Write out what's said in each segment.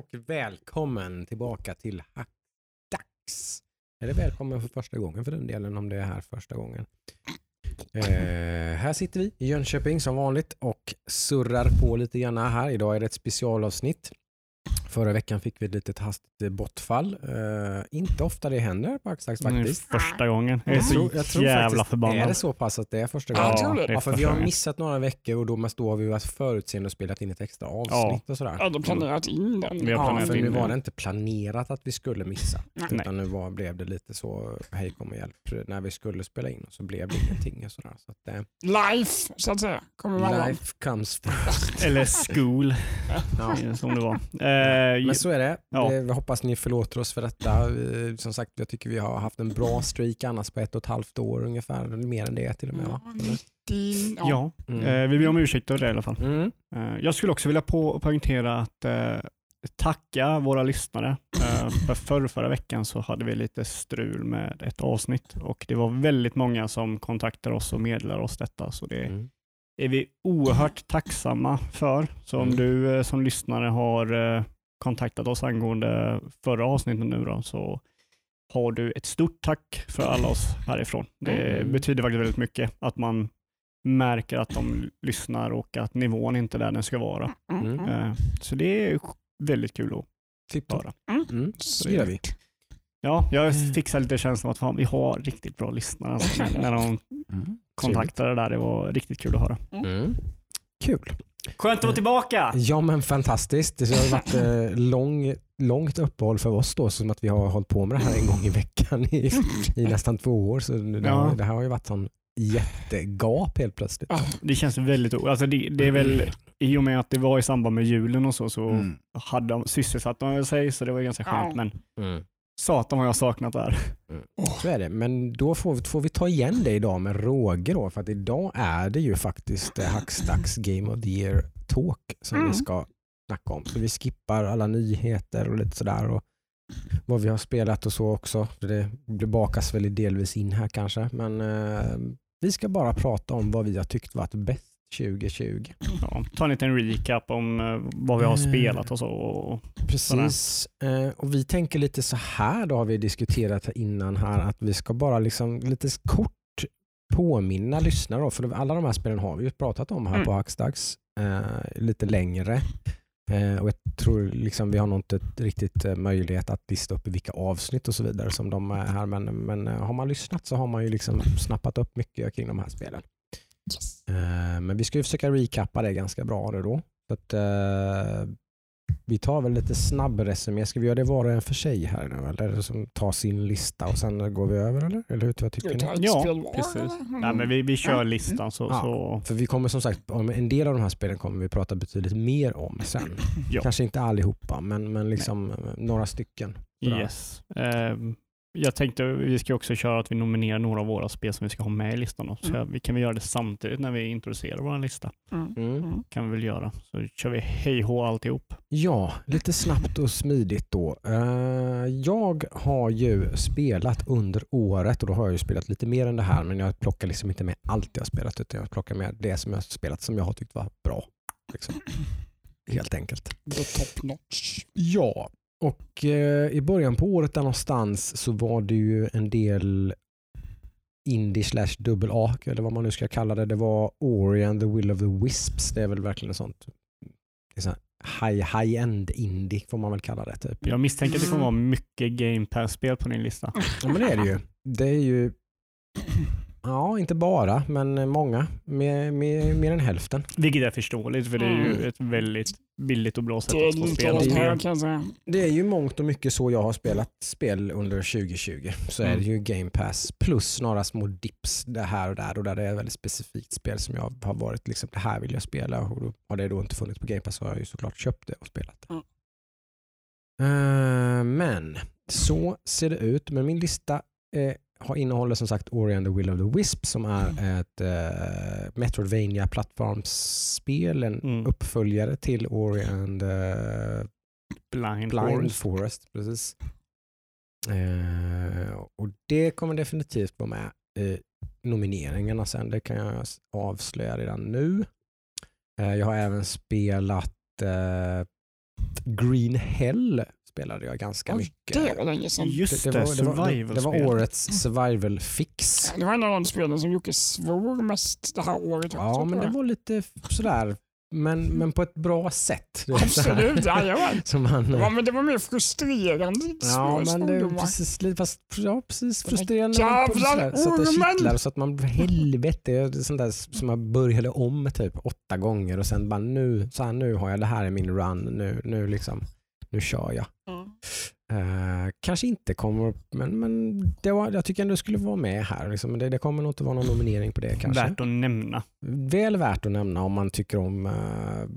och välkommen tillbaka till Hackdags. Eller välkommen för första gången för den delen om det är här första gången. Eh, här sitter vi i Jönköping som vanligt och surrar på lite grann här. Idag är det ett specialavsnitt. Förra veckan fick vi ett litet hastigt bortfall. Uh, inte ofta det händer på Axlax faktiskt. Första gången. Jag är så jag tror, jag jävla förbannad. Är det så pass att det är första gången? Ja, det ja, för vi har missat några veckor och då, mest då har vi varit förutseende och spelat in ett extra avsnitt ja. och sådär. Ja, de planerat in den. Vi har planerat ja, för nu var det inte planerat att vi skulle missa. Nej. Utan nu var, blev det lite så, hej kom och hjälp, när vi skulle spela in och så blev det ingenting. Och sådär. Så att, eh, life, så att säga. Kommer life comes first. Eller school, ja. som det var. Eh, Eh, Men så är det. Ja. Jag hoppas ni förlåter oss för detta. Som sagt, jag tycker vi har haft en bra streak annars på ett och ett halvt år ungefär. Mer än det till och med. Va? Ja, mm. Eh, vi ber om ursäkt för det i alla fall. Mm. Eh, jag skulle också vilja poängtera att tacka våra lyssnare. För förra, förra veckan så hade vi lite strul med ett avsnitt och det var väldigt många som kontaktade oss och meddelade oss detta. Så det mm. är vi oerhört tacksamma för. Så om mm. du som lyssnare har kontaktat oss angående förra avsnittet nu då, så har du ett stort tack för alla oss härifrån. Det mm. betyder faktiskt väldigt mycket att man märker att de lyssnar och att nivån inte är där den ska vara. Mm. Eh, så det är väldigt kul att Tipp höra. Mm. mm. Så gör vi. Ja, jag fixar lite känslan att fan, vi har riktigt bra lyssnare alltså, när de mm. kontaktade där. Det var riktigt kul att höra. Mm. Kul. Skönt att vara tillbaka! Ja men fantastiskt. Det har varit eh, lång, långt uppehåll för oss då, som att vi har hållit på med det här en gång i veckan i, i nästan två år. Så det, ja. har, det här har ju varit sån jättegap helt plötsligt. Det känns väldigt alltså det, det är väl i och med att det var i samband med julen och så, så mm. hade de sysselsatt de sig, så det var ganska skönt. Men mm. Satan vad jag saknat det här. Mm. Så är det, men då får vi, får vi ta igen det idag med råge då, för att idag är det ju faktiskt eh, Hackstacks Game of the Year Talk som mm. vi ska snacka om. Så vi skippar alla nyheter och lite sådär och vad vi har spelat och så också. Det, det bakas väl delvis in här kanske, men eh, vi ska bara prata om vad vi har tyckt varit bäst 2020. Ja, ta en liten recap om eh, vad vi har eh, spelat och så. Precis. Eh, och vi tänker lite så här, då har vi diskuterat innan här, att vi ska bara liksom lite kort påminna lyssnare, för alla de här spelen har vi ju pratat om här mm. på Hackstacks lite längre. och jag tror liksom vi har nog inte riktigt möjlighet att lista upp i vilka avsnitt och så vidare som de är här, men, men har man lyssnat så har man ju liksom snappat upp mycket kring de här spelen. Eh, men vi ska ju försöka recappa det ganska bra nu då. Så att, uh, vi tar väl lite snabb resumé. Ska vi göra det var och en för sig här nu? Eller som tar sin lista och sen går vi över eller? Eller hur, vad tycker ni? Ja, precis. Nej, men vi, vi kör listan. Så, ja, så. För vi kommer som sagt, om en del av de här spelen kommer vi prata betydligt mer om sen. Ja. Kanske inte allihopa, men, men liksom Nej. några stycken. Yes. Um, jag tänkte vi ska också köra att vi nominerar några av våra spel som vi ska ha med i listan. Då. Så mm. vi kan väl göra det samtidigt när vi introducerar vår lista. Mm. mm. Mm. kan vi väl göra. Så kör vi hej hå alltihop. Ja, lite snabbt och smidigt då. Uh, jag har ju spelat under året och då har jag ju spelat lite mer än det här men jag plockar liksom inte med allt jag har spelat utan jag plockar med det som jag har spelat som jag har tyckt var bra. Liksom. Helt enkelt. The top notch. Ja, och eh, i början på året där någonstans så var det ju en del indie slash dubbel A eller vad man nu ska kalla det. Det var Ori and the Will of the Wisps. Det är väl verkligen sånt high, high end indie får man väl kalla det. Typ. Jag misstänker att det kommer vara mycket Game Pass-spel på din lista. Ja men det är det ju. Det är ju Ja, inte bara, men många. Mer, mer, mer än hälften. Vilket är förståeligt, för det är ju mm. ett väldigt billigt och bra sätt att få spela spel. Det är ju mångt och mycket så jag har spelat spel under 2020. Så mm. är det ju Game Pass plus några små dips det här och där och där det är ett väldigt specifikt spel som jag har varit liksom, det här vill jag spela och då har det då inte funnits på Game Pass så har jag ju såklart köpt det och spelat det. Mm. Uh, men så ser det ut. Men min lista är har innehåller som sagt Ori and the Will of the Wisp som är mm. ett uh, Metroidvania plattformsspel, en mm. uppföljare till Ori and uh, Blind, Blind Forest. Forest precis. Uh, och det kommer definitivt vara med i nomineringarna sen, det kan jag avslöja redan nu. jag har även spelat Green Hell spelade jag ganska Oj, mycket. Det var länge sedan. Just det, det, var, det, var, det, det var årets survival fix. Det var en av de spelen som Jocke svor mest det här året. Ja, också, men det var lite sådär, men, men på ett bra sätt. Absolut, jajamän. Man, Ja, men det var mer frustrerande. Ja, men det precis, lite- fast, ja, precis frustrerande. jävla så att det ormen! så att man helvete, det är sånt där som man började om typ åtta gånger och sen bara nu, så här, nu har jag det här i min run, nu, nu liksom, nu kör jag. Ja. Eh, kanske inte kommer upp, men, men det var, jag tycker ändå det skulle vara med här. Liksom. Det, det kommer nog inte vara någon nominering på det kanske. Värt att nämna. Väl värt att nämna om man tycker om uh,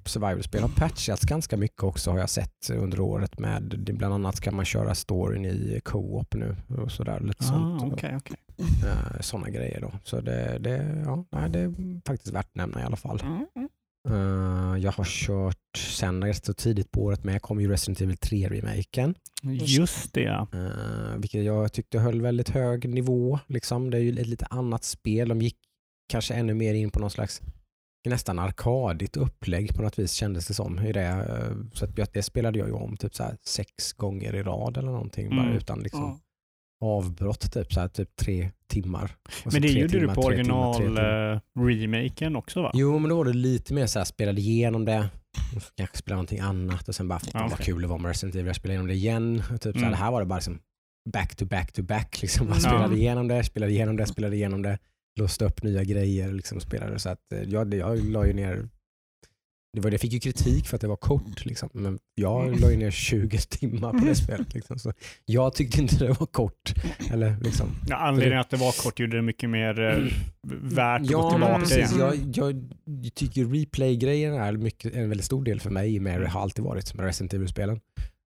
survival-spel. har patchats ganska mycket också har jag sett under året. med det, Bland annat kan man köra storyn i co-op nu och sådär. Lite sånt. Ah, okej, okej. Eh, sådana grejer då. Så det, det, ja, nej, det är faktiskt värt att nämna i alla fall. Mm, Eh, jag har kört sen rätt så tidigt på året med kom ju Resident Evil 3-remaken. Just det ja. Uh, vilket jag tyckte höll väldigt hög nivå. Liksom. Det är ju ett lite annat spel. De gick kanske ännu mer in på någon slags nästan arkadigt upplägg på något vis kändes det som. I det. Eh, Så att det spelade jag ju om typ så här sex gånger i rad eller någonting. Bara Mm. utan liksom Ja. Avbrott typ, så här, typ tre timmar. Men det gjorde du timmar, på tre timmar, tre original timmar. eh, också va? Jo, men då var det lite mer så här, spelade igenom det, kanske spelade någonting annat och sen bara, fan vad kul det var med Resident Evil, jag spelade igenom det igen. Och typ så här, Mm. det här var det bara liksom back to back to back. Liksom. Man spelade igenom det, spelade igenom det, spelade igenom det, låste upp nya grejer liksom spelade. Så att, eh, jag, jag la ju ner det var, det fick ju kritik för att det var kort, liksom. men jag la ju ner 20 timmar på det spelet. Liksom. Så jag tyckte inte det var kort. Eller, liksom. Ja, anledningen att det var kort gjorde det mycket mer eh, värt att gå Ja, tillbaka men precis. igen. Jag, jag tycker replay-grejen är mycket, en väldigt stor del för mig med det har alltid varit med Resident Evil-spelen.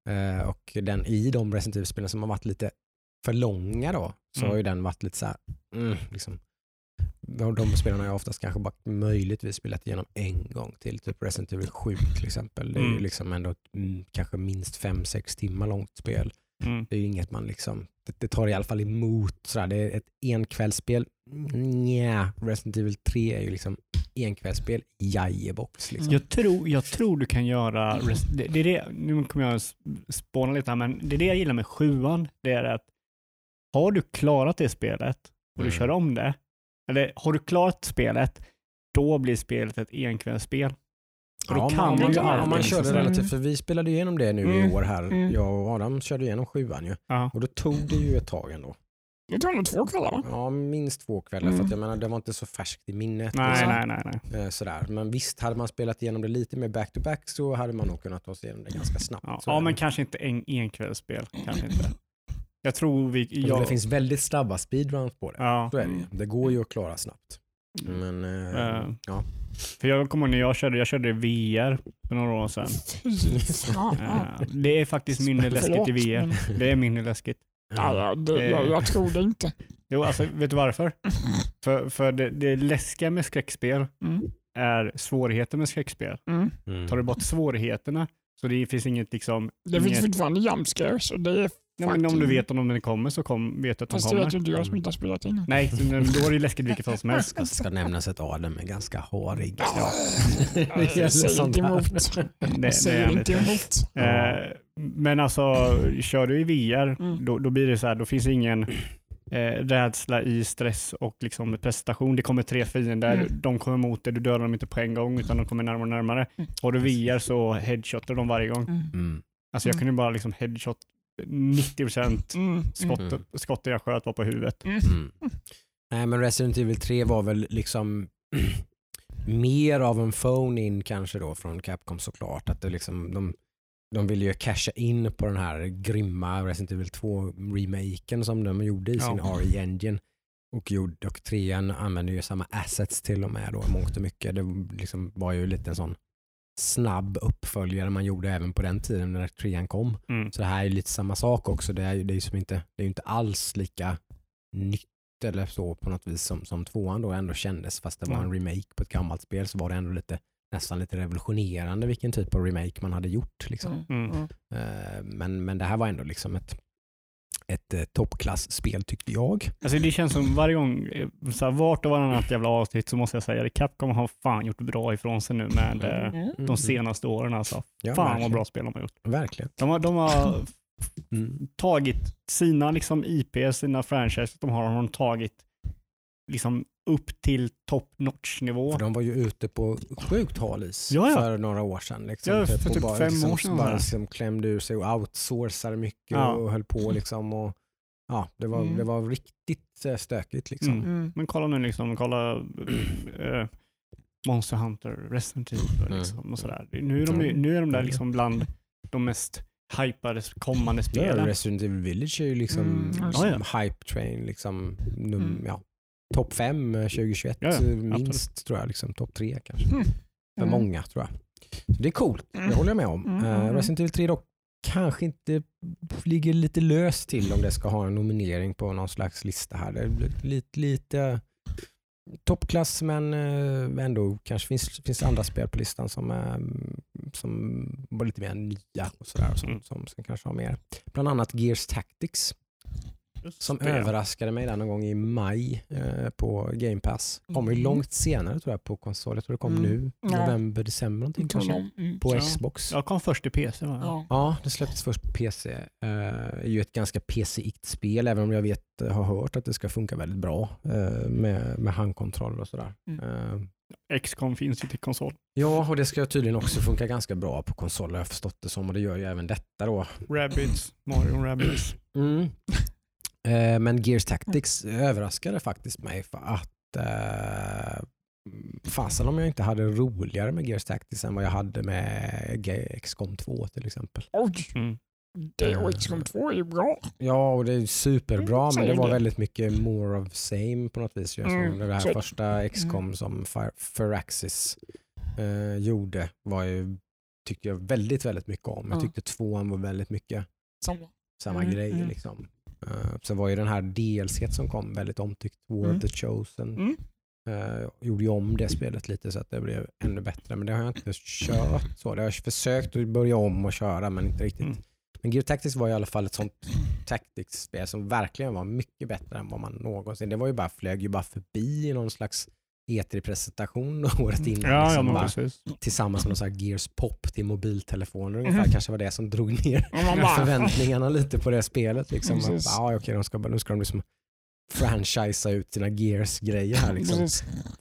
Eh, och den, i de Resident Evil-spelen som har varit lite för långa då, så Mm. har ju den varit lite så här, mm, liksom. De, de spelarna har jag oftast kanske bara möjligtvis spelat igenom en gång till, typ Resident Evil 7 till exempel. Det är ju Mm. liksom ändå ett, mm, kanske minst 5-6 timmar långt spel. Mm. Det är ju inget man liksom, det, det tar i alla fall emot. Sådär. Det är ett enkvällsspel. Nja, Resident Evil 3 är ju liksom enkvällsspel, jajebox. Liksom. Jag, tror, jag tror du kan göra, det, det är det, nu kommer jag spåna lite här, men det är det jag gillar med sjuan, det är att har du klarat det spelet och du Mm. kör om det, eller har du klarat spelet, då blir spelet ett enkvällsspel. Och då Ja, kan man man, ju alltid man liksom körde här- relativt, för vi spelade igenom det nu Mm. i år här. Mm. Jag och Adam körde igenom sjuan ju. Ja. Och då tog det ju ett tag ändå. Det tog nog två kvällar va? Ja, minst två kvällar. För Mm. att jag menar, det var inte så färskt i minnet. Nej, liksom. nej, nej, nej. Eh, Sådär. Men visst, hade man spelat igenom det lite mer back-to-back så hade man nog kunnat ta sig igenom det ganska snabbt. Ja, ja men kanske inte en enkvällsspel. Kanske inte. Jag tror vi... Jag, Det finns väldigt snabba speedruns på det. ja, Så är det ju. Det går ju att klara snabbt. Mm. Men eh, Eh, ja. för jag kommer ihåg när jag körde, jag körde VR för några år sedan. Eh, det är faktiskt mindre läskigt i VR. Det är mindre läskigt. Ja, ja, det, jag, jag tror det inte. Jo, alltså, vet du varför? För, för det, det läskiga med skräckspel Mm. är svårigheten med skräckspel. Mm. Mm. Tar du bort svårigheterna så det finns inget liksom... Det finns inget, fortfarande jump scares och det är ja, men om du vet om den kommer så kom, vet du att de Fast det kommer. vet ju inte jag som inte har spelat innan. Nej, då är det läskigt vilket fall som helst. ska, ska nämnas att Adam är ganska harig. Ja. Det säger sånt inte här. emot. Det, Jag det är säger lite. inte emot. Eh, men alltså, kör du i VR, Mm. då, då blir det så här, då finns det ingen eh, rädsla i stress och liksom prestation. Det kommer tre fiender, Mm. de kommer mot dig, du dödar dem inte på en gång utan de kommer närmare och närmare. Mm. Har du VR så headshotar de varje gång. Mm. Mm. Alltså jag Mm. kunde bara liksom headshot 90% Mm. skott, Mm. skotten jag sköt var på huvudet. Mm. Nej men Resident Evil 3 var väl liksom mer av en phone-in kanske då från Capcom såklart. Att det liksom, de, de ville ju casha in på den här grymma Resident Evil 2-remaken som de gjorde i sin Ja. RE Engine. Och, gjorde, och trean använde ju samma assets till och med då mångt och mycket. Det liksom var ju lite en sån snabb uppföljare man gjorde även på den tiden när trean kom. Mm. Så det här är lite samma sak också. Det är ju det är som inte, det är ju inte alls lika nytt eller så på något vis som, som tvåan då ändå kändes. Fast det var en remake på ett gammalt spel så var det ändå lite, nästan lite revolutionerande vilken typ av remake man hade gjort. Liksom. Mm. Mm. Mm. Eh, men, men det här var ändå liksom ett ett eh, toppklassspel tyckte jag. Alltså det känns som varje gång, eh, så här, vart och varannat jävla avsnitt så måste jag säga det. Capcom har fan gjort bra ifrån sig nu med eh, Mm. de senaste åren. Alltså. Ja, fan vad verkligen. bra spel de har gjort. Verkligen. De har, de har Mm. tagit sina liksom, IP, sina franchise, de har de tagit liksom, upp till top notch nivå. För de var ju ute på sjukt hal is Ja, ja. för några år sedan. Liksom, Ja, för och typ bara, fem liksom, år sedan Bara där. liksom klämde ur sig och outsourcade mycket Ja. och höll på. Liksom, och, ja, det, var, Mm. det var riktigt eh, stökigt. Liksom. Mm. Mm. Men kolla nu, liksom, kolla eh, Monster Hunter, Resident Evil Mm. liksom, och sådär. Nu är de, Mm. nu är de där liksom bland de mest hypade kommande Ja, spelen. Resident Evil Village är ju liksom Mm, ja, hype train. Liksom, num, Mm. ja, Topp fem eh, 2021 Ja, ja, eh, minst tror jag. Liksom, Topp tre kanske. Mm. För Mm. många tror jag. Så det är coolt, det Mm. håller jag med om. Mm, Eh, mm, Resident Evil 3 dock kanske inte ligger lite löst till om det ska ha en nominering på någon slags lista här. Det är lite, lite toppklass men eh, ändå kanske finns, finns andra spel på listan som, är, som var lite mer nya och sådär som, som, som kanske har mer. Bland annat Gears Tactics Just som det. överraskade mig där någon gång i maj eh, på Game Pass. Kommer ju Mm. långt senare tror jag på konsol. Jag tror det kom Mm. nu, november, december någonting kanske. Mm. På Ja. Xbox. Jag kom först till PC. Va? Ja. Ja, det släpptes först på PC. Uh, är ju ett ganska PC-igt spel, även om jag vet, har hört att det ska funka väldigt bra eh, med, med handkontroll och sådär. Mm. Eh, XCOM finns ju till konsol. ja, och det ska tydligen också funka ganska bra på konsol har jag förstått det som och det gör ju även detta då. Rabbids, Mario Rabbids. Mm. Eh, men Gears Tactics överraskade faktiskt mig för att uh, fasen om jag inte hade roligare med Gears Tactics än vad jag hade med XCOM 2 till exempel. Oj, Mm. det och XCOM 2 är ju bra. Ja, och det är superbra, Mm, men det var det. väldigt mycket more of same på något vis. Mm, det här första XCOM som Fir- Firaxis eh, gjorde var ju, tyckte jag väldigt, väldigt mycket om. Jag Ja. tyckte tvåan var väldigt mycket Samma. samma Mm, grej. mm. Liksom. Uh, så var ju den här DLC som kom väldigt omtyckt, War Mm. of the Chosen. Mm. Eh, gjorde ju om det spelet lite så att det blev ännu bättre. Men det har jag inte kört så. Det har jag försökt att börja om och köra men inte riktigt. Mm. Men Gear Tactics var i alla fall ett sånt tactics-spel som verkligen var mycket bättre än vad man någonsin... Det var ju bara, flög ju bara förbi i någon slags E3-presentation året innan. Ja, ja, liksom men bara, tillsammans med någon sån här Gears Pop till mobiltelefoner ungefär. Mhm. Kanske var det som drog ner förväntningarna lite på det spelet. Liksom. Bara, ah, okej, de ska, nu ska de liksom franchisea ut sina Gears-grejer här. Liksom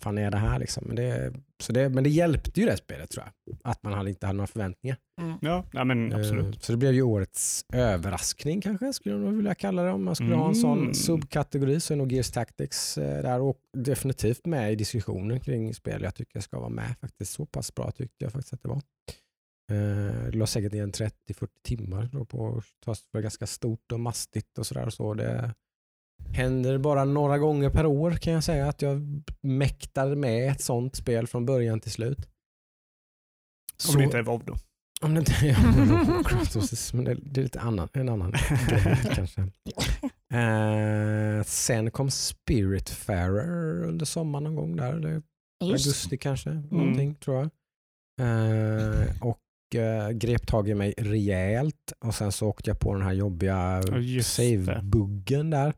fan är det här liksom? Men det, så det, men det hjälpte ju det spelet tror jag. Att man hade inte hade några förväntningar. Mm. Ja, ja men absolut. Eh, Så det blev ju årets överraskning kanske skulle jag vilja kalla det. Om man skulle ha en sån Mm. subkategori så är nog Gears Tactics eh, där och definitivt med i diskussionen kring spel jag tycker ska vara med faktiskt. Så pass bra tyckte jag faktiskt att det var. Eh, Det la säkert igen 30-40 timmar då på att ta ganska stort och mastigt och sådär. Så det händer bara några gånger per år kan jag säga att jag mäktar med ett sånt spel från början till slut. Om det inte är WoW då. Om det inte är Kratos, men det, det är lite annan, en annan grej kanske. Eh, sen kom Spiritfarer under sommaren någon gång där, Just. augusti kanske, någonting tror jag. Eh, och eh, grep tag i mig rejält och sen så åkte jag på den här jobbiga det. save-buggen där.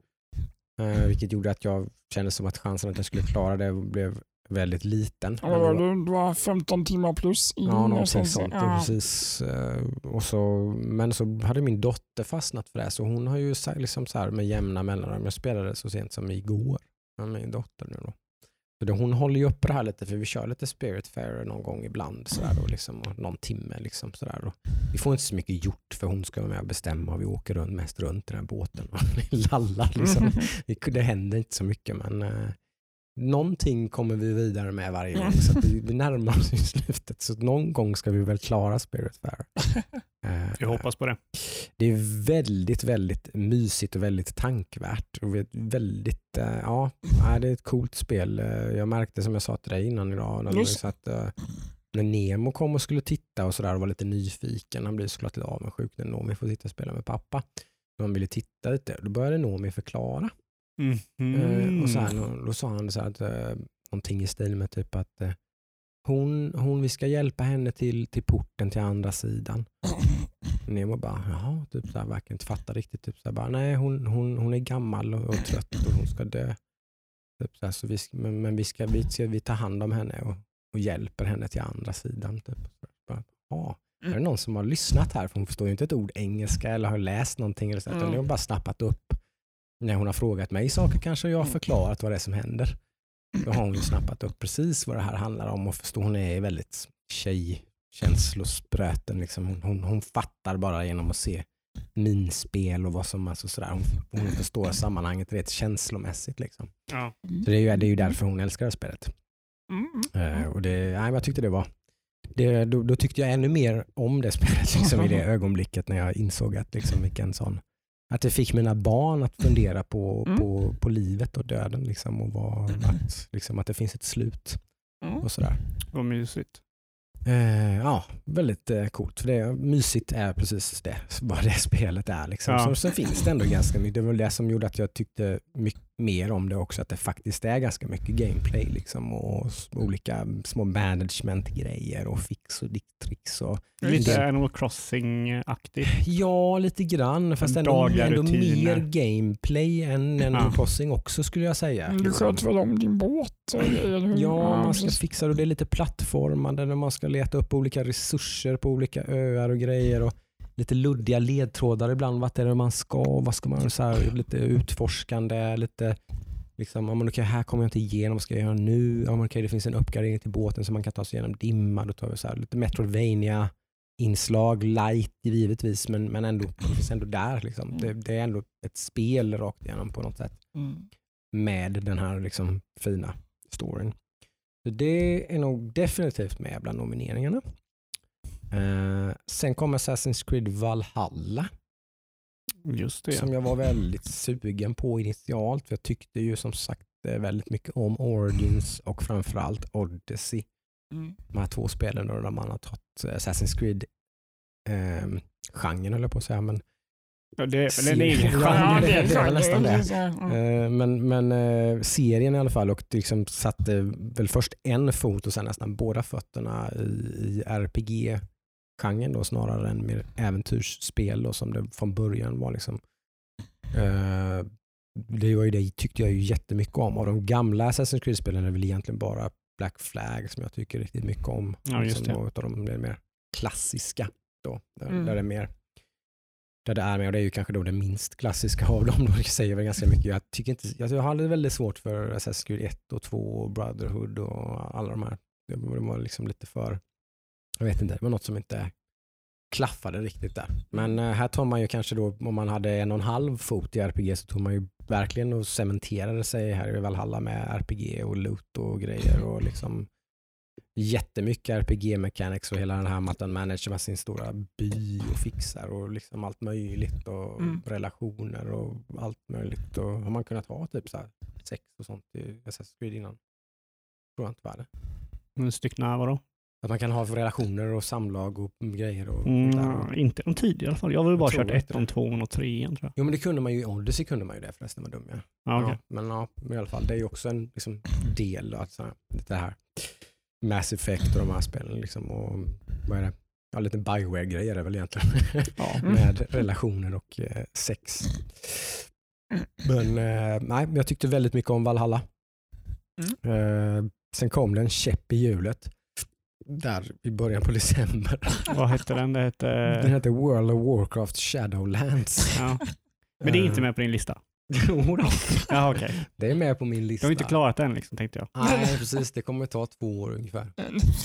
Eh, vilket gjorde att jag kände som att chansen att jag skulle klara det blev väldigt liten. Ja, det var, det var 15 timmar plus. I Ja, någonting sånt. ja. Precis. Eh, Och så, men så hade min dotter fastnat för det, så hon har ju liksom så här med jämna mellanrum, jag spelade så sent som igår med min dotter nu då. Så det, hon håller ju uppe det här lite, för vi kör lite Spiritfarer någon gång ibland, så där då, liksom, och någon timme. Liksom, så där, då. Vi får inte så mycket gjort, för hon ska vara med och bestämma och vi åker runt, mest runt i den här båten och lallar. Liksom. Det- Det händer inte så mycket, men eh, någonting kommer vi vidare med varje gång. Så att vi, vi närmar oss ju slutet. Så någon gång ska vi väl klara Spiritfarer. Eh, Vi hoppas på det. det är väldigt, väldigt mysigt och väldigt tankvärt. Och väldigt, eh, ja, det är ett coolt spel. Eh, Jag märkte som jag sa till dig innan idag, så att, när Nemo kom och skulle titta och sådär och var lite nyfiken, han blir såklart lite avundsjuk när Nomi får titta och spela med pappa. Men han ville titta lite, då började Nomi förklara. Mm. Eh, och så här, då, då sa han så här att, eh, någonting i stil med typ att eh, hon, hon, vi ska hjälpa henne till, till porten till andra sidan. Nemo bara, jaha, typ så här, verkar inte fatta riktigt. Typ så här, bara, Nej, hon, hon, hon är gammal och, och trött och hon ska dö. Typ så här, så vi, men men vi, ska, vi, ska, vi tar hand om henne och, och hjälper henne till andra sidan. Typ. Bara, ja. Är det någon som har lyssnat här? För hon förstår ju inte ett ord engelska eller har läst någonting. Eller så, utan Mm. det har hon bara snappat upp. När hon har frågat mig saker kanske jag har förklarat vad det är som händer. Då har hon ju snappat upp precis vad det här handlar om och förstår. Hon är väldigt tjej, känslospröten. Liksom. Hon, hon, hon fattar bara genom att se minspel och vad som, alltså sådär. Hon, hon förstår sammanhanget rent känslomässigt. Liksom. Ja. Så det är, ju, det är ju därför hon älskar det här spelet. Mm. Eh, och det, nej, jag tyckte det var det, då, då tyckte jag ännu mer om det spelet liksom, i det ögonblicket när jag insåg att, liksom, vilken sån, att det fick mina barn att fundera på, Mm. på, på livet och döden liksom, och vad, att, liksom, att det finns ett slut. Mm. och sådär. Vad mysigt. Eh, ja, väldigt eh, coolt. För det, mysigt är precis det, vad det spelet är. Liksom. Ja. Så, så finns det ändå ganska mycket. Det var det som gjorde att jag tyckte mycket mer om det också, att det faktiskt är ganska mycket gameplay liksom, och olika små management-grejer och fix och tricks. Och, Lite det- Animal Crossing-aktigt. ja, lite grann, fast ändå, ändå mer gameplay än Animal Ja. Crossing också skulle jag säga. Du sköt väl om din båt? Eller hur? Ja, man ska fixa och Det är lite plattformande där man ska leta upp olika resurser på olika öar och grejer. Och lite luddiga ledtrådar ibland. Vart är det man ska? Vad ska man så här, Lite utforskande. Lite liksom, ja, men okej, här kommer jag inte igenom. Vad ska jag göra nu? Ja, men okej, det finns en uppgradering till båten så man kan ta sig igenom dimma. Då tar vi så här, lite Metroidvania inslag, light givetvis, men, men ändå, det finns ändå där. Liksom. Det, det är ändå ett spel rakt igenom på något sätt Mm. med den här liksom fina storyn. Så det är nog definitivt med bland nomineringarna. Eh, sen kommer Assassin's Creed Valhalla Just det. som jag var väldigt sugen på initialt. För jag tyckte ju som sagt eh, väldigt mycket om Origins och framförallt Odyssey. Mm. De här två spelen då, där man har tagit eh, Assassin's Creed eh, genren höll jag på att säga, men Ja, det är väl en egen genre. det- det är nästan det. ja. Eh, Men, men eh, serien i alla fall och liksom satte väl först en fot och sen nästan båda fötterna i, i RPG-genren då snarare än mer äventyrsspel då, som det från början var. Liksom. Eh, Det var ju det tyckte jag ju jättemycket om. Av de gamla Assassin's Creed-spelen är väl egentligen bara Black Flag som jag tycker riktigt mycket om. Ja, just Liksom det. något av de mer klassiska. Då, där, Mm. där det är mer där det är med och det är ju kanske då det minst klassiska av dem. Då. Det säger väl ganska mycket. Jag, tycker inte, jag, jag hade väldigt svårt för Assassin's Creed 1 och 2 och Brotherhood och alla de här. Det var, det var liksom lite för, jag vet inte, det var något som inte klaffade riktigt där. Men eh, här tar man ju kanske då, om man hade en och en halv fot i RPG så tog man ju verkligen och cementerade sig här i Valhalla med RPG och loot och grejer och liksom jättemycket RPG-mechanics och hela den här med att man manager med sin stora by och fixar och liksom allt möjligt och Mm. relationer och allt möjligt. Och har man kunnat ha typ så här sex och sånt i Assassin's Creed innan? Tror jag inte var det. En styckna vadå? Att man kan ha relationer och samlag och grejer och Mm, inte de tidigare i alla fall. Jag har väl bara kört ettan, tvåan och trean tror jag. jo men det kunde man ju i Odyssey kunde man ju det förresten, var dum. Ja, okej. Ja, men ja, men i alla fall, det är ju också en liksom, del av det här Mass Effect och de här spelen. Liksom, och, vad är det? Ja, lite Bioware-grejer är det väl egentligen. Ja. Mm. med relationer och eh, sex. Men eh, nej, jag tyckte väldigt mycket om Valhalla. Eh, sen kom det en käpp i hjulet där i början på december. Vad hette den? Det hette... Den heter World of Warcraft Shadowlands. Ja. Men det är inte med på din lista? Jo då, Ja, okej. det är med på min Du lista. har inte klarat den liksom, tänkte jag. Nej, precis. Det kommer ta två år ungefär.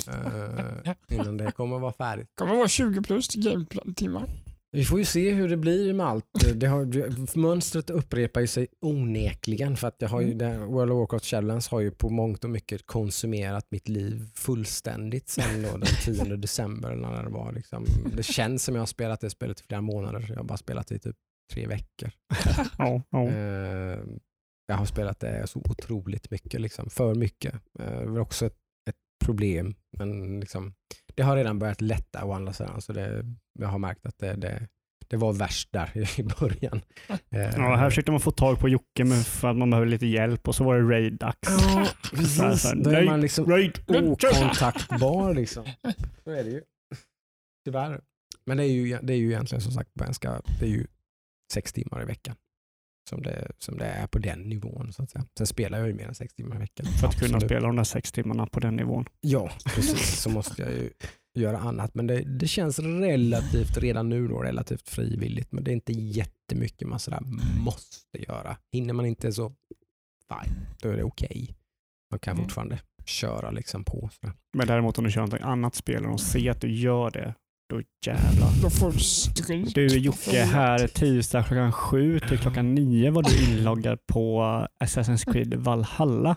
eh, innan det kommer vara färdigt. kommer vara 20 plus till gameplay-timmar. Vi får ju se hur det blir med allt. Det har, mönstret upprepar ju sig onekligen för att jag har ju, det, World of Warcraft Shadowlands har ju på mångt och mycket konsumerat mitt liv fullständigt sen då den 10 december när det var liksom, det känns som jag har spelat det spelet i flera månader. Jag har bara spelat det i typ tre veckor. Eh, jag har spelat det så otroligt mycket, liksom, för mycket. Eh, det är också ett problem, men liksom, det har redan börjat lätta å andra sidan. Så det, jag har märkt att det, det, det var värst där i början. Eh, ja, här försökte man få tag på Jocke för att man behöver lite hjälp och så var det raid-dags. Ja, precis. Då är man liksom Raid! okontaktbar. Liksom. Så är det ju. Tyvärr. Men det är, ju, det är ju egentligen som sagt ganska, det är ju sex timmar i veckan som det, som det är på den nivån. Så att säga. Sen spelar jag ju mer än sex timmar i veckan. För att kunna spela de där sex timmarna på den nivån. Ja, precis. Så måste jag ju göra annat. Men det, det känns relativt, redan nu då, relativt frivilligt. Men det är inte jättemycket man sådär måste göra. Hinner man inte så, fine, då är det okej. Okay. Man kan mm. fortfarande köra liksom på. Sådär. Men däremot om du kör något annat spel och de ser att du gör det, då jävlar. Du Jocke, här tisdag klockan sju till klockan nio var du inloggad på Assassin's Creed Valhalla.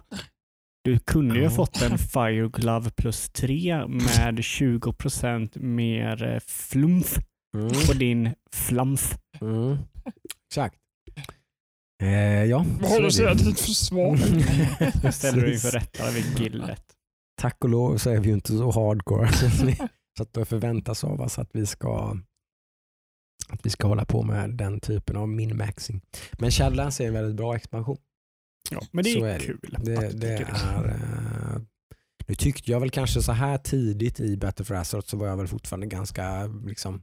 Du kunde ju ha fått en Fire Glove plus 3 med 20% mer eh, flumf mm. på din flamf. Mm. Exakt. Eh, ja. Vad har du att säga till ditt försvar? Nu ställer du inför rätta vid gillet. Tack och lov så är vi ju inte så hardcore. så att det förväntas av oss att vi ska att vi ska hålla på med den typen av min-maxing. Men Shadowlands är en väldigt bra expansion. Ja, men det är, är kul. Det, det är, uh, nu tyckte jag väl kanske så här tidigt i Battle for Azeroth så var jag väl fortfarande ganska, liksom,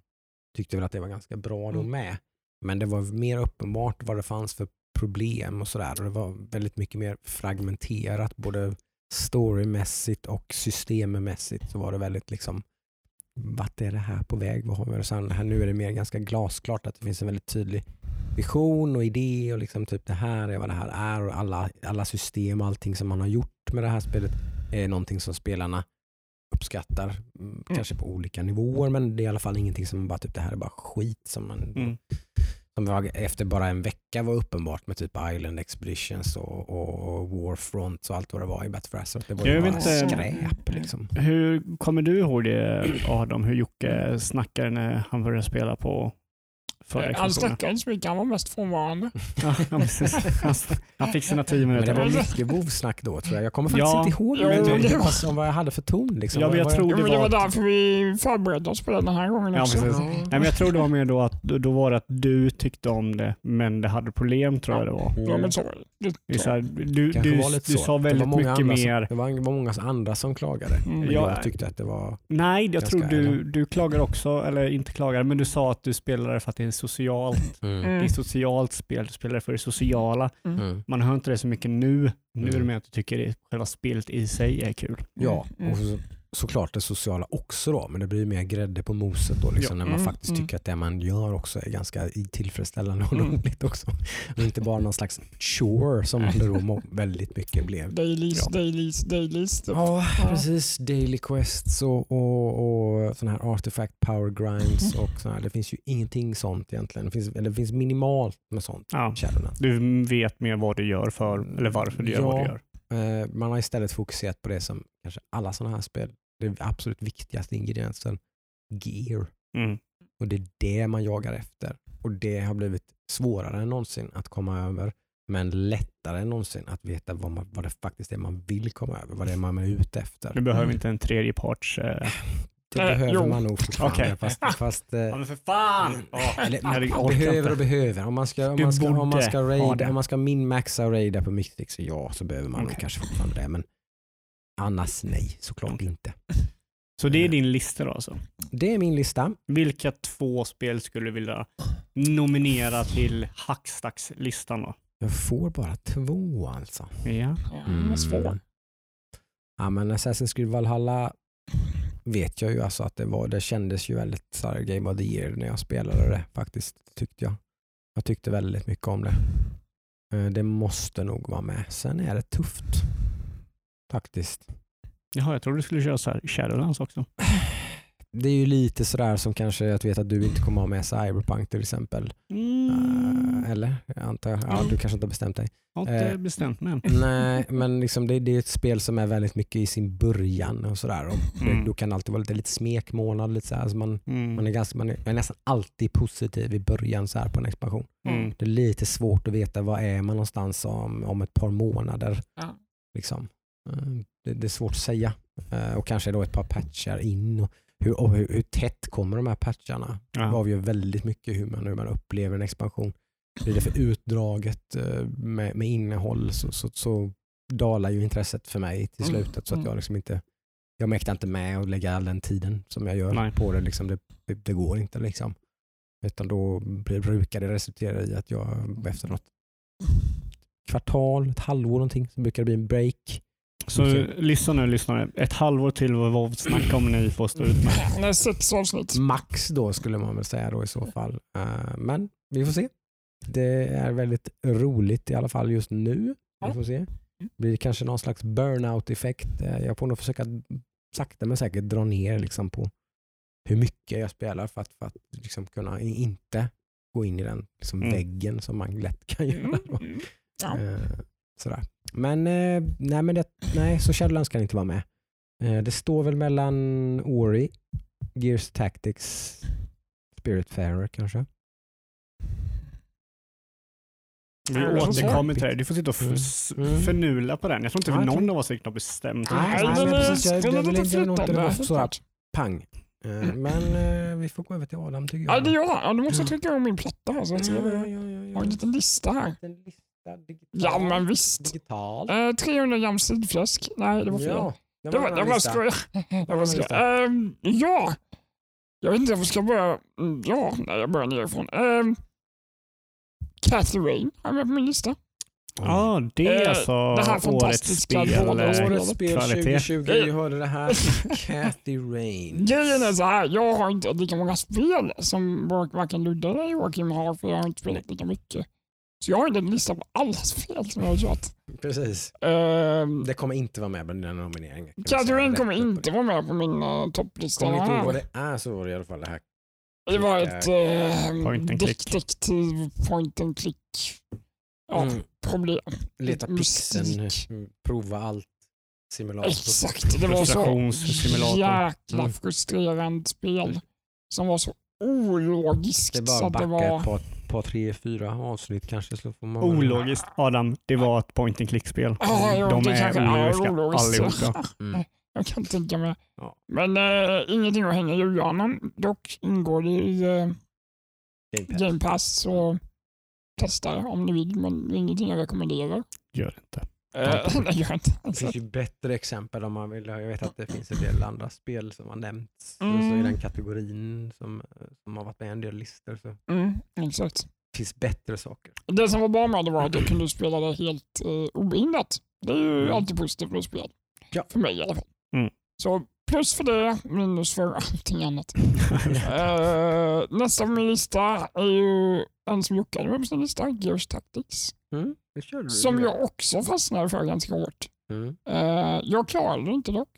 tyckte väl att det var ganska bra mm. då med. Men det var mer uppenbart vad det fanns för problem och sådär. det var väldigt mycket mer fragmenterat både storymässigt och systemmässigt så var det väldigt liksom vart är det här på väg? Vad har vi? Sen, här, nu är det mer ganska glasklart att det finns en väldigt tydlig vision och idé och liksom typ det här är vad det här är och alla, alla system och allting som man har gjort med det här spelet är någonting som spelarna uppskattar. Mm, mm. Kanske på olika nivåer men det är i alla fall ingenting som bara typ det här är bara skit som man mm som var, efter bara en vecka var uppenbart med typ Island Expeditions och, och Warfront och allt vad det var i Battle Det var ju bara inte, skräp. Liksom. Hur kommer du ihåg det Adam, hur Jocke snackade när han började spela på Han snackade så mycket, han var mest frånvarande. ja, han, fick sina tio minuter. Men det var mycket vovsnack då tror jag. Jag kommer faktiskt ja, inte ihåg ja, men, det var... vad jag hade för ton. Liksom. Ja, men jag, tror det, var... det var därför vi förberedde oss på det den här gången också. Ja, Nej, men jag tror det var mer då att då var det att du tyckte om det, men det hade problem tror jag det var. Ja, men så, det, så här, du, du, du, du sa väldigt mycket mer. Som, det var många andra som klagade. Mm. Men ja, jag tyckte att det var... Nej, jag tror du, du klagar också, eller inte klagar, men du sa att du spelade för att det är socialt. Mm. Det är mm. socialt spel, du spelar för det sociala. Mm. mm. Man hör inte det så mycket nu. Nu är det mm. mer att du tycker att själva spelet i sig är kul. Ja, och så, såklart det sociala också då, men det blir mer grädde på moset då liksom, ja. när man mm, faktiskt tycker att det man gör också är ganska tillfredsställande och roligt också. Och inte bara någon slags chore som det då väldigt mycket blev. Dailies, ja. dailies, dailies. Typ. Ja, precis. Daily quests och, och, och sådana här artifact power grinds och sådana Det finns ju ingenting sånt egentligen. Det finns, eller det finns minimalt med sånt. Ja. Du vet mer vad du gör för, eller varför du gör vad du gör. Eh, man har istället fokuserat på det som kanske alla sådana här spel, det absolut viktigaste ingrediensen, gear. Mm. Och det är det man jagar efter. Och det har blivit svårare än någonsin att komma över, men lättare än någonsin att veta vad, man, vad det faktiskt är man vill komma över, vad det är man är ute efter. Du behöver mm. inte en tredjeparts eh, det äh, behöver jo. man nog fortfarande. Okay. Fast, fast, eh, ja, men för fan! Oh, eller, behöver och behöver. Om man ska, om man ska, om man ska, raida, om man ska min-maxa och raida på Mythic så ja, så behöver man okay. kanske fortfarande det. Men annars nej, såklart inte. Så det är din lista då alltså? Det är min lista. Vilka två spel skulle du vilja nominera till Hackstacks-listan då? Jag får bara två alltså. Ja, mm. svår. Ja, men Assassin's Creed Valhalla vet jag ju alltså att det var. Det kändes ju väldigt så Game of the Year när jag spelade det faktiskt. tyckte Jag Jag tyckte väldigt mycket om det. Eh, det måste nog vara med. Sen är det tufft faktiskt. Jaha, jag trodde du skulle köra så här Shadowlands också. Det är ju lite sådär som kanske jag vet att du inte kommer ha med Cyberpunk till exempel. Mm. Uh, eller? Jag antar jag. Ja, mm. Du kanske inte har bestämt dig. Jag har inte uh, bestämt mig Nej, men liksom det, det, är ett spel som är väldigt mycket i sin början och sådär. Och mm. Då kan det alltid vara lite, lite smekmånad. Lite så alltså man, mm. man, är ganska, man, är, man är nästan alltid positiv i början så här på en expansion. Mm. Det är lite svårt att veta var är man någonstans om, om ett par månader. Ja. Liksom. Uh, det, det, är svårt att säga. och kanske då ett par patchar in. Och, hur, och hur, hur tätt kommer de här patcharna? Ja. Det avgör väldigt mycket hur man, hur man upplever en expansion. Blir det för utdraget eh, med, med innehåll så, så, så dalar ju intresset för mig till mm. slutet så att mm. jag liksom inte jag mäktar inte med att lägga all den tiden som jag gör Nej. på det. Liksom, det, det, går inte. Liksom. Utan då brukar det resultera i att jag efter något kvartal, ett halvår någonting, så brukar det bli en break. Så lyssna nu lyssnare, ett halvår till vad WoW-snack kommer ni få stå ut med. Nej, sex avsnitt. Max då skulle man väl säga då i så fall. Uh, men vi får se. Det är väldigt roligt i alla fall just nu. Vi får se. Mm. Blir det kanske någon slags burnout-effekt. Eh, jag får nog försöka sakta men säkert dra ner liksom på hur mycket jag spelar för att, för att liksom kunna inte gå in i den liksom mm. väggen som man lätt kan göra. Mm. mm. Ja. Uh, sådär. Men, eh, nej, men det, nej, så Shadowlands kan inte vara med. Eh, det står väl mellan Ori, Gears Tactics, Spiritfarer kanske. Vi återkommer till det. Du får sitta och mm. mm. förnula på den. Jag tror inte vi någon av oss riktigt har bestämt. Nej, nej, nej, precis. Jag, det, det, det, det, det, sådär pang. Eh, men vi får gå över till Adam tycker jag. Ja, det gör jag. Du måste trycka om min platta här. Så jag, ja, ja, ja, jag har en liten lista här. Digital, ja, men visst. Digital. Eh, 300 gram sidfläsk. Nej, det var fel. Ja, det var, det var skoj. Det var skoj. Um, ja, jag vet inte om jag ska börja. Mm, ja, nej, jag börjar nerifrån. Um, Cathy Rain har jag med på min lista. Ja, ah, det är eh, alltså det här årets spel. Årets spel 2020. Vi hörde det här. Cathy Rain. Grejen är så här, jag har inte lika många spel som varken Ludde eller Joakim har, för jag har inte spelat lika mycket. Så jag har en lista på alla spel som jag har kört. Precis. Uh, det kommer inte vara med på dina nomineringar. Catherine kommer inte vara med på min uh, topplista. Om ni inte vad det är så var det i alla fall det här. Det var ett uh, point and detektiv point and click ja, mm. problem. Leta pixeln, prova allt. Simulator. Exakt, det var så jäkla mm. frustrerande spel som var så ologiskt. Det bara att backa var... ett par par, tre, fyra avsnitt kanske. Så får man Ologiskt Adam, det var ett point and click-spel. Ah, De är ologiska allihopa. Mm. Jag kan tänka mig. Ja. Men äh, ingenting att hänga i julgranen. Dock ingår det i äh, Game Pass. Game Pass så testa om ni vill, men ingenting jag rekommenderar. Gör det inte. Uh, gör inte. Det finns ju bättre exempel om man vill. Jag vet att det finns en del andra spel som har nämnts mm. i den kategorin som, som har varit med i en del listor. Så. Mm, exakt. Det finns bättre saker. Det som var bra med det var att jag kunde spela det helt uh, obehindrat. Det är ju mm. alltid positivt med spel. Ja. För mig i alla fall. Mm. Så plus för det, minus för allting annat. uh, nästa på min lista är ju en som Jocke hade med på sin lista, Gears Tactics. Mm, som jag också fastnade för ganska hårt. Mm. Uh, jag klarade det inte dock.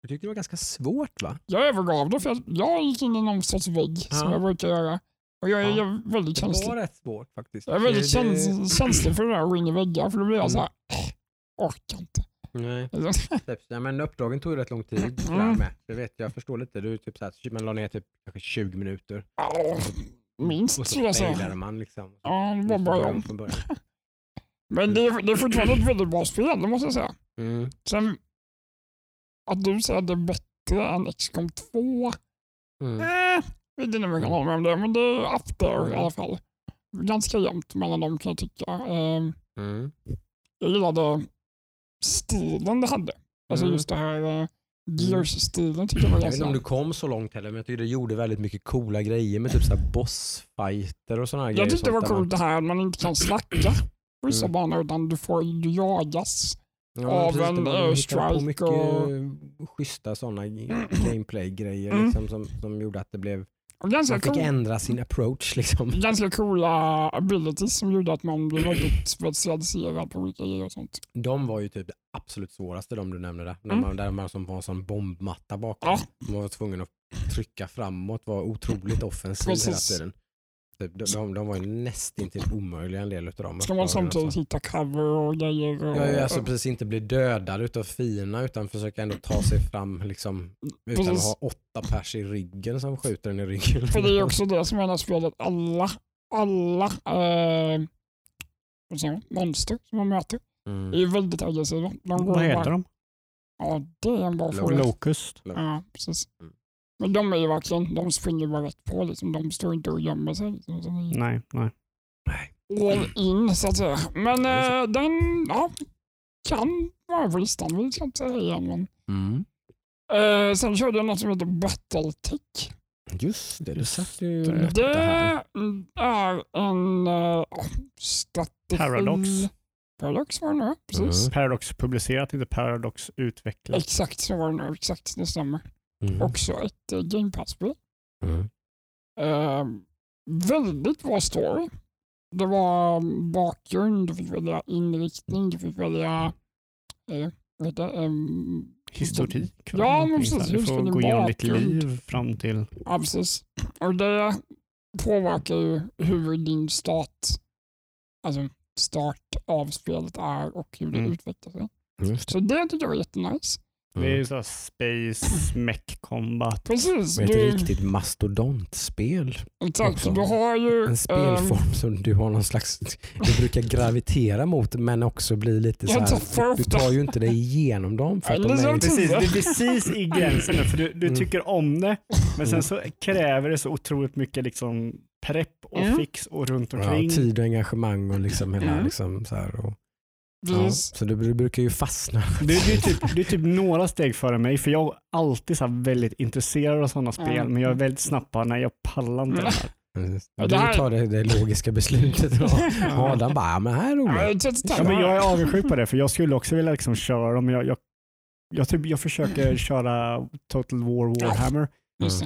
Jag tyckte det var ganska svårt va? Jag övergav det för jag, jag gick in i någon sorts vägg ja. som jag brukar göra. Och jag är ja. väldigt känslig. Det var rätt svårt faktiskt. Jag är väldigt det, känslig för det där att gå in i väggar för då blir jag så här, äh, orkar inte. Nej. ja, men uppdragen tog ju rätt lång tid. Mm. Med. Det vet jag, förstår lite. Du, typ så här, man la ner typ kanske 20 minuter. Minst skulle jag säga. man liksom. Ja, det var bara jag. Men det är, det är fortfarande ett väldigt bra spel, det måste jag säga. Mm. Sen, att du säger att det är bättre än XCOM 2. Mm. Eh, vet inte om jag kan hålla med om det, men det är up there mm. i alla fall. Ganska jämnt mellan dem kan jag tycka. Eh, mm. Jag gillade stilen det hade. Alltså mm. just det här uh, Gears-stilen tycker jag var. Jag vet inte om du kom så långt heller, men jag tycker det gjorde väldigt mycket coola grejer med typ så bossfighter och sådana grejer. Jag tyckte det var coolt det här att man inte kan slacka på vissa mm. banor utan du får du jagas ja, av precis, en airstrike. på mycket och... schyssta sådana gameplay-grejer mm. liksom, som, som gjorde att det blev man fick cool. ändra sin approach. Liksom. Ganska coola abilities som gjorde att man blev väldigt specialiserad på olika grejer och sånt. De var ju typ det absolut svåraste de du nämnde där. Mm. Man, där man som var en sån bombmatta bakom. Ja. Man var tvungen att trycka framåt, var otroligt offensiv hela tiden. De, de, de var ju nästintill omöjliga en del av dem. Ska man samtidigt hitta cover och grejer? Och, ja, alltså precis inte bli dödad utav fina utan försöka ändå ta sig fram liksom, utan precis. att ha åtta pers i ryggen som skjuter en i ryggen. För det är också det som är det spelet. Alla, alla äh, monster som man möter mm. är väldigt aggressiva. Vad heter bara, de? Ja, det är en bra fråga. Locust. Ja, precis. Mm. Men de är ju verkligen, de springer bara rätt på. Liksom. De står inte och gömmer sig. Liksom. Nej, nej. All in så att säga. Men äh, den ja, kan vara på listan. Vi ska inte säga igen. Men... Mm. Uh, sen körde jag något som heter Battletech. Just det, du satt ju det, det här. är en uh, strategi. Paradox. Paradox var det nu, precis. Mm. Paradox publicerat, inte Paradox utvecklat. Exakt så var det nu, exakt det stämmer. Mm. Också ett uh, Game Pass-spel. Mm. Uh, väldigt bra story. Det var bakgrund, du fick välja inriktning, du fick välja uh, vet du, um, historik. Ja, men precis. Du får gå igenom ditt liv fram till... Ja, precis. Och det påverkar ju hur din start, alltså start av spelet är och hur det mm. utvecklar sig. Det. Så det tycker jag var jättenice. Det är ju så space mech combat. Precis. Ett du... riktigt mastodontspel. Exakt. Du har ju, en spelform um... som du har någon slags, du brukar gravitera mot men också bli lite så här, du tar ju inte dig igenom dem. För att de är precis, det är precis i gränsen för du, du mm. tycker om det men sen mm. så kräver det så otroligt mycket liksom prepp och mm. fix och runt omkring. Ja, tid och engagemang och liksom hela mm. liksom så här. Och, Ja, så du, du, brukar ju fastna. Du, du, är typ, du är typ några steg före mig, för jag är alltid så väldigt intresserad av sådana spel, mm. men jag är väldigt snabb på när jag pallar inte det här. Ja, du tar det, det logiska beslutet. Adam bara, ja, men här är roligt. Ja, men jag är avundsjuk på det, för jag skulle också vilja liksom köra dem. Jag, jag, jag, typ, jag försöker köra Total War Warhammer.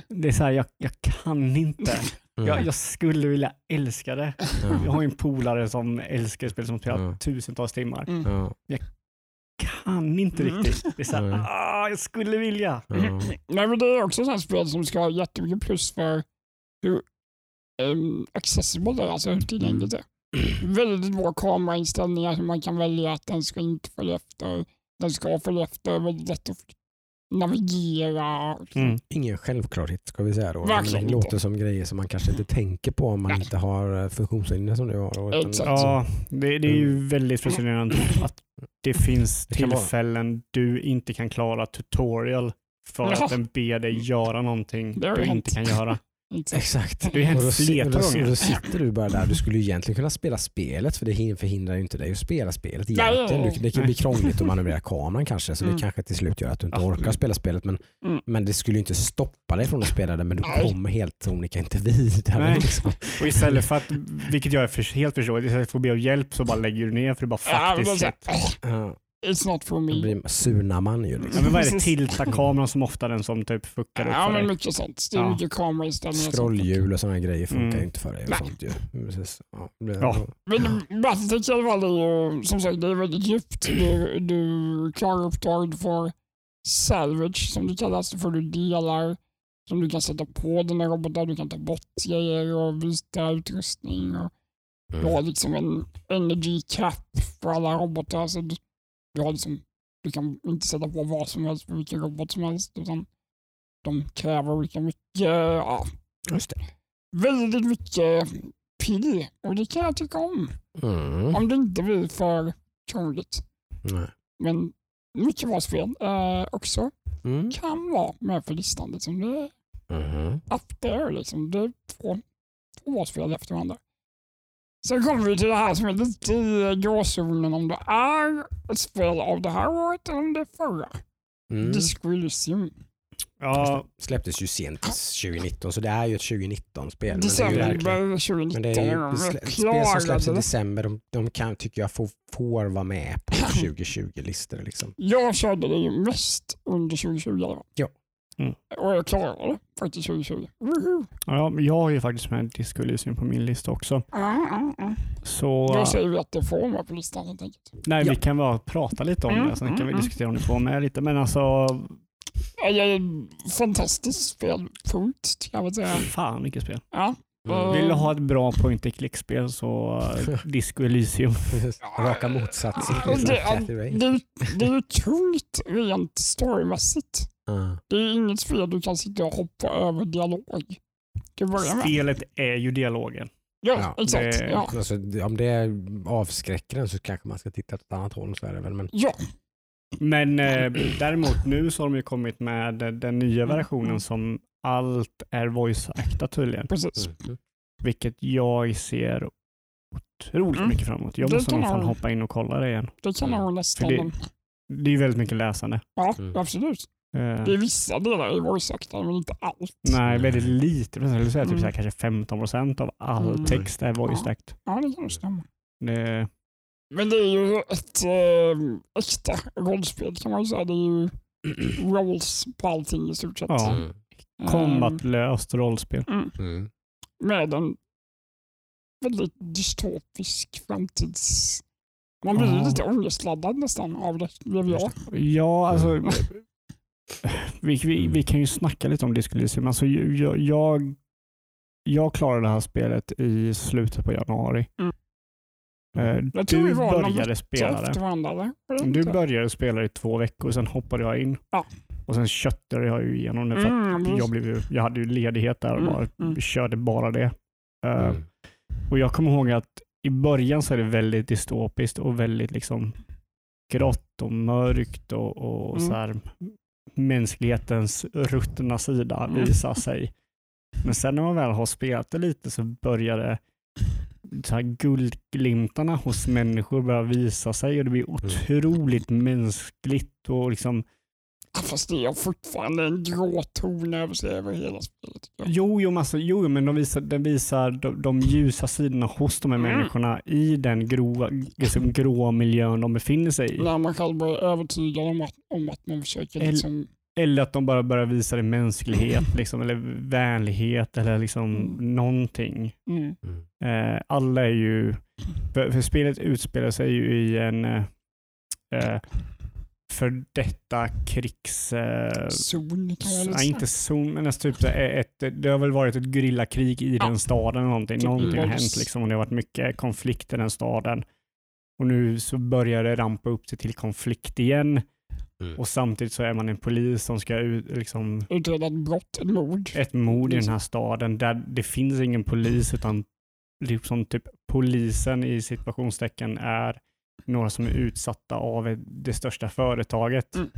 Det är så här, jag, jag kan inte. Mm. Jag, jag, skulle vilja älska det. Mm. Jag har en polare som älskar spel som spelar mm. tusentals timmar. Mm. Jag kan inte mm. riktigt. Det är så här, ah, jag skulle vilja. Nej, men det är också ett spel som ska ha jättemycket plus för hur um, accessible det är, alltså hur tillgängligt det är. Väldigt bra kamerainställningar som man kan välja att den ska inte följa efter. Den ska följa efter, väldigt lätt att navigera. Mm. Ingen självklarhet ska vi säga då. Verkligen det låter som grejer som man kanske inte tänker på om man Nej. inte har eh, funktionshinder som du har. Utan, ja, det, det, är ju mm. väldigt fascinerande att det finns tillfällen du inte kan klara tutorial för att den ber dig göra någonting du inte kan göra. Exakt. Det har hänt flera gånger. Då sitter du bara där. Du skulle ju egentligen kunna spela spelet för det förhindrar ju inte dig att spela spelet egentligen. Det kan bli krångligt att manövrera kameran kanske så mm. det kanske till slut gör att du inte orkar spela spelet men, mm. men det skulle ju inte stoppa dig från att spela det men du kommer helt sonika inte vidare. Liksom. Och istället för att, vilket jag är för, helt förstår, istället för att be om hjälp så bara lägger du ner för det bara faktiskt ja, It's not for me. blir surnar man ju. Liksom. Ja, men vad är det? Tilta kameran som ofta den som typ fuckar upp Ja, för men dig. mycket sånt. Det är ja. mycket kamerainställningar. Scrollhjul och sådana grejer funkar mm. inte för dig. Och sånt ju. Precis. Ja, det, ja. Men Battletech i alla fall är ju som sagt det är väldigt djupt. Du, du klarar uppdrag, du får salvage som det kallas. Du får du delar som du kan sätta på dina robotar. Du kan ta bort grejer och byta utrustning. Och mm. Du har liksom en energy cap för alla robotar. Så du, du, har liksom, du kan inte sätta på vad som helst på vilken robot som helst. Utan de kräver olika mycket. Ja, Just det. Väldigt mycket pill och det kan jag tycka om. Mm. Om det inte blir för krångligt. Men mycket bra spel eh, också. Mm. Kan vara med på listan. Liksom. Det är mm. up there. Liksom. Det är två, två bra spel efter varandra. Sen kommer vi till det här som är lite i gråzonen om det är ett spel av det här året eller om det är förra. Mm. Disco Elysium. Ja. Släpptes ju sent 2019 så det är ju ett 2019-spel. December 2019. Men det är ju spel som släpps i december. De, de kan, tycker jag får, får vara med på 2020-listor. Liksom. Jag körde det ju mest under 2020. Ja. Mm. Och jag klarade det faktiskt 2020. Woohoo. Ja, jag har ju faktiskt med Disco Elysium på min lista också. Mm, mm, mm. Så, Då säger vi att det får med på listan helt enkelt. Nej, ja. vi kan bara prata lite om det, sen kan vi mm, mm, diskutera om det får med lite. Men alltså... Fantastiskt spel, punkt, kan man säga. Fan vilket spel. Ja. Mm. Vill du ha ett bra point and click-spel så Disco Elysium. Raka motsatsen. Det, det, det, det är ju tungt rent storymässigt. Mm. Det är inget spel du kan sitta och hoppa över dialog. Spelet är ju dialogen. Ja, ja exakt. Det, ja. Alltså, om det avskräcker en så kanske man ska titta åt ett annat håll. Så är det väl, men... Ja. Men eh, däremot nu så har de ju kommit med den nya versionen mm. som allt är voice-actat tydligen. Precis. Mm. Vilket jag ser otroligt mm. mycket fram emot. Jag måste nog fan hoppa in och kolla det igen. Det kan jag nästan. Det, det är ju väldigt mycket läsande. Ja, mm. absolut. Uh, det är vissa delar i voice acting, men inte allt. Nej, väldigt lite. Jag skulle säga typ mm. kanske 15 procent av all mm. text är voice ja. Ja, det kan stämma. Det... Men det är ju ett äh, äkta rollspel kan man ju säga. Det är ju rolls på allting i stort sett. Ja. Mm. Kombatlöst rollspel. Mm. Mm. Med en väldigt dystopisk framtids... Man blir ja. lite ångestladdad nästan av det, blev jag. Ja, alltså vi, vi, vi, kan ju snacka lite om Disco Elysium. Alltså, jag, jag, jag klarade det här spelet i slutet på januari. Mm. Uh, du började spela det. Du började spela i två veckor, sen hoppade jag in. Ja. Och sen köttade jag ju igenom det för mm, jag, blev, jag hade ju ledighet där och mm, bara, mm. körde bara det. Uh, och Jag kommer ihåg att i början så är det väldigt dystopiskt och väldigt liksom grått och mörkt och, och mm. så här, mänsklighetens ruttna sida mm. visar sig. Men sen när man väl har spelat det lite så börjar det så här guldglimtarna hos människor börjar visa sig och det blir otroligt mm. mänskligt och liksom Fast det är fortfarande en grå ton över sig över hela spelet. Jo, jo, alltså, jo men de visar, den visar de, de ljusa sidorna hos de här mm. människorna i den grå, liksom, grå miljön de befinner sig i. När man själv börjar övertyga dem att, om att man försöker liksom... Eller att de bara börjar visa det mänsklighet, liksom, eller vänlighet eller liksom mm. någonting. Mm. Eh, alla är ju... För, för, spelet utspelar sig ju i en eh, eh för detta krigs... Eh, zon kan jag Nej, inte zon, men alltså typ ett, det har väl varit ett gerillakrig i ja. den staden. Någonting typ någonting har hänt liksom, och det har varit mycket konflikt i den staden. Och nu så börjar det rampa upp sig till konflikt igen. Mm. Och samtidigt så är man en polis som ska liksom, utreda ett brott, ett mord. Ett mord i den här staden där det finns ingen polis utan liksom typ polisen i situationstecken är några som är utsatta av det största företaget. Mm.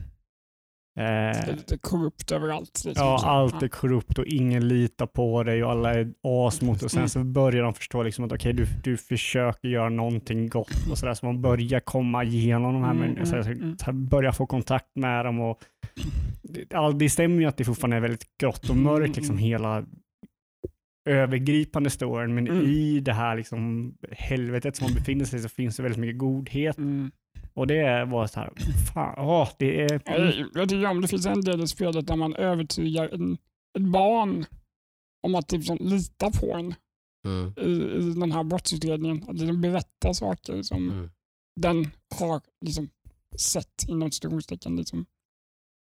Eh, det är lite korrupt överallt. Liksom. Ja, allt är korrupt och ingen litar på dig och alla är as mot Och sen mm. så börjar de förstå liksom att okay, du, du försöker göra någonting gott och sådär. Så man börjar komma igenom de här mm, människorna, mm, mm. börjar få kontakt med dem. Och, det, det stämmer ju att det fortfarande är väldigt grått och mörkt, liksom hela övergripande storyn, men mm. i det här liksom helvetet som man befinner sig så finns det väldigt mycket godhet. Mm. Och det var så här, fan, åh, det är... Jag, jag tycker om det finns en del i spelet där man övertygar en, ett barn om att liksom lita på en mm. i, i den här brottsutredningen. Att liksom berätta saker som mm. den har liksom sett inom citationstecken. Liksom.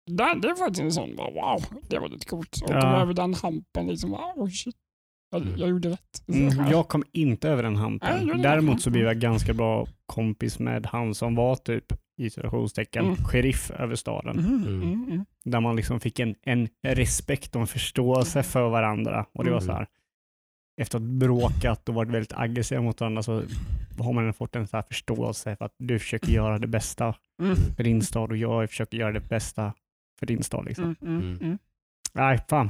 Det, det är faktiskt en sån, wow, det var lite coolt. Och ja. över den hampen, liksom, wow, shit. Jag, mm. jag gjorde rätt. Mm, jag kom inte över den hampen. Däremot så blev jag ganska bra kompis med han som var typ i situationstecken mm. sheriff över staden. Mm, mm. mm. Där man liksom fick en, en respekt och en förståelse för varandra. Och det var så här, efter att bråkat och varit väldigt aggressiva mot varandra så har man fått en så här förståelse för att du försöker göra det bästa för din stad och jag försöker göra det bästa för din stad. Liksom. Nej, fan.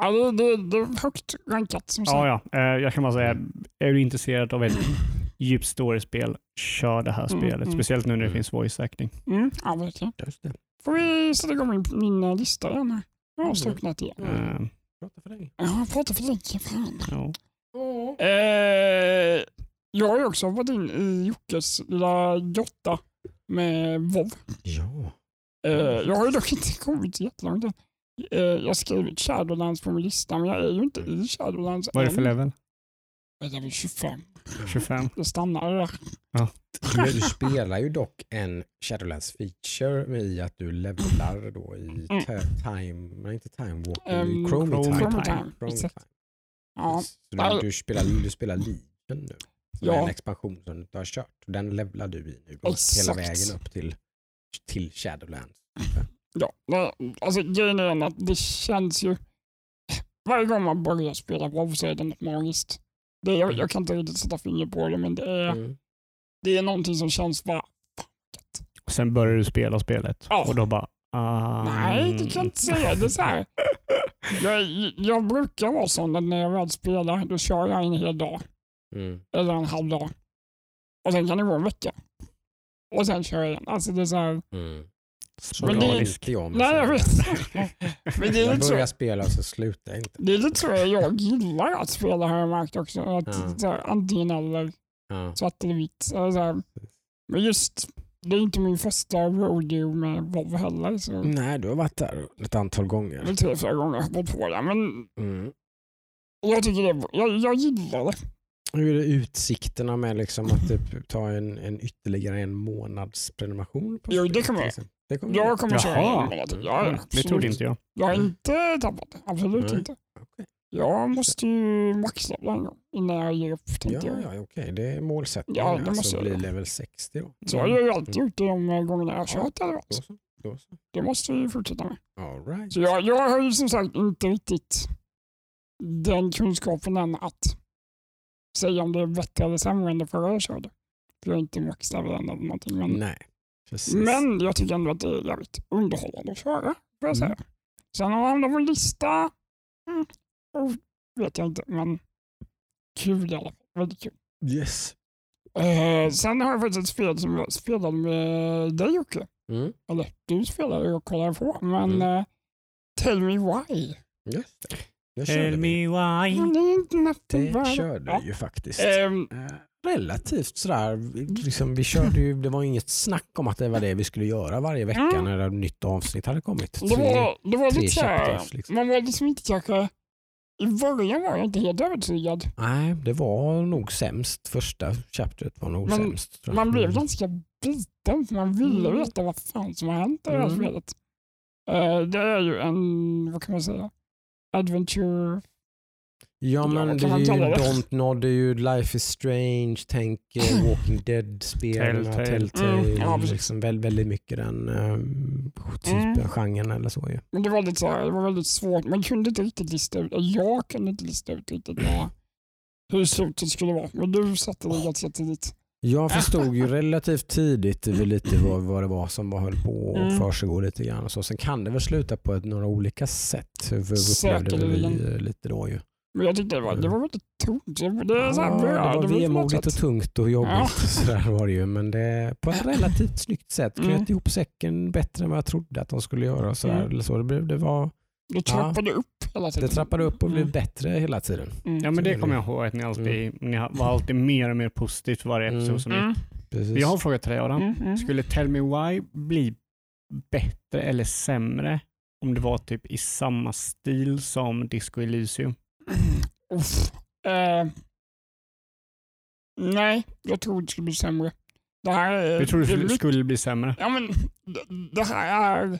Ja, det, det, det är högt rankat som sagt. Ja, ja. Eh, jag kan bara säga, är du intresserad av ett djupt story-spel, kör det här mm, spelet. Mm. Speciellt nu när det mm. finns voice acting. Mm, ja, verkligen. Just det. Får vi sätta igång min, min lista igen? Jag har strucknat igen. Mm. Prata för länge. Ja, prata för länge. Fan. Ja. Eh, jag har ju också varit in i Jockes lilla grotta med WoW. Ja. Eh, jag har ju dock inte kommit jättelångt än. Eh, jag har skrivit Shadowlands på min lista, men jag är ju inte i Shadowlands Vad är det för level? Jag är 25. 25? Jag stannar där. Ja. Du, du spelar ju dock en Shadowlands feature i att du levlar då i mm. time, nej inte time walking, um, Chrome, Chrome, time. Chrome time. Chrome time. Ja. Så du, du, spelar, du spelar Legion nu? Ja. En expansion som du har kört. Den levlar du i nu. Hela vägen upp till, till Shadowlands. Ja, alltså grejen är att det känns ju... Varje gång man börjar spela WoW så är det något magiskt. Det jag, jag kan inte riktigt sätta fingret på det, men det är, mm. det är någonting som känns bara... Och sen börjar du spela spelet ja. och då bara... Ah. Nej, det kan inte säga. Det så här. Jag, jag brukar vara sån att när jag väl spelar, då kör jag en hel dag. Mm. Eller en halv dag. Och sen kan det gå en vecka. Och sen kör jag igen. Alltså det är så här, mm. Sporadisk. Men det, jag nej, jag vet. men det är jag börjar så, spela och så slutar inte. Det är lite så jag gillar att spela har jag märkt också. Att, ja. så här, antingen eller, ja. svart eller vitt. Så men just, det är inte min första rodeo med Volvo heller. Så. Nej, du har varit där ett antal gånger. Det tre, fyra gånger har på det. Men mm. jag tycker det, jag, jag gillar det. Hur är det utsikterna med liksom att typ ta en, en ytterligare en månads prenumeration? På jo, det kommer jag. Det kommer jag kommer köra en månad. Ja, mm, det trodde inte jag. Jag har inte tappat det. Absolut mm. inte. Okay. Jag måste ju maxlevla en gång innan jag ger upp. Ja, jag. ja okej. Okay. Det är målsättningen. Ja, det måste alltså bli level 60 då. Så mm. jag har ju alltid gjort det de gångerna jag har kört ja, då så, då så. Det måste vi fortsätta med. All right. Så jag, jag har ju som sagt inte riktigt den kunskapen än att säga om det är bättre eller sämre än det förra jag körde. För jag är inte maxlevel än eller någonting. Men, Nej, precis. men jag tycker ändå att det är jävligt underhållande att köra. Får jag säga. Mm. Sen har han en lista, mm, oh, vet jag inte, men kul i alla fall. Väldigt kul. Yes. Eh, sen har jag faktiskt ett spel som jag spelade med dig Jocke. Mm. Eller du spelade och kollade på, men mm. eh, Tell Me Why. Det. Tell me why. Det körde vi ju faktiskt. Um, Relativt sådär. Liksom, vi körde ju, det var inget snack om att det var det vi skulle göra varje vecka mm. när ett nytt avsnitt hade kommit. Det var, det var lite såhär, liksom. man var liksom inte kanske i början var jag inte helt övertygad. Nej, det var nog sämst. Första chapteret var nog Men sämst. Man blev mm. ganska biten för man ville mm. veta vad fan som har hänt i det här mm. spelet. Uh, det är ju en, vad kan man säga, adventure Ja men det är ju Don't Nod, det är ju Life is Strange, tänk eh, Walking Dead-spelen, Telltale, Telltale mm, ja, liksom väldigt, väldigt mycket den um, typen, mm. genren eller så ju. Men det var, lite så, det var väldigt svårt, man kunde inte riktigt lista ut, jag kunde inte lista ut riktigt vad, hur slutet skulle vara, men du satte det ganska tidigt. Jag förstod ju relativt tidigt lite vad, vad det var som höll på att mm. försiggå lite grann. Och så. Sen kan det väl sluta på ett, några olika sätt. För Säkerligen. lite då ju. Men jag tyckte det var, det var väldigt tungt. Det, det, så här, ja, det var vemodigt och tungt och jobbigt. Ja. Så var det ju. Men det, på ett relativt snyggt sätt knöt mm. ihop säcken bättre än vad jag trodde att de skulle göra. Så mm. eller så. Det, blev, det, var, det trappade ja, upp hela tiden. Det trappade upp och blev mm. bättre hela tiden. Mm. Ja men det kommer jag ihåg att ni alltid mm. ni var alltid mer och mer positivt för varje mm. episod som mm. gick. Jag har en fråga till dig Adam. Mm. Mm. Skulle Tell Me Why bli bättre eller sämre om det var typ i samma stil som Disco Elysium? Uh, nej, jag tror det skulle bli sämre. Det här är, du tror det, det skulle bli sämre? Ja, men det, det här är...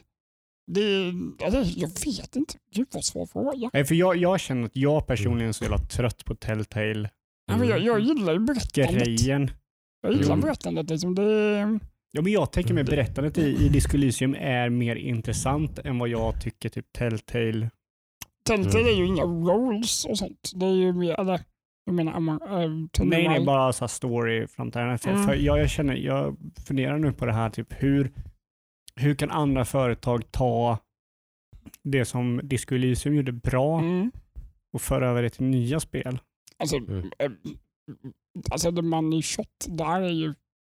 Det, alltså, jag vet inte. Gud vad svår fråga. Nej, för jag, jag känner att jag personligen är så jävla trött på Telltale. Ja, men jag, jag gillar ju berättandet. Grejen. Jag gillar mm. berättandet. Liksom. Det, ja, men jag tänker mig berättandet i, i Disco Elysium är mer intressant än vad jag tycker typ Telltale Telltale mm. är ju inga roles och sånt. Det är ju mer, eller jag menar, äh, Nej, det är bara så story. För, mm. för jag, jag, känner, jag funderar nu på det här, typ hur, hur kan andra företag ta det som Disco Elysium gjorde bra mm. och föra över det till nya spel? Alltså, mm. äh, alltså The Money Shot, där är ju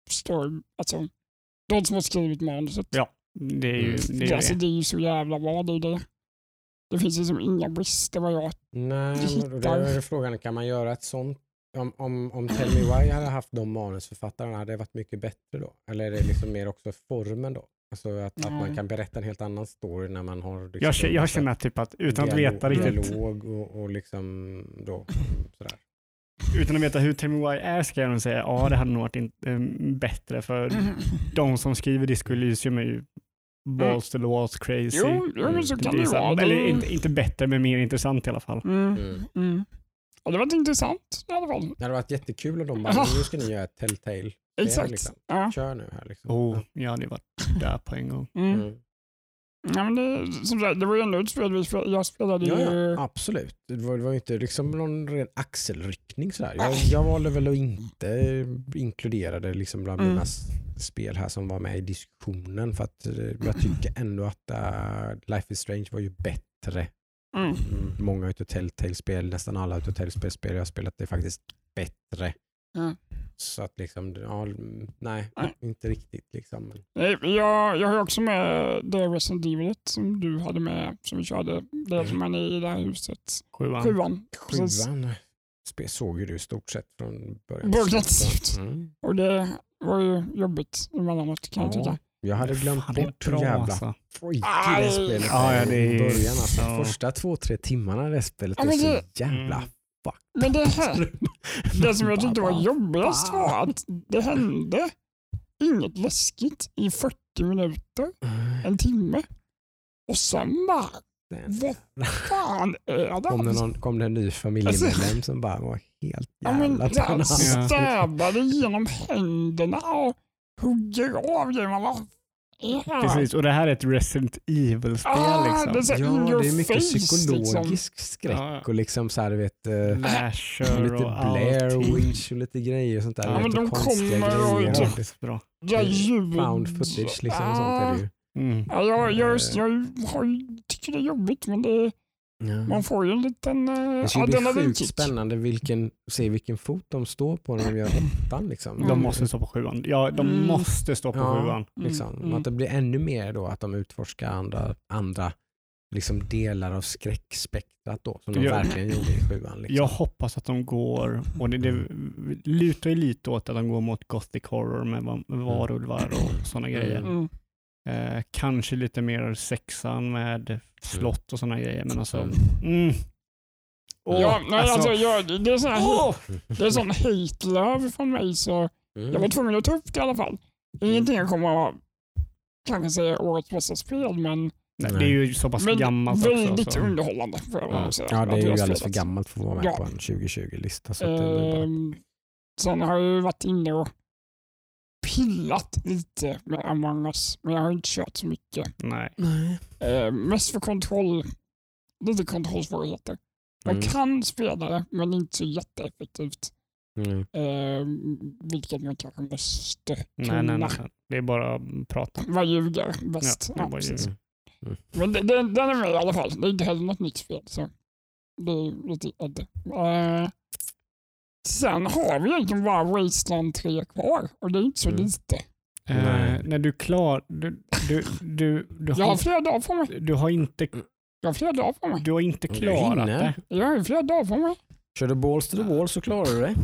story, alltså de som har skrivit manuset. Ja, det är ju det. Är alltså, det. är ju så jävla bra, det är det. Det finns liksom inga brister vad jag Nej, hittar. Det är frågan, kan man göra ett sånt? Om, om, om Tell Me Why hade haft de manusförfattarna, hade det varit mycket bättre då? Eller är det liksom mer också formen då? Alltså att, att man kan berätta en helt annan story när man har... Liksom jag, jag känner typ att utan dialog, att veta riktigt... Dialog och, och liksom då, sådär. Utan att veta hur Tell Me Why är ska jag nog säga ja det hade nog varit in, ähm, bättre för de som skriver Disco Elysium är ju balls to the walls crazy. Jo, jo så kan det vara. Eller inte, inte bättre, men mer intressant i alla fall. Mm. Mm. mm. Ja, det var intressant i alla fall. Det hade varit jättekul om de bara, nu ska ni göra ett Telltale. Exakt. Liksom. Ja. Kör nu här. Liksom. Oh, jag hade varit där på en gång. Mm. Ja, men det, som sagt, det var ju ändå ett spel vi spelade. Jag spelade ja, ju... Ja, absolut. Det var, det var inte liksom någon ren axelryckning. Sådär. Jag, jag valde väl att inte inkludera det liksom bland mm. mina spel här som var med i diskussionen. För att eh, jag tycker ändå att uh, Life is Strange var ju bättre. Mm. mm många utav Telltale-spel, nästan alla utav Telltale-spel jag har spelat är faktiskt bättre. Mm. Så att liksom, ja, nej, nej, inte riktigt. Liksom. Jag, jag har också med det Resident Evil som du hade med, som vi körde. Det som är i det här huset. Sjuan. Sjuan. Sjuan såg ju du i stort sett från början. Början mm. Och det var ju jobbigt emellanåt kan ja. jag tycka. Jag hade glömt Fan, bort hur jävla alltså. freaky det spelet ja, ja, det är i början. Alltså. Ja. Första två, tre timmarna i det spelet ja, är så det, jävla mm. Men det, här, det som jag tyckte var jobbigast var att det hände inget läskigt i 40 minuter, en timme. Och sen bara vad fan är det? Kom det, någon, kom det en ny familjemedlem alltså, som bara var helt jävla ja, men, Stäbade genom händerna och hugger av det. Bara, Precis, och det här är ett Resident Evil-spel. Ah, liksom. det är ja, det är mycket face, psykologisk liksom. skräck ja. och liksom så här, vet, Lasher lite Blair Witch och lite grejer och sånt där. Ja, men de kommer och typ, bra. Ja, ljud. Found footage liksom och sånt är det ju. Mm. Ja, jag, jag, jag, jag tycker det är jobbigt men det, Ja. Man får ju en liten uh, Det sjukt spännande vilken, se vilken fot de står på när de gör åttan. Liksom. De mm. måste stå på sjuan. Ja, de mm. måste stå på ja, sjuan. Liksom. Mm. Att det blir ännu mer då att de utforskar andra, andra liksom delar av skräckspektrat då, som de jag, verkligen gjorde i sjuan. Liksom. Jag hoppas att de går, och det, det lutar ju lite åt att de går mot gothic horror med, med varulvar och sådana grejer. Mm. Eh, kanske lite mer sexan med slott och sådana grejer. Men alltså, mm. Oh, ja, nej, alltså, alltså jag, det är sån oh! det är sån hate-love från mig så mm. jag var tvungen att ta upp det i alla fall. Ingenting jag kommer att kanske säga årets bästa spel men Nej, det är ju så pass men gammalt också. Väldigt underhållande får jag ja. säga. Ja, det är ju alldeles för gammalt för att vara med ja. på en 2020-lista. Så ehm, Sen har jag ju varit inne och pillat lite med Among us, men jag har inte kört så mycket. Nej. Nej. Eh, mest för kontroll, lite kontrollsvårigheter. Jag mm. kan spela det, men inte så jätteeffektivt. Mm. Eh, vilket man kanske måste kunna. Nej, nej, nej. Det är bara att prata. Vad ljuger bäst. Ja, ja, precis. Mm. Men det, det, den är med i alla fall. Det är inte heller något nytt spel. Så det är lite udda. Eh, Sen har vi egentligen bara Wasteland 3 kvar och det är inte så mm. lite. Uh, när du är klar, du, du, du, du Jag har flera dagar på mig. Du har inte, jag har flera dagar på mig. Du har inte klarat det. Jag har flera dagar på mig. Kör du balls to the wall så klarar du det.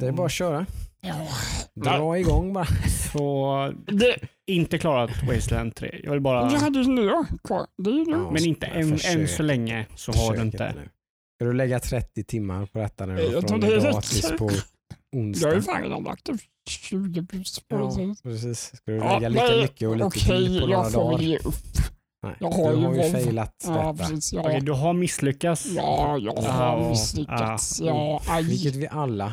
Det är bara att köra. Ja. Dra igång bara. Så det, inte klarat Wasteland 3. Jag vill bara... Jag hade ju nu kvar. Det är ju ja, Men inte än, än så länge så har du inte. Ska du lägga 30 timmar på detta nu? Jag tror det är gratis på onsdag. Jag har ju fan redan lagt 20 plus på ja, precis. Ska du lägga ja, lika nej, mycket och lite okay, till på några dagar? jag får väl ge upp. Nej, jag har du har ju failat ja, detta. Precis, ja. Okej, du har misslyckats. Ja, jag har misslyckats. Ja, aj. Vilket vi alla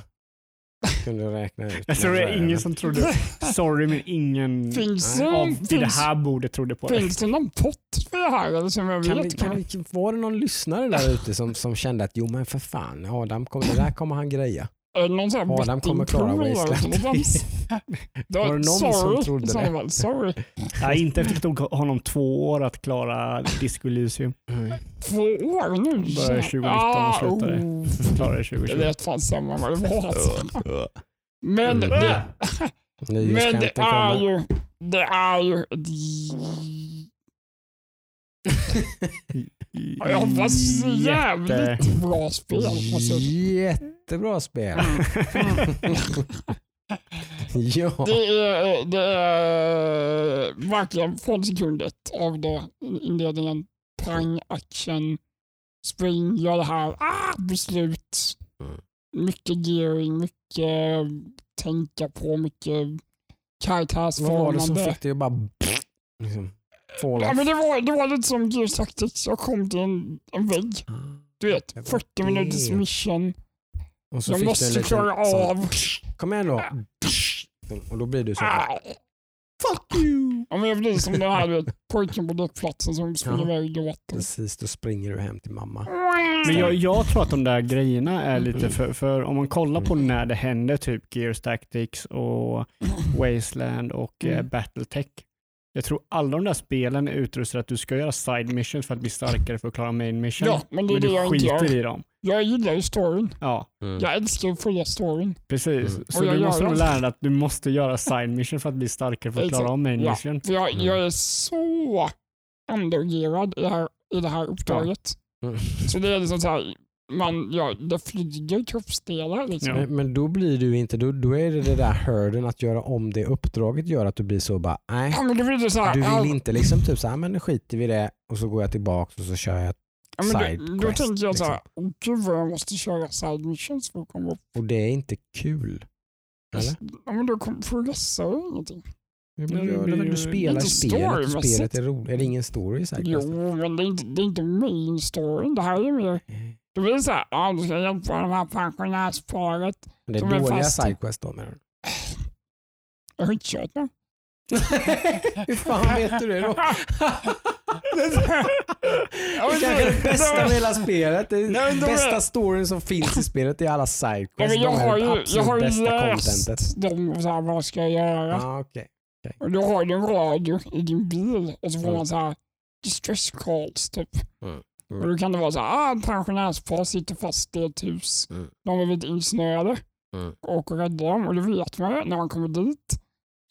kunde räkna ut. Jag tror det är ingen som trodde, sorry men ingen finns det, av finns, det här bordet trodde på det. Finns det någon pott för det här? Eller som jag kan vet? Vi, kan vi, var det någon lyssnare där ute som, som kände att jo men för fan, Adam, kom, det där kommer han greja. Någon sån här Adam kommer klara Wasteland. Var det någon sorry, som trodde det? Väl, sorry. Nej, inte efter att det tog honom två år att klara Disco Elysium. Mm. Två år nu? Började 2019 och slutade. Oh. Klarade 2020. Det lät fan samma vad det var. Men det, men det är ju, det är ju jag hoppas jävligt bra spel. Jättebra spel. ja. Det är, det är verkligen ett av det inledningen. Pang, action, spring, gör det här, ah, beslut. Mm. Mycket gearing, mycket tänka på, mycket karaktärsformande. Vad var det som fick dig att bara... Liksom, ja, men det, var, det var lite som Gears Tactics. Jag kom till en, en vägg. Ah, du vet, 40 minuters mission. Och så jag måste klara av. Kom igen då. Och då blir du så här. Fuck you! Ja, men jag blir som den här pojken på däckplatsen som springer iväg och gråter. Precis, då springer du hem till mamma. Men jag, jag tror att de där grejerna är lite för, för om man kollar på mm. när det händer, typ Gears Tactics och Wasteland och eh, mm. Battletech. Jag tror alla de där spelen är utrustade att du ska göra side missions för att bli starkare för att klara main mission. Ja, men det är men det jag inte gör. i dem. Jag gillar ju storyn. Ja. Mm. Jag älskar att följa storyn. Precis, mm. så du måste nog lära dig att du måste göra side mission för att bli starkare för att klara av main ja. mission. Jag, jag är så undergerad i det här, i det här uppdraget. Ja. Mm. Så det är liksom så här, man, ja, det flyger kroppsdelar. Liksom. Men, men, då blir du inte, då, då är det det där hörden att göra om det uppdraget gör att du blir så bara, nej. Ja, blir så här, du vill ja. inte liksom typ så här, men nu skiter vi i det och så går jag tillbaka och så kör jag ja, side då, då tänker jag liksom. så här, oh, gud vad jag måste köra side missions för att komma upp. Och det är inte kul. Eller? Ja, men då progressar jag ingenting. Ja, men gör det väl, du spelar spelet och spelet är roligt. Är det ingen story i Jo, men det är inte, det är inte main storyn. Det här är mer då blir det så här, ja, du ska hjälpa de här pensionärsparet. Det är dåliga sidequest då menar du? Jag har inte kört dem. Hur fan vet du det då? det kanske är det bästa med hela spelet. Det Nej, bästa storyn som finns i spelet är alla sidequests. jag, har ju, jag har ju läst dem, så här, vad ska jag göra? Ah, okay. Okay. Och då har du en radio i din bil och så får mm. man så här distress calls typ. Mm. Mm. Och då kan det vara så här, ah, pensionärspar sitter fast i ett hus. Mm. De är lite insnöade. Mm. Och rädda dem. Och det vet man när man kommer dit.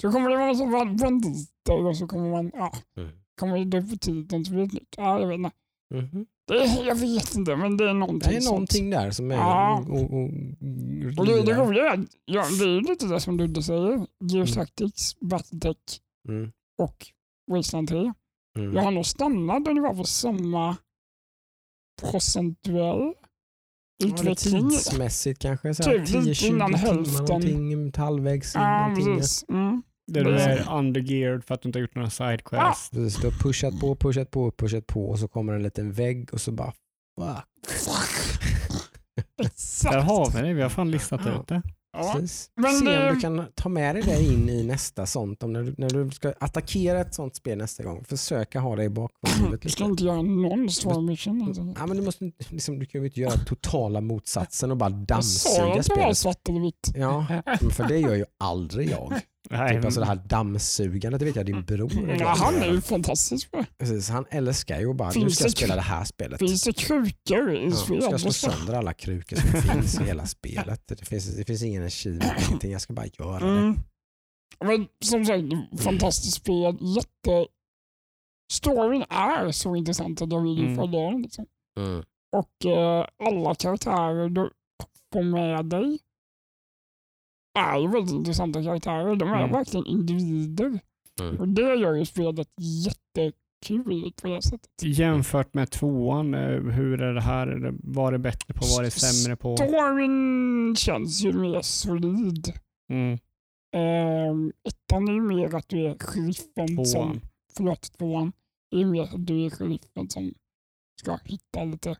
Så kommer det vara så banditer och så kommer man, ja, mm. kommer det på tiden blir det nytt. Ja, jag vet inte. Mm. Det, jag vet inte, men det är någonting Det är någonting sånt. där som är... Ja. Och, och, och, och det, det roliga är, ja, det är lite det som Ludde säger. Gears mm. Battletech mm. och Wasteland 3. Mm. Jag har nog stannat ungefär på samma procentuell utveckling. Ja, tidsmässigt kanske? Så typ 10-20 timmar någonting, halvvägs in ja, precis. Mm. Där du är undergeared för att du inte har gjort några sidequests. Ja. Du har pushat på, pushat på, pushat på och så kommer en liten vägg och så bara fuck. Där har vi det, vi har fan listat ja. ut det. Ja. Men Se om du kan ta med dig det in i nästa sånt. Om när, du, när du ska attackera ett sånt spel nästa gång, försöka ha det i bakhuvudet. Du ska inte göra någon story mission. Alltså. Ja, men du, måste, liksom, du kan ju inte göra totala motsatsen och bara dammsuga spelet. Jag svart eller vitt. Ja, för det gör ju aldrig jag. Nej. Typ alltså det här dammsugandet, det vet jag din bror ja, Han är ju fantastisk på Precis, Han älskar ju bara, nu ska jag spela det här spelet. Finns det krukor i ja, spelet? Jag ska slå sönder alla krukor som finns i hela spelet. Det finns, det finns ingen achievement, ingenting. Jag ska bara göra mm. det. Men som sagt, fantastiskt spel. Jätte... Storyn är så intressant att jag vill mm. följa den. Liksom. Mm. Och uh, alla karaktärer du får med dig är ju väldigt intressanta karaktärer. De är mm. verkligen individer. Mm. Och det gör ju spelet jättekul på det sättet. Jämfört med tvåan, eh, hur är det här? Var det bättre på? Var det sämre på? Storyn känns ju mer solid. Mm. Um, ettan är ju mer att du är sheriffen som... Förlåt, tvåan. Det är mer att du är sheriffen som ska hitta lite...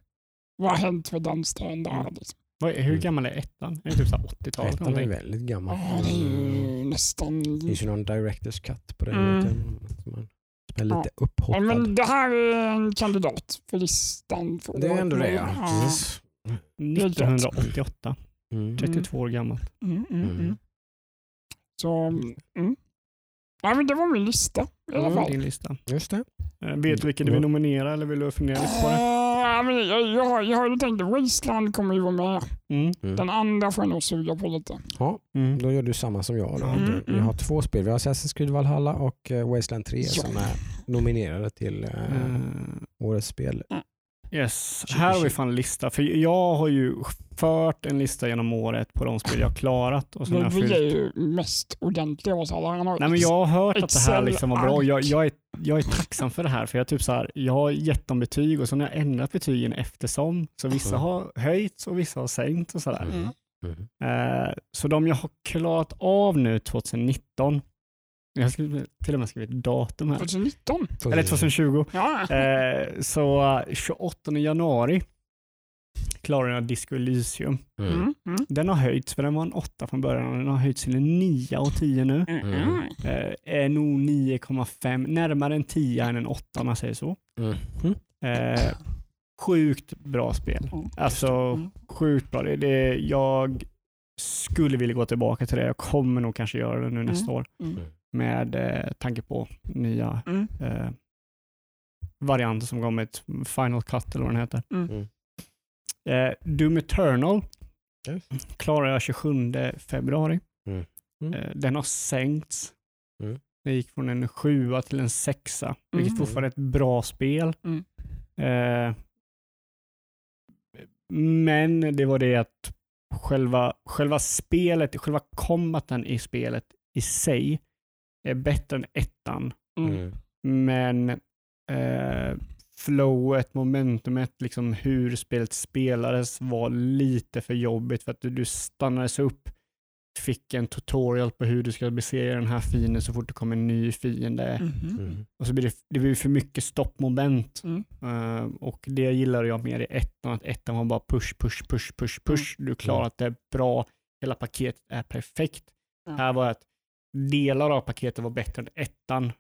Vad har hänt med den stan där? Mm. Liksom. Vad, hur mm. gammal är ettan? Är det typ 80-tal? Ettan är väldigt gammal. Ja, det är nästan... Det finns ju någon directors cut på det. Mm. Som är lite ja. upphottad. Ja, men det här är en kandidat för listan. För det är ändå det ja. ja. 1988. Mm. 32 år gammalt. Mm, mm, mm. Så, mm. Ja, men det var min lista i alla fall. Din lista. Just det. Eh, vet du vilken du vill nominera eller vill du fundera lite på det? Men jag, jag, har, jag har ju tänkt att Wasteland kommer ju vara med. Mm. mm. Den andra får jag nog suga på lite. Ja, mm. då gör du samma som jag. Då. Mm. Vi har mm. två spel. Vi har Assassin's Creed Valhalla och uh, Wasteland 3 ja. som är nominerade till uh, årets spel. Yes, här har vi fan en lista. För jag har ju fört en lista genom året på de spel jag har klarat. Och men jag vi är ju mest ordentliga av oss alla. Nej, men jag har hört Excel, att det här liksom var bra. Jag, jag, är, jag är tacksam för det här. För jag, typ så här, jag har gett dem betyg och så har jag ändrat betygen eftersom. Så vissa mm. har höjt och vissa har sänkt och sådär. Mm. Mm. Uh, så de jag har klarat av nu 2019 jag har till och med skrivit datum här. 2019? Eller 2020. Ja. Eh, så 28 januari klarade jag Disco Elysium. Mm. Mm. mm. Den har höjts, för den var en 8 från början. Den har höjts till en 9 och 10 nu. Mm. mm. Eh, är nog 9,5, närmare en 10 än en 8 om man säger så. Mm. Eh, sjukt bra spel. Alltså sjukt bra. Det, det, jag skulle vilja gå tillbaka till det. Jag kommer nog kanske göra det nu nästa år med eh, tanke på nya mm. eh, varianter som kommer, Final Cut eller vad den heter. Mm. mm. Eh, Doom Eternal yes. klarar jag 27 februari. Mm. Mm. Eh, den har sänkts. Mm. Det gick från en sjua till en sexa, vilket mm. fortfarande är ett bra spel. Mm. Eh, men det var det att själva, själva spelet, själva kombaten i spelet i sig är bättre än ettan. Mm. mm. Men eh, flowet, momentumet, liksom hur spelet spelades var lite för jobbigt för att du stannades upp fick en tutorial på hur du ska besegra den här fienden så fort det kommer en ny fiende. Mm mm. Och så blir det, det blir för mycket stoppmoment. Mm. Uh, och det gillar jag mer i ettan, att ettan var bara push, push, push, push, push. Mm. Du klarar att det är bra, hela paketet är perfekt. Här var att delar av paketet var bättre än ettan,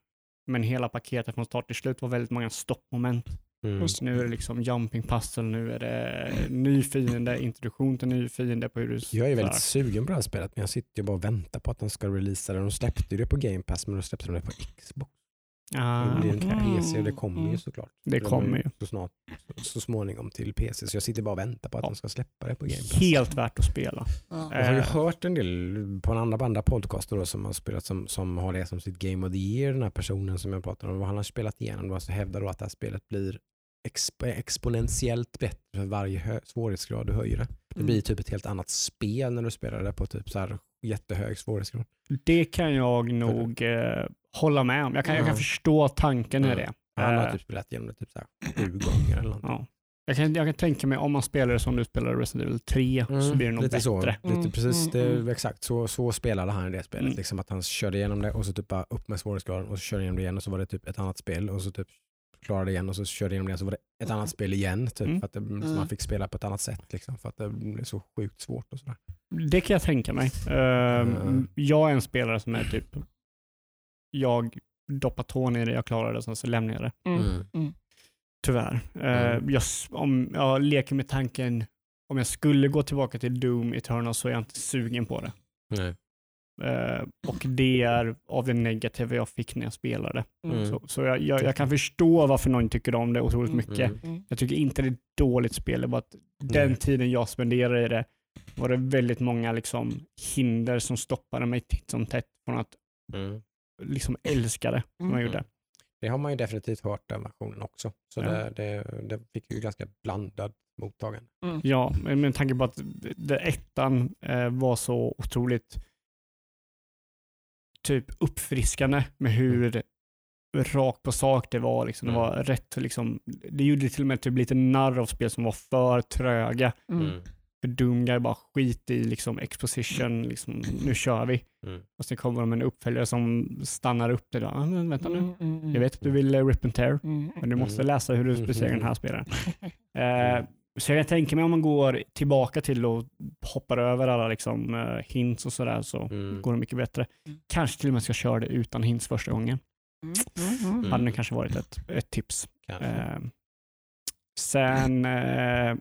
men hela paketet från start till slut var väldigt många stoppmoment. Mm. nu är det liksom jumping puzzle, nu är det ny fiende, introduktion till ny fiende. På hur du jag är väldigt sugen på det här spelet, men jag sitter ju bara och väntar på att de ska releasa det. De släppte det på Game Pass, men de släppte det på Xbox. Ah, det blir inte okay. PC och det kommer ju mm. såklart. Det kommer ju. Så, snart, så småningom till PC, så jag sitter bara och väntar på att ja. de ska släppa det på Game Pass. Helt värt att spela. Ja. Jag har ju hört en del på en andra, andra podcaster då, som har spelat som, som har det som sitt Game of the Year, den här personen som jag pratar om. Han har spelat igenom och hävdar då att det här spelet blir exp exponentiellt bättre för varje svårighetsgrad du höjer det. Det mm. blir typ ett helt annat spel när du spelar det på typ så här jättehög svårighetsgrad. Det kan jag nog eh, hålla med om. Jag kan, mm. jag kan förstå tanken mm. i det. Han har eh. typ spelat igenom det typ så här sju gånger eller något. Ja. Jag kan, jag kan tänka mig om man spelar det som du spelar Resident Evil 3 mm, så blir det nog lite bättre. Så, lite mm, precis, det, mm, mm. exakt så, så spelade han i det spelet. Liksom att han körde igenom det och så typ bara upp med svårighetsgraden och så körde igenom det igen och så var det typ ett annat spel och så typ klarade igen och så körde igenom det så var det ett annat spel igen. Typ, mm. för att det, mm. man fick spela på ett annat sätt. Liksom, för att det blev så sjukt svårt. och sådär. Det kan jag tänka mig. Uh, jag är en spelare som är typ, jag doppar tån i det, jag klarar det, och sen så lämnar jag det. Mm. mm. mm. Tyvärr. Uh, jag, om jag leker med tanken, om jag skulle gå tillbaka till Doom Eternal så är jag inte sugen på det. Nej. Uh, och det är av det negativa jag fick när jag spelade. Mm. Så, så jag, jag, jag, kan förstå varför någon tycker om det otroligt mm. mycket. Mm. mm. Jag tycker inte det är ett dåligt spel, det är bara att den tiden jag spenderade i det var det väldigt många liksom, hinder som stoppade mig titt som tätt från att mm. Liksom, älska det som jag gjorde. Det har man ju definitivt hört den versionen också. Så ja. det, det, det, fick ju ganska blandad mottagande. Ja, men med tanke på att det, ettan eh, var så otroligt typ uppfriskande med hur mm. rakt på sak det var. Liksom. Det mm. var rätt, liksom, det gjorde till och med typ lite narr av spel som var för tröga. Mm. Mm. För Doomguy bara skit i liksom, exposition, liksom, nu kör vi. Mm. Och sen kommer de med en uppföljare som stannar upp det. Då. Ah, men vänta nu, mm, mm, jag vet att du vill uh, rip and tear, men du måste läsa hur du besegrar den här spelaren. uh, Så jag tänker mig om man går tillbaka till och hoppar över alla liksom, uh, hints och sådär så mm. går det mycket bättre. Mm. Kanske till och med ska köra det utan hints första gången. Mm. Mm. Hade det kanske varit ett, ett tips. Uh, sen uh,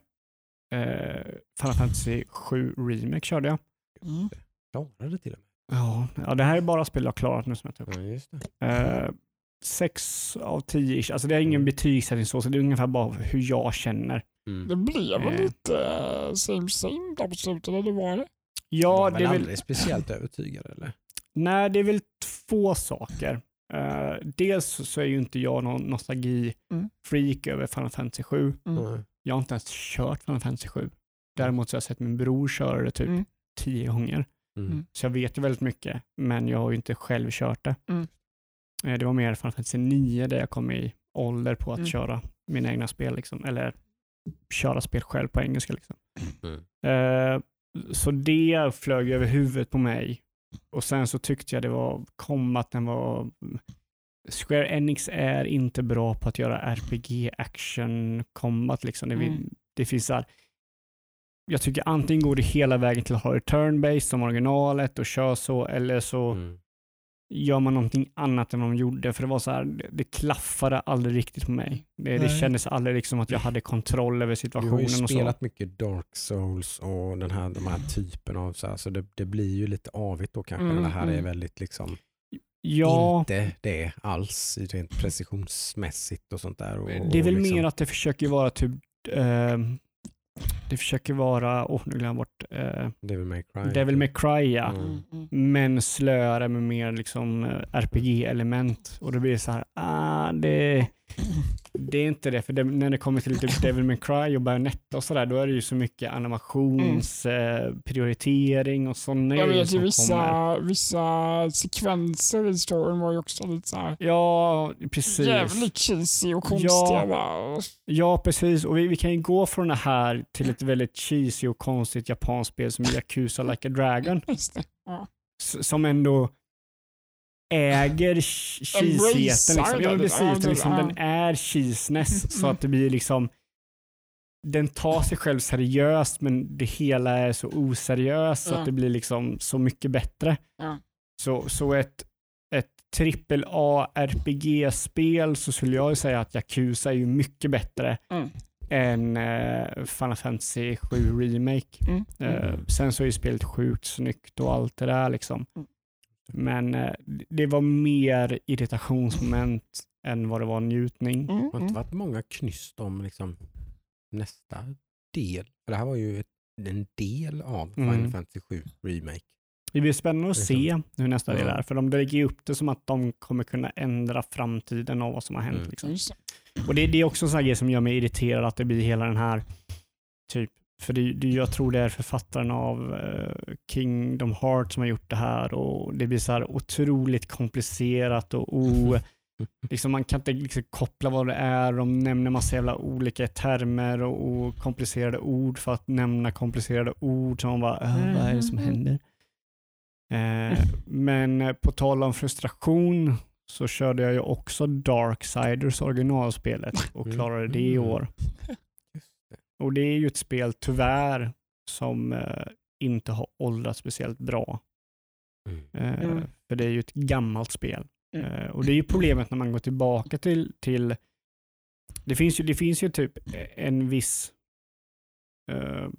uh, Final Fantasy 7 Remake körde jag. Mm. Klarade till och med. Ja, ja, det här är bara spel jag har klarat nu som jag tar upp. Uh, sex av tio, alltså det är ingen mm. betygssättning så, så det är ungefär bara hur jag känner. Mm. Det blev väl eh. lite uh, same same där på slutet, eller var det? Ja, det är väl aldrig speciellt övertygad eller? Nej, det är väl två saker. Uh, dels så är ju inte jag någon nostalgi-freak mm. över Final Fantasy 7. Mm. Jag har inte ens kört Final Fantasy 7. Däremot så har jag sett min bror köra det typ mm. tio gånger. Mm. mm. Så jag vet ju väldigt mycket, men jag har ju inte själv kört det. Mm. Uh, det var mer Final Fantasy 9 där jag kom i ålder på att köra mina egna spel, liksom, eller köra spel själv på engelska. Liksom. Mm. Uh, så det flög över huvudet på mig. Och sen så tyckte jag det var kombaten var Square Enix är inte bra på att göra RPG action combat. Liksom. Det, mm. det finns så här, jag tycker antingen går det hela vägen till att ha turn-based som originalet och kör så, eller så mm gör man någonting annat än vad de gjorde. För det var så här, det, det klaffade aldrig riktigt på mig. Det, det kändes aldrig liksom att jag hade kontroll över situationen. Du har ju spelat mycket Dark Souls och den här, de här typen av, så, här, så det, det, blir ju lite avigt då kanske. Mm, det här är mm. väldigt liksom ja. inte det alls rent precisionsmässigt och sånt där. Och, det är väl liksom. mer att det försöker vara typ äh, det försöker vara, åh oh, nu glömde jag bort, eh, Devil May Cry. Devil May Cry ja. Mm, mm. Men slöare med mer liksom eh, RPG-element. Och då blir det så här, ah, det, det är inte det. För det, när det kommer till typ Devil May Cry och Bayonetta och sådär, då är det ju så mycket animationsprioritering eh, och sådana Jag vet ju vissa, kommer. vissa sekvenser i storyn var ju också lite så här Ja, precis. jävligt cheesy och konstiga. bara. Ja, precis. Och vi, vi kan ju gå från det här till ett väldigt cheesy och konstigt japanskt spel som Yakuza Like a Dragon. Ja. som ändå äger ch- cheesigheten. Liksom. Ja, precis, det- liksom, den är cheeseness så Mm. att det blir liksom den tar sig själv seriöst men det hela är så oseriöst så att det blir liksom så mycket bättre. Så, så ett, ett trippel A RPG-spel så skulle jag ju säga att Yakuza är ju mycket bättre Mm. än eh, Final Fantasy 7 Remake. Mm. Eh, sen så är ju spelet sjukt snyggt och allt det där liksom. Mm. Men eh, det var mer irritationsmoment än vad det var njutning. Mm, Det har inte mm. varit många knyst om liksom, nästa del. För det här var ju ett, en del av Mm. Final Fantasy 7 Remake. Det blir spännande att se hur nästa del är, för de lägger ju upp det som att de kommer kunna ändra framtiden av vad som har hänt. Mm. Liksom. Och det, det är också en sån här grej som gör mig irriterad, att det blir hela den här, typ, för det, det, jag tror det är författaren av eh, Kingdom Hearts som har gjort det här och det blir så här otroligt komplicerat och o, liksom man kan inte liksom koppla vad det är, de nämner massa jävla olika termer och, och komplicerade ord för att nämna komplicerade ord som man bara, "Äh, vad är det som Mm. händer? Eh, men eh, på tal om frustration så körde jag ju också Darksiders originalspelet och Mm. klarade det i Mm. år. Och det är ju ett spel tyvärr som eh, inte har åldrats speciellt bra. Mm. Eh, Mm. För det är ju ett gammalt spel. Mm. Eh, och det är ju problemet när man går tillbaka till, till det, finns ju, det finns ju typ en viss eh,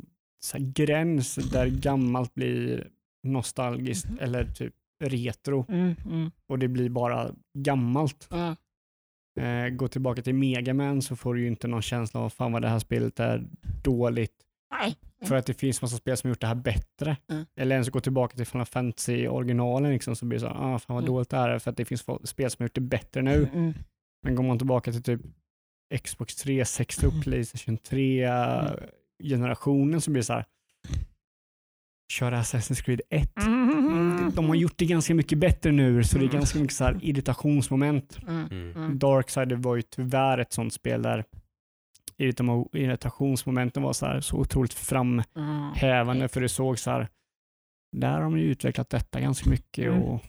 så här gräns där gammalt blir nostalgiskt Mhm. eller typ retro Mm, mm. och det blir bara gammalt. Ja. Eh, gå tillbaka till Megaman så får du ju inte någon känsla av fan vad det här spelet är dåligt. Nej. För att det finns massa spel som har gjort det här bättre. Mm. Eller ens gå tillbaka till Final Fantasy-originalen liksom, så blir det så ah, fan vad Mm. dåligt det här är för att det finns spel som har gjort det bättre nu. Mm. Men går man tillbaka till typ Xbox 360 och Mm. Playstation 3-generationen så blir det så här köra Assassin's Creed 1. Mm. De har gjort det ganska mycket bättre nu så det är Mm. ganska mycket så här irritationsmoment. Mm. Mm. Mm. Darksider var ju tyvärr ett sånt spel där irritationsmomenten var så, här, så otroligt framhävande för det såg så här, där har de ju utvecklat detta ganska mycket Mm. och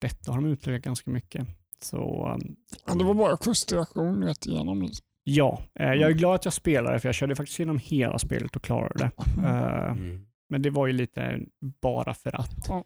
detta har de utvecklat ganska mycket. Så um, Ja, det var bara frustration rätt igenom. Liksom. ja, eh, jag är Mm. glad att jag spelade för jag körde faktiskt igenom hela spelet och klarade det. Eh, Mm. Men det var ju lite bara för att. Ja.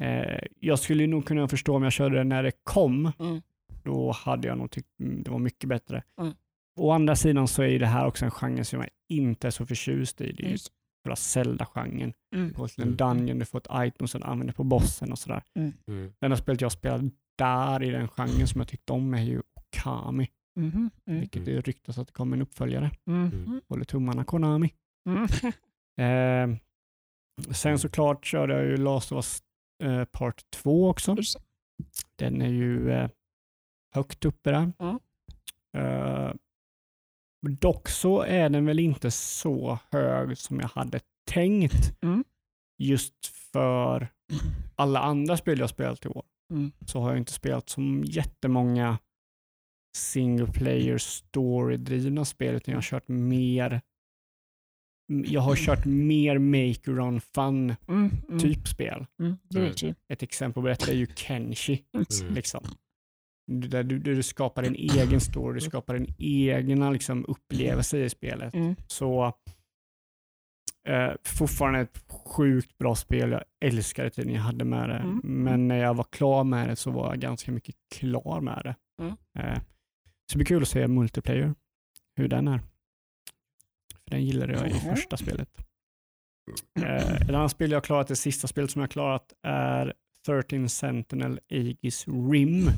Eh, jag skulle nog kunna förstå om jag körde det när det kom. Mm. Då hade jag nog tyckt mm, det var mycket bättre. Mm. Å andra sidan så är ju det här också en genre som jag inte är så förtjust i. Det är ju själva Zelda-genren. Mm. Du till en Mm. dungeon, du får ett item som du använder på bossen och sådär. Mm. Det enda spelet jag spelade där i den genren som jag tyckte om är ju Okami. Mhm. Mm. Vilket det ryktas att det kommer en uppföljare. Mm. Håller tummarna Konami. Mm. Eh, sen såklart körde jag ju Last of Us eh, Part 2 också. Den är ju eh, högt uppe där. Ja. Eh, dock så är den väl inte så hög som jag hade tänkt. Mm. Just för alla andra spel jag spelat i år Mm. så har jag inte spelat som jättemånga single player story-drivna spel utan jag har kört mer jag har kört mer make run fun Mm. Mm. typ spel. Mm. Ett exempel på detta är ju Kenshi. Mm. Liksom. Där du, du skapar en egen story, du skapar en egna liksom, upplevelse i spelet. Mm. Så eh, fortfarande ett sjukt bra spel. Jag älskade tiden jag hade med det. Mm. Men när jag var klar med det så var jag ganska mycket klar med det. Eh, så det blir kul att se multiplayer, hur den är. Den gillade jag i Mm. första spelet. Eh, ett annat spel jag har klarat, det sista spelet som jag har klarat är 13 Sentinel Aegis Rim.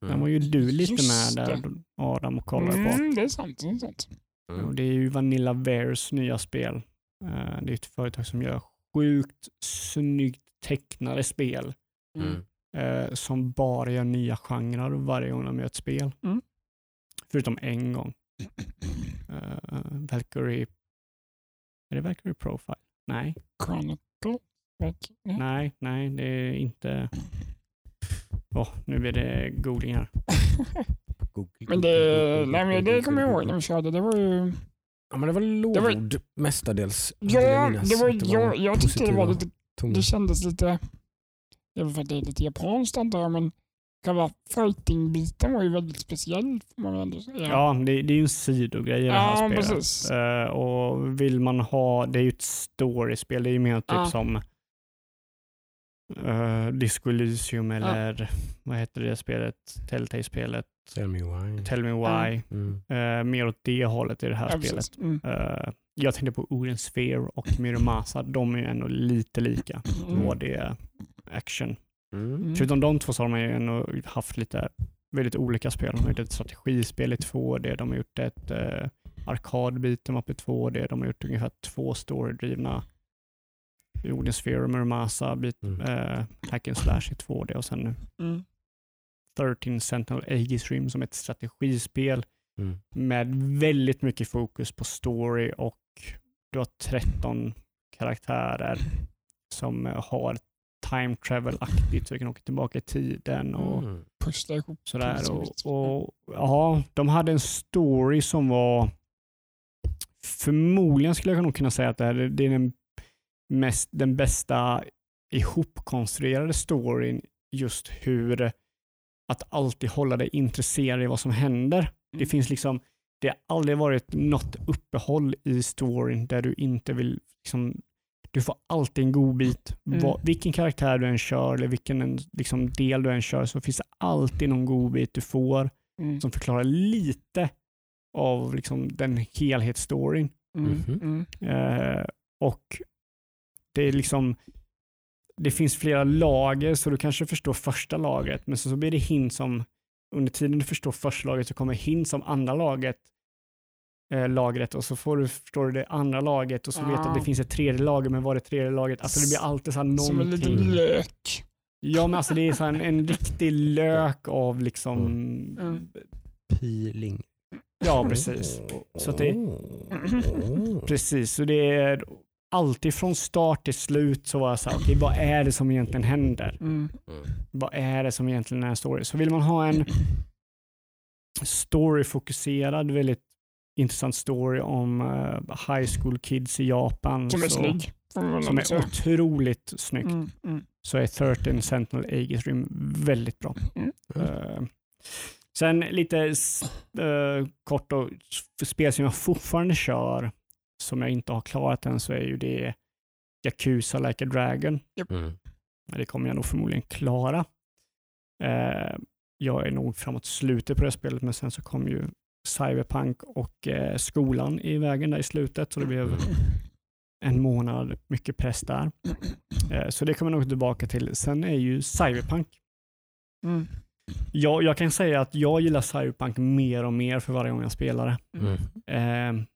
Den var ju du lite Just med där. Adam och kollade på. Mm, det är sant. Det är sant. Mm. Och det är ju Vanilla Wares nya spel. Uh, det är ett företag som gör sjukt snyggt tecknade spel. Mm. Uh, som bara gör nya genrer varje gång de gör ett spel. Mm. Förutom en gång. Uh, Valkyrie... Är det Valkyrie Profile? Nej. Chronicle? Nej, nej, det är inte... Oh, nu blir det googling här. men det, nej, men det kommer jag ihåg när vi körde. Det var ju... Ja, men det var lovord det var, mestadels. Ja, det var, det var, jag, jag tyckte det var lite... Det kändes lite... Det var för att det är lite japanskt antar jag, men själva fighting-biten var ju väldigt speciell. Får man ändå säga. Ja, det, det är ju en sidogrej i det här ja, spelet. Precis. Uh, och vill man ha, det är ju ett storyspel, det är ju mer typ ja. som uh, Disco Elysium eller ja. vad heter det spelet? Telltale-spelet? Tell me why. Tell me why. Mm. Uh, mer åt det hållet i det här spelet. Mm. Uh, jag tänkte på Odin Sphere och Miramasa. De är ju ändå lite lika. Mm. 2D action. Mm. Förutom de två så har man ju ändå haft lite väldigt olika spel. De har gjort ett strategispel i 2D, de har gjort ett uh, arkadbit i 2D, de har gjort ungefär två storydrivna Odin Sphere och Muramasa, bit, mm. uh, hack and slash i 2D och sen mm. 13 Sentinel Aegis Rim som ett strategispel mm. med väldigt mycket fokus på story och du har 13 karaktärer som har time travel-aktigt så du kan åka tillbaka i tiden och mm. sådär. Och, och, ja, de hade en story som var förmodligen skulle jag nog kunna säga att det, här, det är den, mest, den bästa ihopkonstruerade storyn just hur att alltid hålla dig intresserad i vad som händer. Mm. Det finns liksom, det har aldrig varit något uppehåll i storyn där du inte vill, liksom, du får alltid en god bit. Mm. vilken karaktär du än kör eller vilken liksom, del du än kör så finns det alltid någon god bit du får mm. som förklarar lite av liksom, den helhetsstoryn. Mm. Mm. Uh, och det är liksom det finns flera lager så du kanske förstår första lagret men så, så blir det hint som under tiden du förstår första lagret så kommer hint som andra lagret eh, lagret och så får du, förstår du det andra laget och så ah. vet du att det finns ett tredje lager men vad är det tredje lagret? Alltså det blir alltid så här någonting. Som en liten lök. Ja men alltså det är så en, en riktig lök av liksom mm. mm. Peeling. Ja precis. Så det, precis, så det är alltid från start till slut så var jag såhär, okay, vad är det som egentligen händer? Mm. Vad är det som egentligen är en story? Så vill man ha en storyfokuserad, väldigt intressant story om uh, high school kids i Japan. Som är snygg. Som är otroligt snyggt. Mm, mm. Så är 13 Sentinel Aegis Rim väldigt bra. Mm. Uh, sen lite uh, kort och spel som jag fortfarande kör som jag inte har klarat än så är ju det Yakuza Like a Dragon. Yep. Mm. Det kommer jag nog förmodligen klara. Eh, jag är nog framåt slutet på det spelet, men sen så kom ju Cyberpunk och eh, skolan i vägen där i slutet, så det blev en månad mycket press där. Eh, så det kommer jag nog tillbaka till. Sen är ju Cyberpunk. Mm. Jag, jag kan säga att jag gillar Cyberpunk mer och mer för varje gång jag spelar det. Mm. Eh,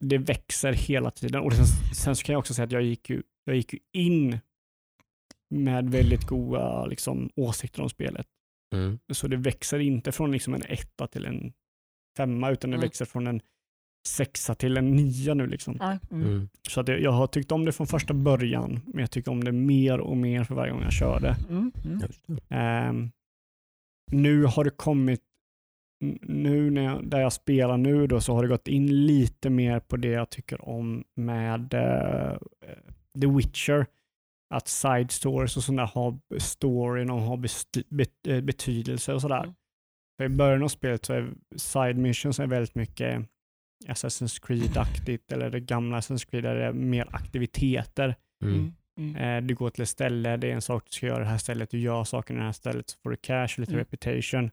det växer hela tiden. Och sen, sen så kan jag också säga att jag gick ju, jag gick ju in med väldigt goda liksom, åsikter om spelet. Mm. Så det växer inte från liksom en etta till en femma, utan det mm. växer från en sexa till en nia nu. Liksom. Mm. mm. Så att jag, jag, har tyckt om det från första början, men jag tycker om det mer och mer för varje gång jag kör det. Um, nu har det kommit nu när jag, där jag spelar nu då så har det gått in lite mer på det jag tycker om med uh, The Witcher. Att side stories och sådär har storyn och har bet eh, betydelse och sådär. För I början av spelet så är side missions är väldigt mycket Assassin's Creed-aktigt eller det gamla Assassin's Creed där det är mer aktiviteter. Mm. Mm. mm. Eh, du går till ett ställe, det är en sak du ska göra i det här stället, du gör saker i det här stället, så får du cash och lite mm. reputation.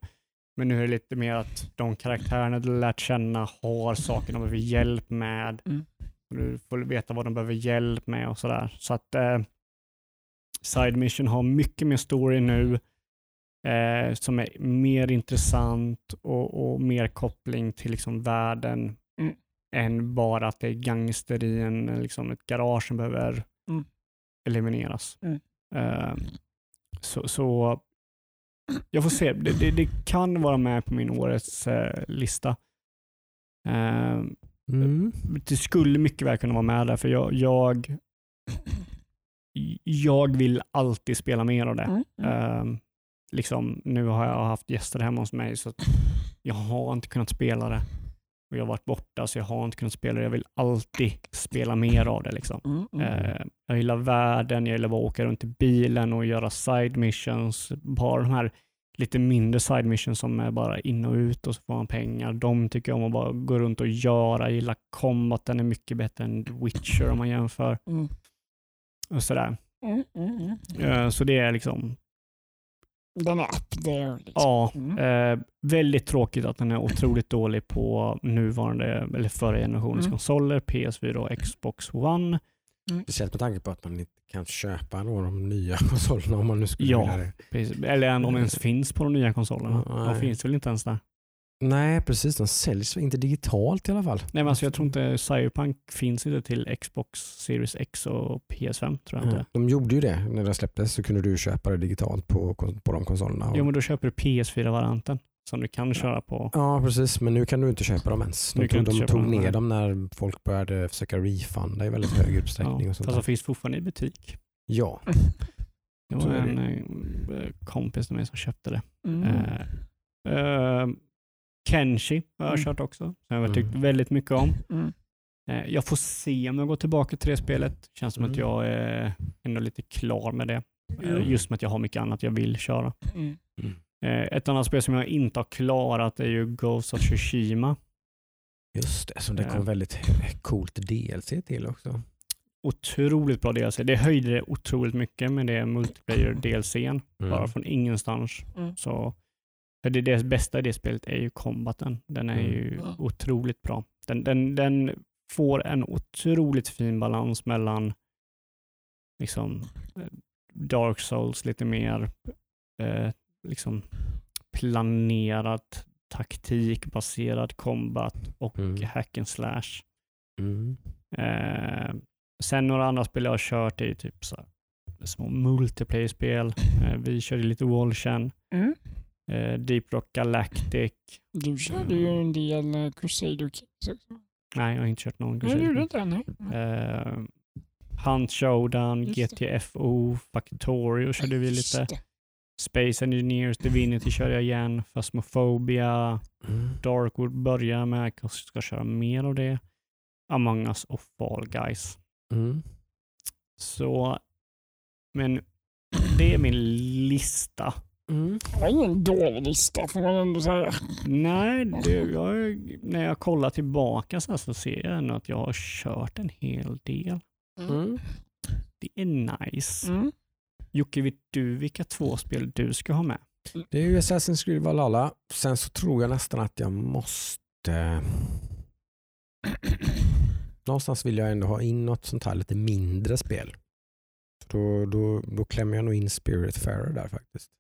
Men nu är det lite mer att de karaktärerna du lärt känna har saker de behöver hjälp med. Mm. Du får veta vad de behöver hjälp med och sådär. Så att eh, Side Mission har mycket mer story nu eh, som är mer intressant och, och, mer koppling till liksom världen. Mm. än bara att det är gangster i en, liksom ett garage som behöver mm. elimineras. Mm. Uh, så, så, jag får se. Det, det, det, kan vara med på min årets uh, lista. Uh, mm. Det skulle mycket väl kunna vara med där, för jag, jag, jag vill alltid spela mer av det. Mm. Ehm, liksom, nu har jag haft gäster hemma hos mig, så jag har inte kunnat spela det. Och jag har varit borta, så jag har inte kunnat spela det. Jag vill alltid spela mer av det. Liksom. Mm, mm. Eh, jag gillar världen, jag gillar att åka runt i bilen och göra side missions. Bara de här lite mindre side missions som är bara in och ut och så får man pengar. De tycker jag om att bara gå runt och göra. Jag gillar combat, den är mycket bättre än Witcher om man jämför. Mm. Och sådär. Mm, mm, mm. Eh, så det är liksom den är up there. Liksom. Ja, mm. eh, väldigt tråkigt att den är otroligt dålig på nuvarande, eller förra generationens mm. konsoler, PS4 och Xbox One. Mm. Speciellt med tanke på att man inte kan köpa några av de nya konsolerna om man nu skulle ja, vilja det. Precis. Eller om de ens finns på de nya konsolerna. De finns väl inte ens där. Nej, precis. De säljs inte digitalt i alla fall. Nej, men alltså, jag tror inte Cyberpunk finns inte till Xbox Series X och PS5. tror jag inte. De gjorde ju det när det släpptes så kunde du köpa det digitalt på, på de konsolerna. Jo, men då köper du PS4-varianten som du kan köra på. Ja, precis. Men nu kan du inte köpa dem ens. De, tog, de tog ner dem när folk började försöka refunda i väldigt hög utsträckning. Ja, och sånt fast de finns fortfarande i butik. Ja. Det var en det. Eh, kompis till mig som köpte det. Mm. Uh, uh, Kenshi har jag mm. kört också, som jag har tyckt mm. väldigt mycket om. Mm. Eh, jag får se om jag går tillbaka till det spelet. Känns som att mm. jag är ändå lite klar med det. Eh, just med att jag har mycket annat jag vill köra. Mm. Eh, ett annat spel som jag inte har klarat är ju Ghost of Tsushima. Just det, som det kom väldigt coolt DLC till också. Otroligt bra DLC. Det höjde det otroligt mycket med det multiplayer DLCn, mm. bara från ingenstans. Mm. Så för det, det bästa i det spelet är ju combaten. Den är mm. ju otroligt bra. Den, den, den får en otroligt fin balans mellan liksom eh, Dark Souls, lite mer eh, liksom planerad taktikbaserad combat och mm. hack and slash. Mm. Eh, sen några andra spel jag har kört är typ så små multiplayer-spel. Eh, vi körde lite Wallchen. Mm. Eh, Deep Rock Galactic. Du körde ju en del uh, Crusader Kings också. Nej, jag har inte kört någon Crusader. Nej, du inte nej. Uh, Hunt Showdown, Just GTFO, Factorio körde vi lite. Space Engineers, Divinity körde jag igen, Phasmophobia, mm. Darkwood börjar med, jag ska köra mer av det. Among Us och Fall Guys. Mm. Så, men det är min lista Mm. Det var ingen dålig lista får man ändå säga. Nej, det, jag, när jag kollar tillbaka så, så ser jag ändå att jag har kört en hel del. Mm. mm. Det är nice. Mm. Jocke, vet du vilka två spel du ska ha med? Det är ju Assassin's Creed Valhalla. Sen så tror jag nästan att jag måste... Någonstans vill jag ändå ha in något sånt här lite mindre spel. Då, då, då klämmer jag nog in Spiritfarer där faktiskt.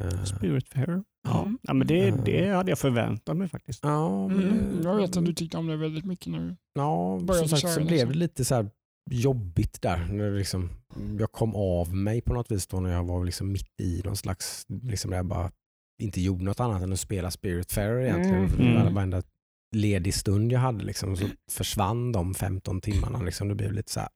Uh, Spiritfarer. Ja. Mm. ja, men det, det hade jag förväntat mig faktiskt. Ja, mm. Jag vet att du tyckte om det väldigt mycket när Ja, som sagt så blev det lite så jobbigt där. När liksom, jag kom av mig på något vis då när jag var liksom mitt i någon slags, liksom där jag bara inte gjorde något annat än att spela Spiritfarer egentligen. Mm. Mm. Varenda ledig stund jag hade liksom, så försvann de 15 timmarna. Liksom. Det blev lite så här,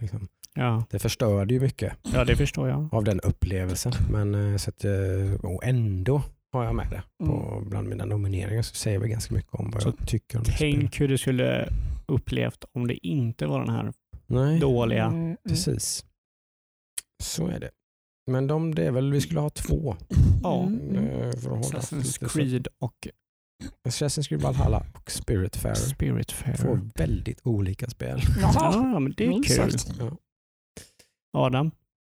liksom. Ja. Det förstörde ju mycket ja, det förstår jag. av den upplevelsen. Men, eh, så att, eh, och ändå har jag med det på, mm. bland mina nomineringar så säger vi ganska mycket om vad så jag tycker om det Tänk hur du skulle upplevt om det inte var den här Nej. dåliga. Mm, mm. Precis. Så är det. Men de, det är väl, vi skulle ha två. Ja. Mm. Eh, Assassin's Creed och Assassin's Creed Valhalla och Spiritfarer. Spiritfarer. Två väldigt olika spel. Ja, men det är kul. Ja. Adam?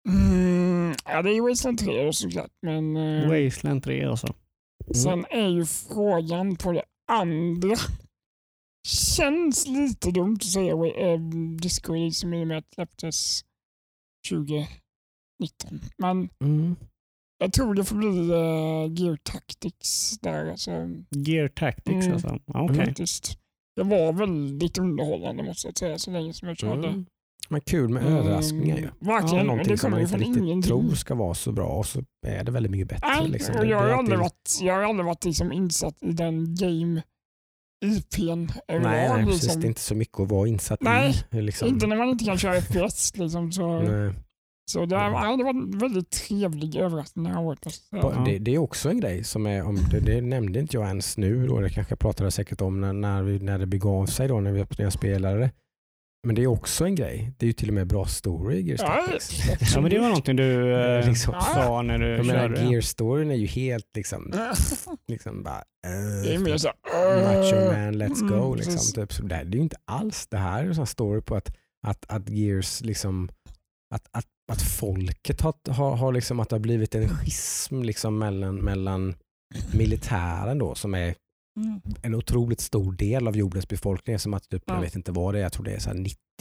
Mm, ja, det är Wasteland 3 såklart. Men, uh, Wasteland 3 alltså. Mm. Sen är ju frågan på det andra. Känns lite dumt att säga äh, Disco Elysium i och med att det släpptes 2019. Men mm. Jag tror det får bli uh, Gear Tactics där. Alltså. Gear Tactics mm. alltså? Okay. Faktiskt. Det var väldigt underhållande måste jag säga så länge som jag körde. Mm. Men kul med mm. överraskningar ju. Verkligen. Ja, någonting som man inte riktigt ingenting. tror ska vara så bra och så är det väldigt mycket bättre. Nej, liksom. jag, har aldrig varit, jag har aldrig varit liksom insatt i den game IPn Nej, nej precis. Liksom. Det är inte så mycket att vara insatt nej, i. Liksom. inte när man inte kan köra FPS. Liksom, så. Nej. Så det, ja. det var en väldigt trevlig överraskning det här året. Det, det, är också en grej som är, om, det, det nämnde inte jag ens nu, då, det kanske jag pratade säkert om när, när, vi, när det begav sig då, när, vi, när jag spelade men det är också en grej. Det är ju till och med bra story i Gears Tactics. Ja, ja men det var någonting du eh, liksom, sa när du jag körde. Menar, Gears storyn är ju helt liksom, liksom bara, uh, det är mer så, uh, macho man, let's go. Mm, liksom. Typ. Det, är ju inte alls, det här är en story på att, att, att Gears liksom, att, att, att folket har, har, har liksom, att det har blivit en schism liksom mellan, mellan militären då som är Mm. en otroligt stor del av jordens befolkning som att typ, ja. jag vet inte vad det är, jag tror det är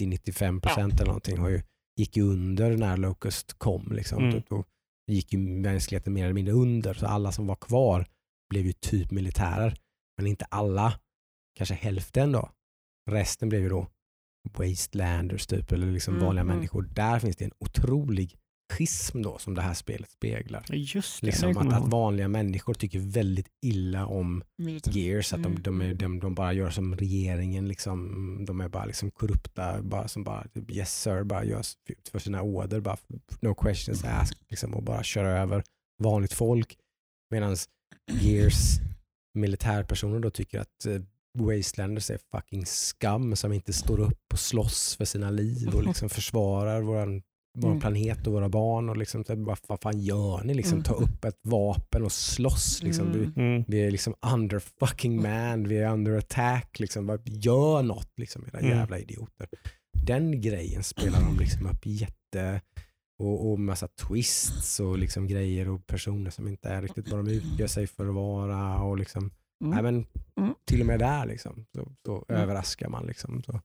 90-95 procent ja. eller någonting har ju, gick ju under när Locust kom. Liksom. Mm. Då gick ju mänskligheten mer eller mindre under så alla som var kvar blev ju typ militärer. Men inte alla, kanske hälften då. Resten blev ju då wastelanders typ eller liksom mm. vanliga mm. människor. Där finns det en otrolig schism då som det här spelet speglar. Just det, liksom att, att, vanliga människor tycker väldigt illa om Gears, att de, de, är, de, de, bara gör som regeringen, liksom, de är bara liksom korrupta, bara, som bara typ, yes sir, bara gör för sina order, bara no questions asked liksom, och bara kör över vanligt folk. Medan Gears militärpersoner då tycker att uh, Wastelanders är fucking skam som inte står upp och slåss för sina liv och liksom försvarar våran vår mm. planet och våra barn. Och liksom, vad, vad fan gör ni? Liksom, mm. Ta upp ett vapen och slåss. Liksom. Vi, mm. mm. vi, är liksom under fucking man, vi är under attack. Liksom. Gör något, liksom, era mm. jävla idioter. Den grejen spelar de liksom upp jätte... Och, och massa twists och liksom grejer och personer som inte är riktigt vad de utger sig för att vara. Och liksom, mm. nej, men, till och med där liksom, så, så överraskar man. Liksom, så.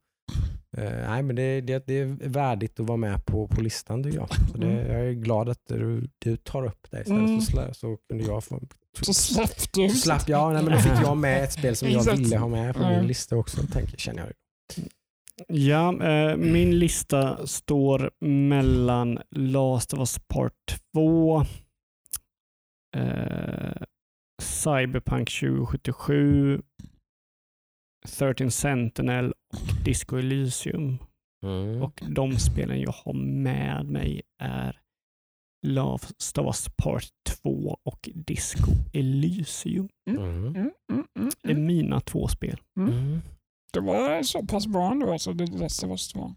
Uh, nej, men det, det, det, är värdigt att vara med på, på listan tycker jag. Så det, mm. jag är glad att du, du tar upp det istället mm. så, slä, så kunde jag få... Så slapp du. Slapp jag, nej, men då fick jag med ett spel som jag ville ha med på min lista också, tänker, känner jag. Ja, eh, min lista står mellan Last of Us Part 2, eh, Cyberpunk 2077 13 Sentinel och Disco Elysium. Mm. Och de spelen jag har med mig är of Us Part 2 och Disco Elysium. Mm. Mm. mm, mm det är mina två spel. Det var så pass bra ändå, alltså, det Last of Us 2.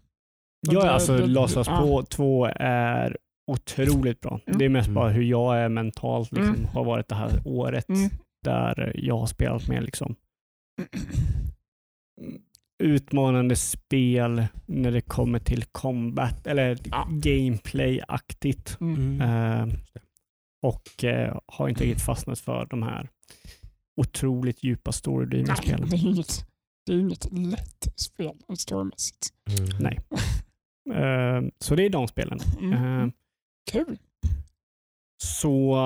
Ja, alltså Last of Us 2 är otroligt bra. Det är mest bara hur jag är mentalt, liksom, har varit det här året där jag har spelat med liksom utmanande spel när det kommer till combat eller ja. gameplay-aktigt. Mm. Uh, och uh, har inte riktigt fastnat för de här otroligt djupa storydrivna spelen. Det är inget, det är inget lätt spel storymässigt. Mm. Nej. Uh, så det är de spelen. Mm. Kul. Så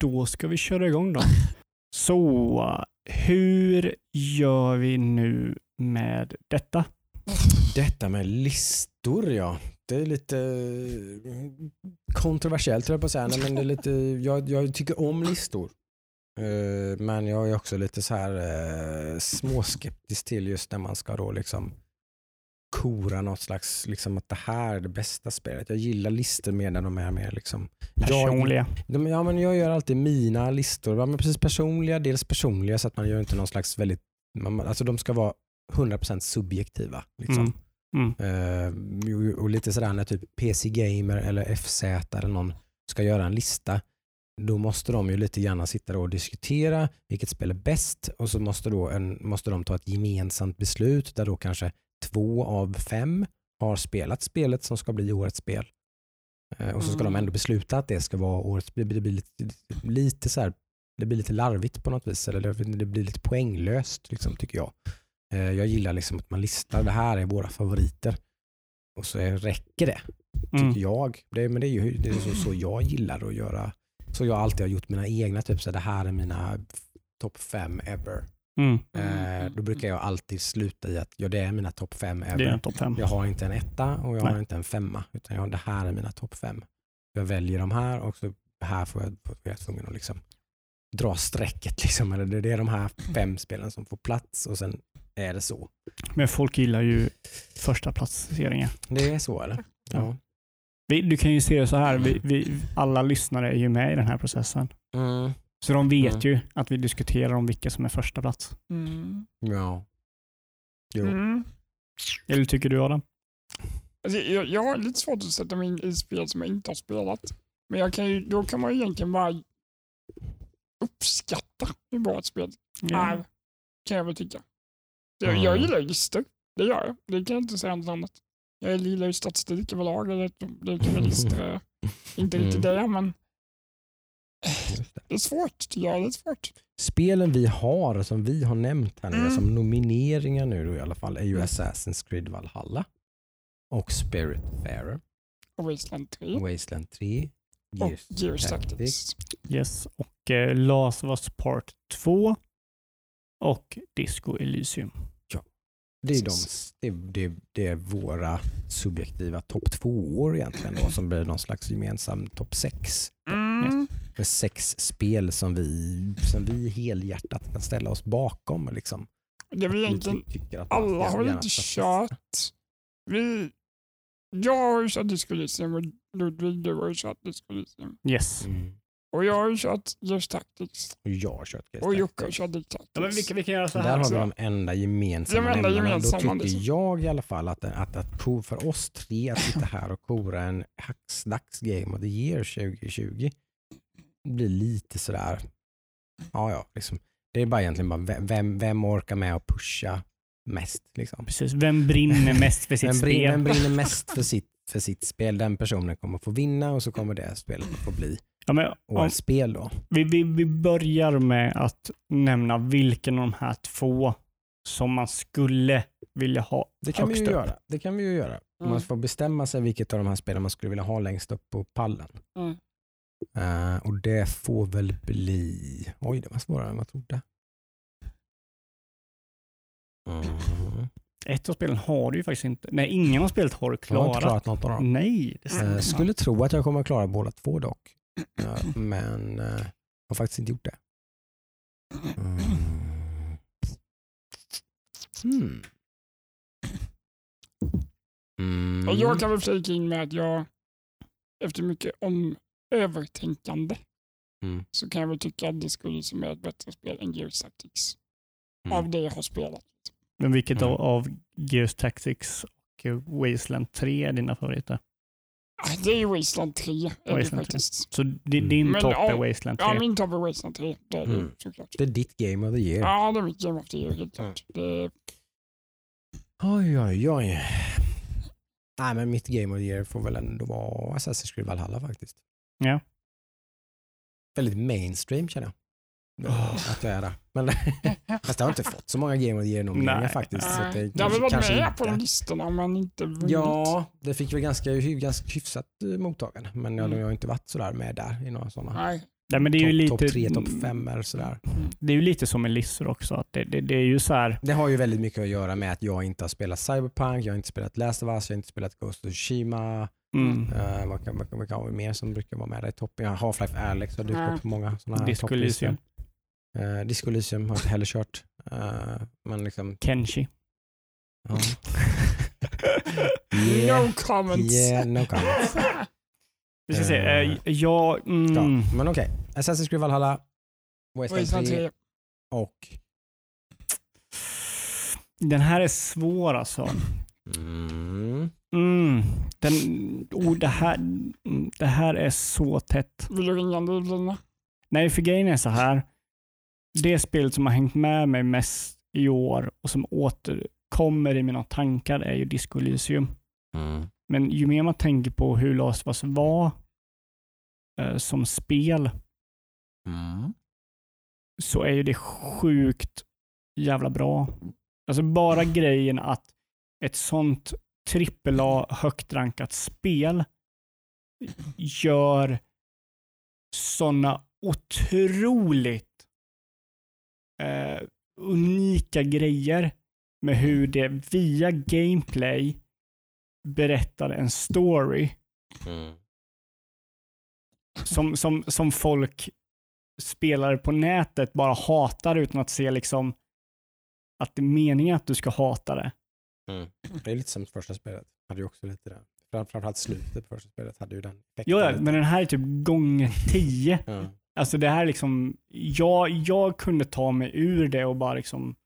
då ska vi köra igång då. Så hur gör vi nu med detta? Detta med listor ja. Det är lite mm, kontroversiellt tror jag på att säga. Nej, men det är lite, jag, jag tycker om listor. Eh, men jag är också lite så här eh, småskeptisk till just när man ska då liksom kora något slags, liksom att det här är det bästa spelet. Jag gillar listor mer när de är mer liksom personliga. Jag, de, ja, men jag gör alltid mina listor. Ja, men precis personliga, dels personliga så att man gör inte någon slags väldigt, man, alltså de ska vara 100% subjektiva. Liksom. Mm. Mm. Uh, och lite sådär när typ PC Gamer eller FZ eller någon ska göra en lista, då måste de ju lite grann sitta och diskutera vilket spel är bäst och så måste, då en, måste de ta ett gemensamt beslut där då kanske två av fem har spelat spelet som ska bli årets spel. Uh, och så ska mm. de ändå besluta att det ska vara årets, det blir lite, lite så här, det blir lite larvigt på något vis, eller det blir lite poänglöst liksom, tycker jag. Eh, jag gillar liksom att man listar, det här är våra favoriter. Och så räcker det, tycker mm. jag. Det, men det är ju det är så, så, jag gillar att göra, så jag alltid har gjort mina egna, typ så det här är mina topp fem ever. Mm. Eh, då brukar jag alltid sluta i att ja, det är mina topp fem top fem. Jag har inte en etta och jag Nej. har inte en femma, utan jag, det här är mina topp fem. Jag väljer de här och så här får jag, får jag tvungen att liksom dra strecket. Liksom. Eller det är de här fem spelen som får plats och sen är det så. Men folk gillar ju första placeringen. Det är så eller? Ja. Vi, du kan ju se det så här, vi, vi, alla lyssnare är ju med i den här processen. Mm. Så de vet mm. ju att vi diskuterar om vilka som är första plats. Mm. Ja. Jo. Mm. Eller tycker du Adam? Alltså, jag, jag har lite svårt att sätta mig in i spel som jag inte har spelat. Men jag kan ju, då kan man ju egentligen bara uppskatta hur bra ett spel yeah. är, kan jag väl tycka. Jag, mm. jag gillar listor, det gör jag. Det kan jag inte säga något annat. Jag gillar ju statistik överlag, det kan väl listor, inte riktigt mm. det, men det är svårt. Ja, det är svårt. Spelen vi har, som vi har nämnt här nu, mm. som nomineringar nu då i alla fall, är ju Assassin's Creed Valhalla och Spiritfarer. Och Wasteland 3. Wasteland 3. Gears, och Gears Tactics. Yes, och eh, Last of Us Part 2 och Disco Elysium. Ja, det är, de, det, det, det är våra subjektiva topp två år egentligen då, som blir någon slags gemensam topp sex. Mm. Med sex spel som vi, som vi helhjärtat kan ställa oss bakom. Liksom. Det är väl egentligen, alla har inte kört. Vi, jag har ju kört Disco Elysium och Ludvig, du har ju kört Disco Elysium. Yes. Mm. Och jag har ju kört Just Tactics. Och jag har kört Just Och Jocke har kört Just Tactics. Ja, men vi, kan, vi kan göra så här. Där har vi de enda gemensamma de enda gemensamma, Då tycker liksom. jag i alla fall att, att, att, att för oss tre att sitta här och kora en hacksdags Game of the Year 2020 blir lite sådär, ja ja, liksom. det är bara egentligen bara vem, vem orkar med att pusha mest? Liksom. Precis, vem brinner mest för sitt vem spel? Vem brinner mest för sitt, för sitt spel? Den personen kommer få vinna och så kommer det spelet att få bli ja, men, årets spel. Då. Vi, vi, vi börjar med att nämna vilken av de här två som man skulle vilja ha det kan högst vi ju upp. Göra. Det kan vi ju göra. Mm. Man får bestämma sig vilket av de här spelen man skulle vilja ha längst upp på pallen. Mm. Uh, och det får väl bli... Oj, det var svårare än vad jag trodde. Mm. Ett av spelen har du ju faktiskt inte. Nej, ingen av spelet har du klarat. Jag har inte klarat något av dem. Nej, det uh, Skulle tro att jag kommer att klara båda två dock. Uh, men uh, har faktiskt inte gjort det. Mm. Hmm. Mm. Jag kan väl flika in med att jag efter mycket om övertänkande mm. så kan jag väl tycka att det skulle som är ett bättre spel än Gears Tactics. Mm. Av det jag har spelat. Men vilket mm. av Gears Tactics och Wasteland 3 är dina favoriter? Det är ju Wasteland 3. Wasteland 3. Så din topp är Wasteland 3? Ja, min topp är Wasteland 3. Det är mm. Det är ditt Game of the Year. Ja, det är mitt Game of the Year, helt klart. Det... Oj, oj, oj. Nej, men mitt Game of the Year får väl ändå vara Assassin's Creed Valhalla faktiskt. Ja. Väldigt mainstream känner jag. Oh. Att jag är där. Men, fast jag har inte fått så många Game of the Year-nomineringar faktiskt. Så det, det har väl varit med inte. på listorna men inte vunnit. Ja, det fick väl ganska, ganska hyfsat eh, mottagande. Men mm. jag har inte varit sådär med där i några sådana. Nej. Nej, men det är ju lite, topp tre, topp fem eller sådär. Mm. Det är ju lite som med listor också. Att det, det, det, är ju så här... Det har ju väldigt mycket att göra med att jag inte har spelat Cyberpunk, jag har inte spelat Last of Us, jag har inte spelat Ghost of Tsushima. Mm. Uh, vad, kan, vad, vad mer som brukar vara med där i toppen? Half-Life Alex har dykt upp på många sådana här Disco Elysium. Uh, Disco Elysium har jag inte heller kört. Uh, men liksom... Kenshi. Ja. yeah. No comments. Yeah, no comments. Vi ska se. Uh, ja, mm. ja, men okej. Okay. Assassin's Creed Valhalla, Wasteland 3 och... Den här är svår alltså. Mm. Mm. Den, oh, det, här, det här är så tätt. Vill du ringa biblarna? Nej, för grejen är så här. Det spelet som har hängt med mig mest i år och som återkommer i mina tankar är ju Disco Elysium. Mm. Men ju mer man tänker på hur Last of Us var eh, som spel mm. så är ju det sjukt jävla bra. Alltså bara grejen att ett sånt trippel A högt rankat spel gör sådana otroligt eh, unika grejer med hur det via gameplay berättar en story mm. som, som, som folk spelare på nätet bara hatar utan att se liksom att det är meningen att du ska hata det. Mm. Det är lite som första spelet. Hade ju också lite det. Framförallt slutet på första spelet hade ju den effekten. Ja, men den här är typ gånger tio. ja. Alltså det här liksom, jag, jag kunde ta mig ur det och bara liksom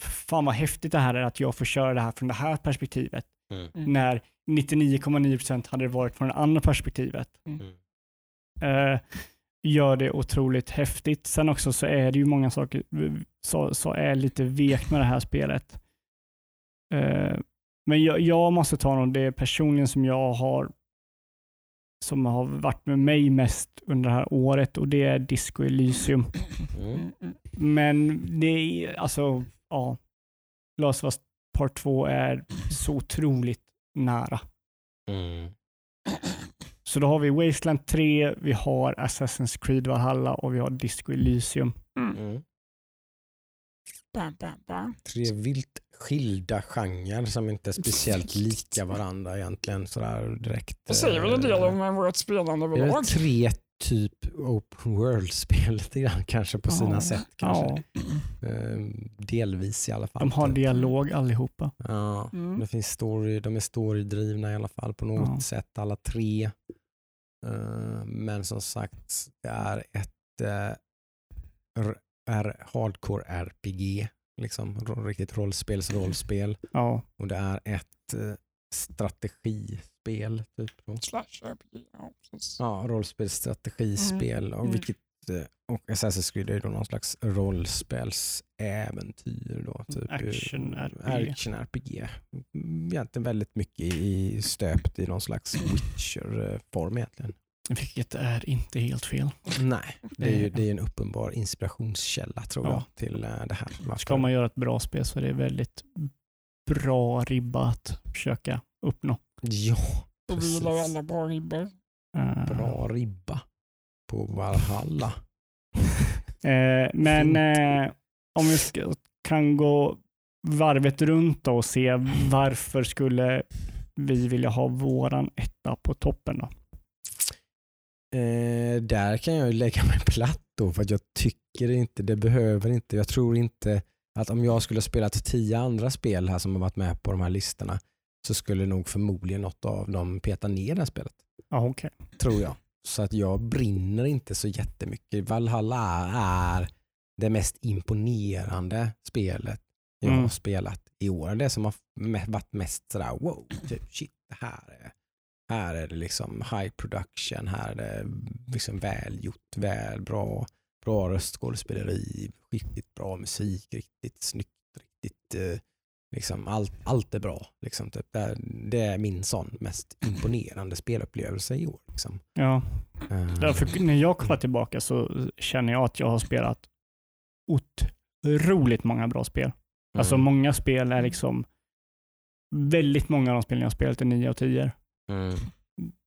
fan vad häftigt det här är att jag får köra det här från det här perspektivet. Mm. mm. När 99,9% hade det varit från det andra perspektivet. Mm. Uh, gör det otroligt häftigt. Sen också så är det ju många saker så, så är lite vek med det här spelet. Uh, men jag, jag, måste ta någon, det personligen som jag har som har varit med mig mest under det här året och det är Disco Elysium. Mm. Men det är alltså, ja. Last of Us Part 2 är så otroligt nära. Mm. Så då har vi Wasteland 3, vi har Assassin's Creed Valhalla och vi har Disco Elysium. Mm. mm. Tre vilt skilda genrer som inte är speciellt lika varandra egentligen. Sådär direkt. Det säger väl en del om eh, vårt spelande överlag. Tre typ open world-spel lite grann kanske på sina sätt. Kanske. Ja. Ehm, delvis i alla fall. De har typ. dialog allihopa. Ja, mm. det finns story, de är storydrivna i alla fall på något ja. sätt alla tre. Ehm, men som sagt, det är ett är eh, hardcore RPG liksom riktigt rollspels rollspel. Ja. Och det är ett eh, strategispel. Typ. Slash RPG, ja. Ja, rollspelsstrategispel. Mm. Och, vilket, eh, och Assassin's Creed är då någon slags rollspelsäventyr. Då, typ. Action-RPG. Action-RPG. Egentligen väldigt mycket i, stöpt i någon slags Witcher-form egentligen. Vilket är inte helt fel. Nej, det är ju det är en uppenbar inspirationskälla tror ja. jag till eh, det här. Ska man göra ett bra spel så är det väldigt bra ribba att försöka uppnå. Ja, Och vi gillar alla bra ribbor. Uh. Bra ribba på Valhalla. uh, men uh, om vi ska, kan gå varvet runt och se varför skulle vi vilja ha våran etta på toppen då? Eh, där kan jag lägga mig platt då för att jag tycker inte, det behöver inte, jag tror inte att om jag skulle ha spelat tio andra spel här som har varit med på de här listorna så skulle nog förmodligen något av dem peta ner det här spelet. Ah, okay. Tror jag. Så att jag brinner inte så jättemycket. Valhalla är det mest imponerande spelet jag mm. har spelat i år. Det som har varit mest sådär wow, typ, shit det här är här är det liksom high production, här är det liksom välgjort, väl bra, bra röstskådespeleri, riktigt bra musik, riktigt snyggt, riktigt eh, liksom allt, allt är bra. Liksom, typ. det, är, det är min sån mest imponerande spelupplevelse i år. Liksom. Ja, uh, Därför, när jag kommer tillbaka så känner jag att jag har spelat otroligt många bra spel. Alltså, mm. Många spel är liksom, väldigt många av de spelen jag har spelat är 9 av 10. Mm.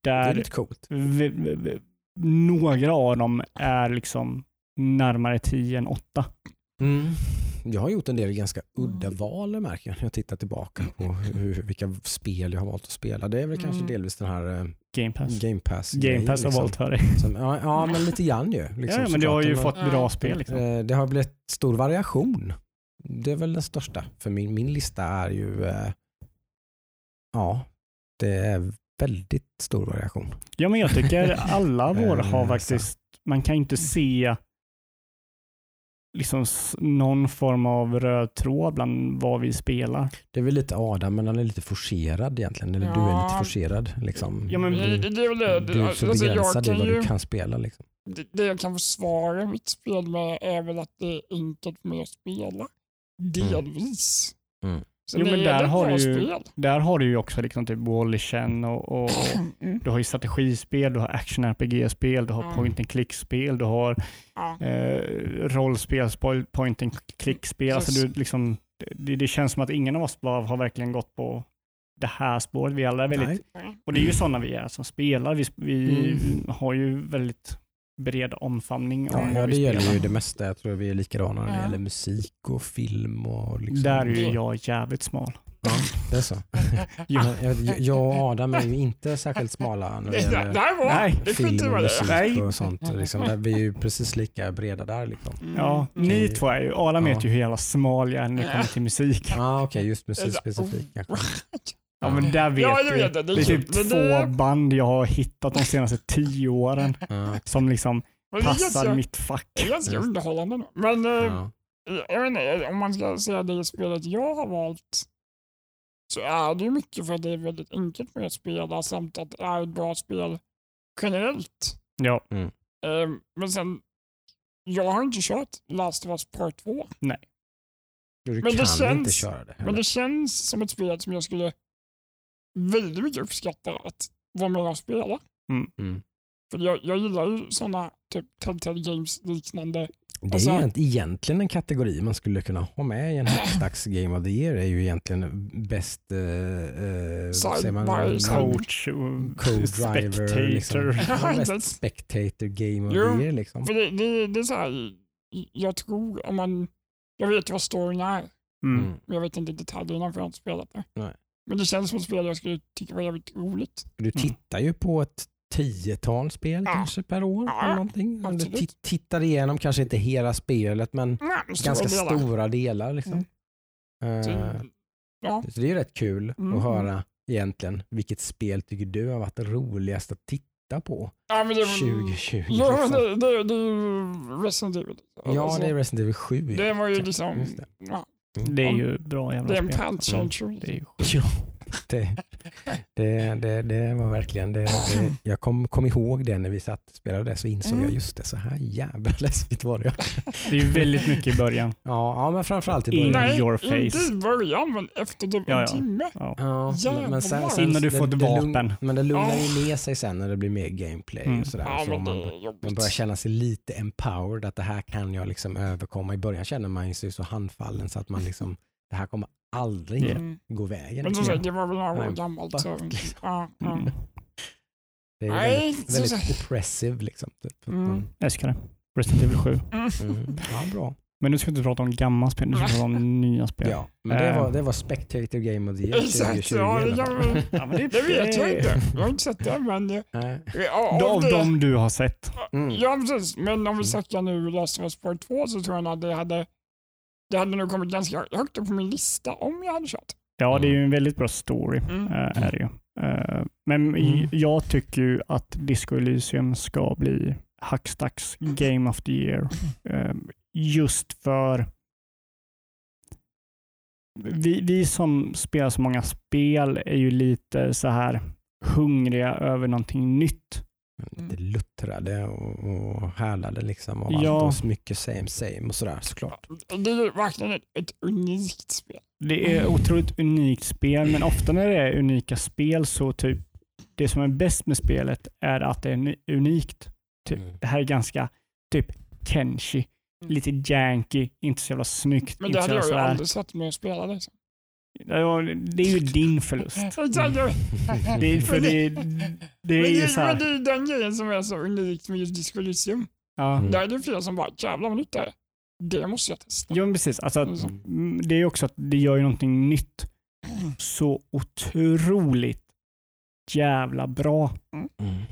Där det är lite coolt. några av dem är liksom närmare 10 än 8. Mm. Jag har gjort en del ganska udda val märker jag när jag tittar tillbaka på hur, vilka spel jag har valt att spela. Det är väl kanske mm. delvis den här eh, Game Pass. Game Pass, Game Pass har liksom. valt för dig. ja, ja, men lite grann ju. Liksom, ja, men du har ju fått bra spel. Liksom. Eh, det har blivit stor variation. Det är väl den största. För min, min lista är ju eh, ja, det är väldigt stor variation. Ja, men jag tycker alla våra har faktiskt, man kan inte se liksom någon form av röd tråd bland vad vi spelar. Det är väl lite Adam, men han är lite forcerad egentligen. Eller ja. du är lite forcerad. Liksom. Ja, men du, det, det är väl det. Du är så alltså, begränsad i vad ju, du kan spela. Liksom. Det, det jag kan försvara mitt spel med är väl att det är enkelt för mig att spela. Delvis. Mm. Mm. Jo, men där har, du där har du ju också liksom typ Wallishen och, och mm. du har ju strategispel, du har action-RPG-spel, du har mm. point and click-spel, du har mm. eh, rollspel, point and click-spel. Alltså du, liksom, det, det, känns som att ingen av oss bara har verkligen gått på det här spåret. Vi alla är väldigt, och det är ju sådana vi är som spelar. Vi, vi mm. har ju väldigt bred omfamning. Ja, ja det gäller ju det mesta. Jag tror vi är likadana när det gäller musik och film. Och liksom. Där är ju jag jävligt smal. Ja, det är så. jag, jag och Adam är ju inte särskilt smala när det gäller Nej, film och musik och sånt. Liksom, vi är ju precis lika breda där. Liksom. Ja, ni två är ju, Adam vet ju hur jävla smal jag är när det kommer till musik. Ja, okej, okay, just musik specifikt Ja men där vet ja, du. Det, det, är typ två det... band jag har hittat de senaste tio åren ja. som liksom passar ganska, mitt fack. Det är ganska underhållande. Men eh, ja. jag vet inte, om man ska säga det spelet jag har valt så är det ju mycket för att det är väldigt enkelt med att spela samt att det är ett bra spel generellt. Ja. Mm. Um, men sen, jag har inte kört Last of Us Part 2. Nej. Du men kan det känns, inte köra det. Men det känns som ett spel som jag skulle väldigt mycket uppskatta att vara med och spela. Mm. Mm. För jag, jag gillar ju sådana typ Telltale Games liknande det är alltså, egentligen en kategori man skulle kunna ha med i en högstax Game of the Year. är ju egentligen bäst uh, uh, man, coach, co-driver, liksom. bäst spectator Game of jo, the Year. Liksom. För det, det, det är så här, jag tror om man, jag vet vad storyn är, mm. mm. men jag vet inte detaljerna för jag har inte spelat det. Nej. Men det känns som ett spel jag skulle tycka var jävligt roligt. Du tittar ju på ett tiotal spel ja. kanske per år. Ja, eller någonting. Om du tittar igenom, kanske inte hela spelet, men ja, ganska delar. stora delar. Liksom. Mm. Uh, ja. Så det är rätt kul mm. att höra egentligen vilket spel tycker du har varit roligast att titta på ja, men det, 2020? Ja, liksom. det, det, det är Resident Evil. Ja, alltså, det är Resident Evil 7. Det var ju liksom... Det. Ja. Det. är ju bra jävla spel. Det är en punch mm. Det är ju det, det, det, det, var verkligen det. det jag kom, kom ihåg det när vi satt och spelade det så insåg mm. jag just det, så här jävla läskigt var det. Det är väldigt mycket i början. Ja, ja men framförallt i början. Nej, your face. inte i början, men efter typ en ja, ja. timme. Ja. ja men sen, sen, Innan du får ett vapen. Men det lugnar ju ner sig sen när det blir mer gameplay mm. och sådär. Ja, så man, man börjar känna sig lite empowered, att det här kan jag liksom överkomma. I början känner man sig så handfallen så att man liksom det här kommer aldrig mm. gå vägen. Men så, det var väl några år gammalt. Så, ja, ja. Mm. Det är Nej, väldigt, väldigt oppressive. Liksom, typ. mm. Jag älskar det. Resident Evil 7. Mm. mm. Ja, bra. Men nu ska vi inte prata om gamla spel, nu ska vi prata om nya spel. Ja, men det var, eh. det var Spectator Game of the Year 2020. Ja, ja, ja, men det, det vet jag inte. Jag har inte sett det. Men, Nej. Av de du har sett? Mm. Ja, precis. Men om vi mm. snackar nu Last of Us Part 2 så tror jag att det hade det hade nog kommit ganska högt upp på min lista om jag hade kört. Ja, det är ju en väldigt bra story. Mm. Äh, är det ju. Äh, men mm. jag tycker ju att Disco Elysium ska bli Hackstacks Game of the Year. Äh, just för vi, vi som spelar så många spel är ju lite så här hungriga över någonting nytt. Lite mm. luttrade och, och härdade liksom av ja. allt och mycket same same och sådär såklart. Det är verkligen ett, ett unikt spel. Det är otroligt unikt spel men ofta när det är unika spel så typ det som är bäst med spelet är att det är unikt. Typ, mm. Det här är ganska typ Kenshi, mm. lite janky, inte så jävla snyggt. Men det hade jag ju aldrig sett mig spela liksom. Det är ju din förlust. det, är, för det, det är ju så här. Men det är den grejen som är så unikt med just Disco Elysium. Ja. Mm. Där är det flera som bara, jävlar vad nytt det är. Det måste jag testa. Ja, precis. Alltså, mm. Det är också att det gör ju någonting nytt så otroligt jävla bra. Mm. mm.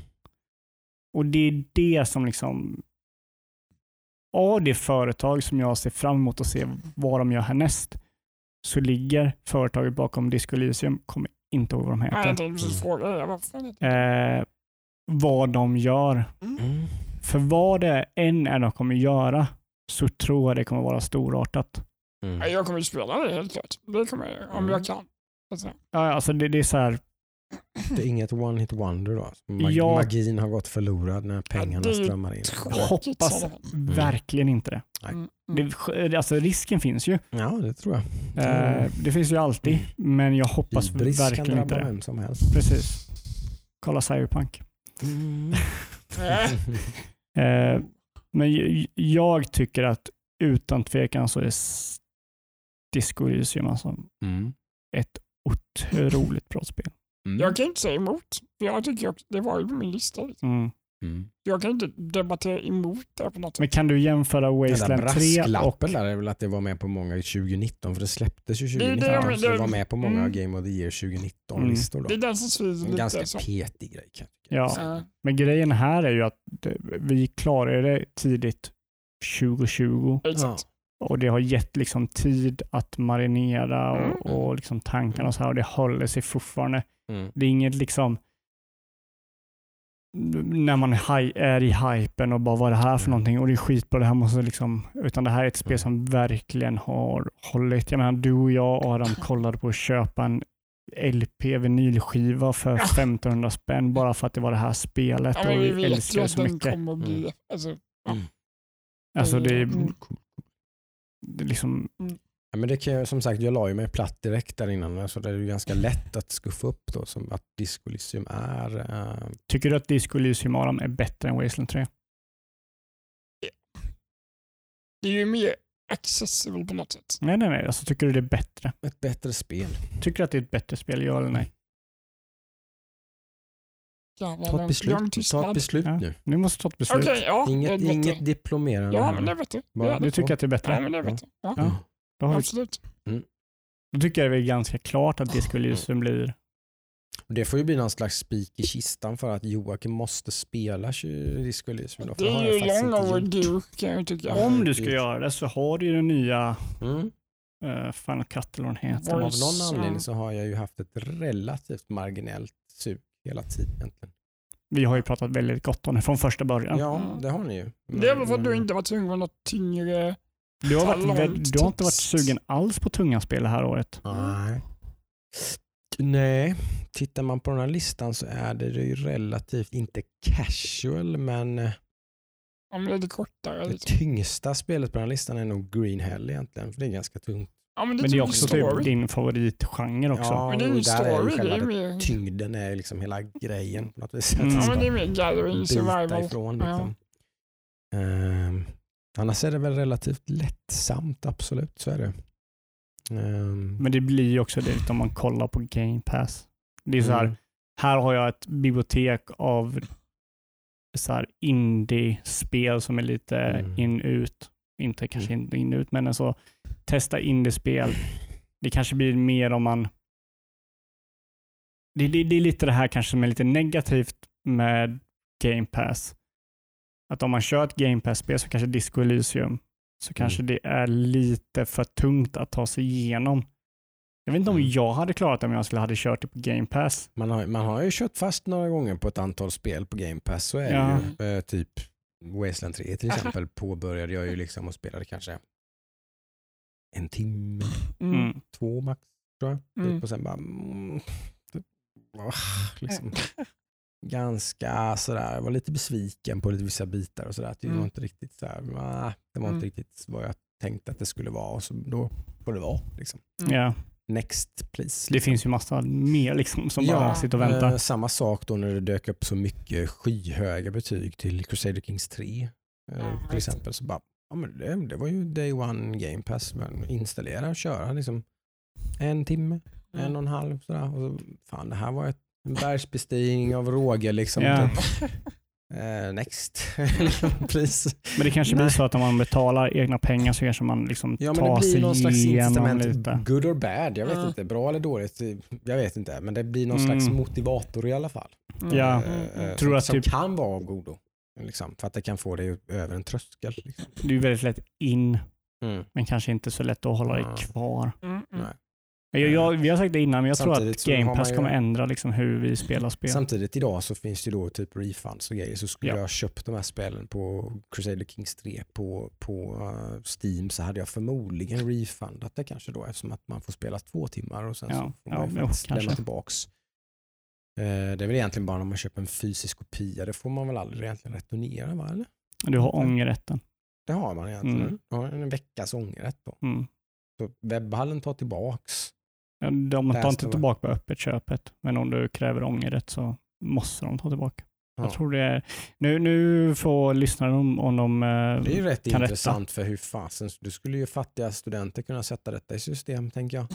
Och det är det som liksom av det företag som jag ser fram emot att se vad de gör härnäst så ligger företaget bakom Disco Elysium, kommer inte ihåg vad de heter. Eh, vad de gör. Mm. För vad det än är de kommer göra så tror jag det kommer vara storartat. Mm. Jag kommer spela det helt klart. Det kommer jag, om mm. jag kan. Alltså. Ja, alltså det, det är så här, det är inget one hit wonder då? Mag ja, magin har gått förlorad när pengarna strömmar in? Hoppas mm. verkligen inte det. Mm. det. Alltså risken finns ju. Ja, det tror jag. Eh, det finns ju alltid, mm. men jag hoppas Ibris verkligen inte det. vem som helst. Precis. Kolla Cyberpunk. Mm. eh, men jag tycker att utan tvekan så är Disco Elysium alltså mm. ett otroligt bra spel. Mm. Jag kan inte säga emot, jag tycker också, det var ju på min lista. Mm. Mm. Jag kan inte debattera emot det på något sätt. Men kan du jämföra Wasteland 3 och... där är väl att det var med på många 2019, för det släpptes ju 2019. Det, det, det, så det var med på många mm. Game of the Year 2019-listor. Det är den som svider lite. En ganska så. petig grej. Kan jag ja, mm. men grejen här är ju att vi klarade det tidigt 2020. Exakt. Och det har gett liksom tid att marinera och, mm. och liksom tankarna och så här och det håller sig fortfarande. Mm. Det är inget liksom när man är i hypen och bara vad är det här för mm. någonting och det är skitbra, det här måste liksom, utan det här är ett spel som verkligen har hållit. Jag menar, du och jag Adam kollade på att köpa en LP vinylskiva för 1500 spänn bara för att det var det här spelet ja, och vi älskar det så mycket. Bli, mm. alltså, ja. mm. alltså det är, mm. det är liksom mm. Ja, men det kan jag, som sagt, jag la ju mig platt direkt där innan, så det är ju ganska lätt att skuffa upp då, som att Disco Elysium är. Uh... Tycker du att Disco Elysium Aram är bättre än Wasteland 3? Det är ju mer accessible på något sätt. Nej, nej, nej. Alltså, tycker du det är bättre? Ett bättre spel. Tycker du att det är ett bättre spel, ja eller nej? ta ett beslut, ta ett beslut ja. nu. Nu måste ta ett beslut. Okay, ja, inget, inget diplomerande. Ja, men det är bättre. Du tycker att det är bättre? Ja, men det är bättre. Ja. Ja. Då har Absolut. Vi... Mm. Då tycker jag det är ganska klart att Disco Elysium blir det får ju bli någon slags spik i kistan för att Joakim måste spela Disco Elysium. Det är ju long overdue kan jag tycka. Om du ska göra det så har du ju den nya mm. uh, Final Cut eller vad den heter. Av någon anledning så har jag ju haft ett relativt marginellt sug hela tiden egentligen. Vi har ju pratat väldigt gott om det från första början. Ja, det har ni ju. Men, det är väl för att du inte var tvungen något tyngre du har, varit, du har inte varit sugen alls på tunga spel det här året? Nej. Nej, tittar man på den här listan så är det ju relativt, inte casual, men eh, Ja, men lite kortare. Det liksom. tyngsta spelet på den här listan är nog Green Hell egentligen, för det är ganska tungt. Ja, men, det, men det är också typ din favoritgenre också. Ja, men det är ju story. Är själva det är mer... Tyngden är liksom hela grejen på något vis. Mm. Ja, men det är mer gathering, survival. Ifrån, liksom. ja. um, Annars är det väl relativt lättsamt, absolut. Så är det. Um. Men det blir ju också det om man kollar på Game Pass. Det är så här, mm. här har jag ett bibliotek av så här indie-spel som är lite mm. in-ut. Inte kanske mm. in-ut, men alltså testa indie-spel. Det kanske blir mer om man... Det, det, det är lite det här kanske som är lite negativt med Game Pass att om man kör ett Game Pass-spel, så kanske Disco Elysium, så kanske mm. det är lite för tungt att ta sig igenom. Jag vet inte om mm. jag hade klarat det om jag skulle hade kört det på Game Pass. Man har, man har ju kört fast några gånger på ett antal spel på Game Pass. Så är ja. ju äh, typ Wasteland 3 till exempel påbörjade jag ju liksom och spelade kanske en timme, mm. två max tror jag. Mm. Typ, och sen bara mm, typ, liksom ganska sådär, jag var lite besviken på lite vissa bitar och sådär. Det mm. var inte riktigt sådär, det var inte mm. riktigt vad jag tänkte att det skulle vara och så då får det vara. Liksom. Mm. Yeah. Next please. Liksom. Det finns ju massa mer liksom, som ja, bara sitter och väntar. Eh, samma sak då när det dök upp så mycket skyhöga betyg till Crusader Kings 3 eh, till exempel. Så bara, ja, men det, det, var ju day one game pass. Men installera och köra liksom en timme, mm. en och en halv. Sådär. Och så, fan, det här var ett en bergsbestigning av råge liksom. Yeah. Uh, next. Pris. Men det kanske blir så att om man betalar egna pengar så kanske man liksom ja, tar men det blir någon slags incitament, lite. good or bad. Jag vet mm. inte, bra eller dåligt. Jag vet inte, men det blir någon mm. slags motivator i alla fall. Mm. Ja. Uh, Tror som, att som typ... kan vara av godo. Liksom, för att det kan få dig över en tröskel. Liksom. Det är väldigt lätt in, mm. men kanske inte så lätt att hålla dig kvar. Mm, Nej. Jag, jag, vi har sagt det innan, men jag Samtidigt tror att Game Pass kommer ändra liksom hur vi spelar spel. Samtidigt idag så finns det då typ refunds och grejer. Så skulle ja. jag köpt de här spelen på Crusader Kings 3 på, på uh, Steam så hade jag förmodligen refundat det kanske då eftersom att man får spela två timmar och sen ja. så får man ja, faktiskt lämna tillbaks. Uh, det är väl egentligen bara när man köper en fysisk kopia, det får man väl aldrig egentligen returnera va? Eller? Du har ångerrätten. Det har man egentligen. Mm. Ja, en veckas ångerrätt då. Mm. Så webbhallen tar tillbaks Ja, de tar inte tillbaka på öppet köpet, men om du kräver ångerrätt så måste de ta tillbaka. Jag tror det är, nu, nu får lyssnarna om, om de eh, Det är ju rätt intressant för hur fasen, du skulle ju fattiga studenter kunna sätta detta i system tänker jag.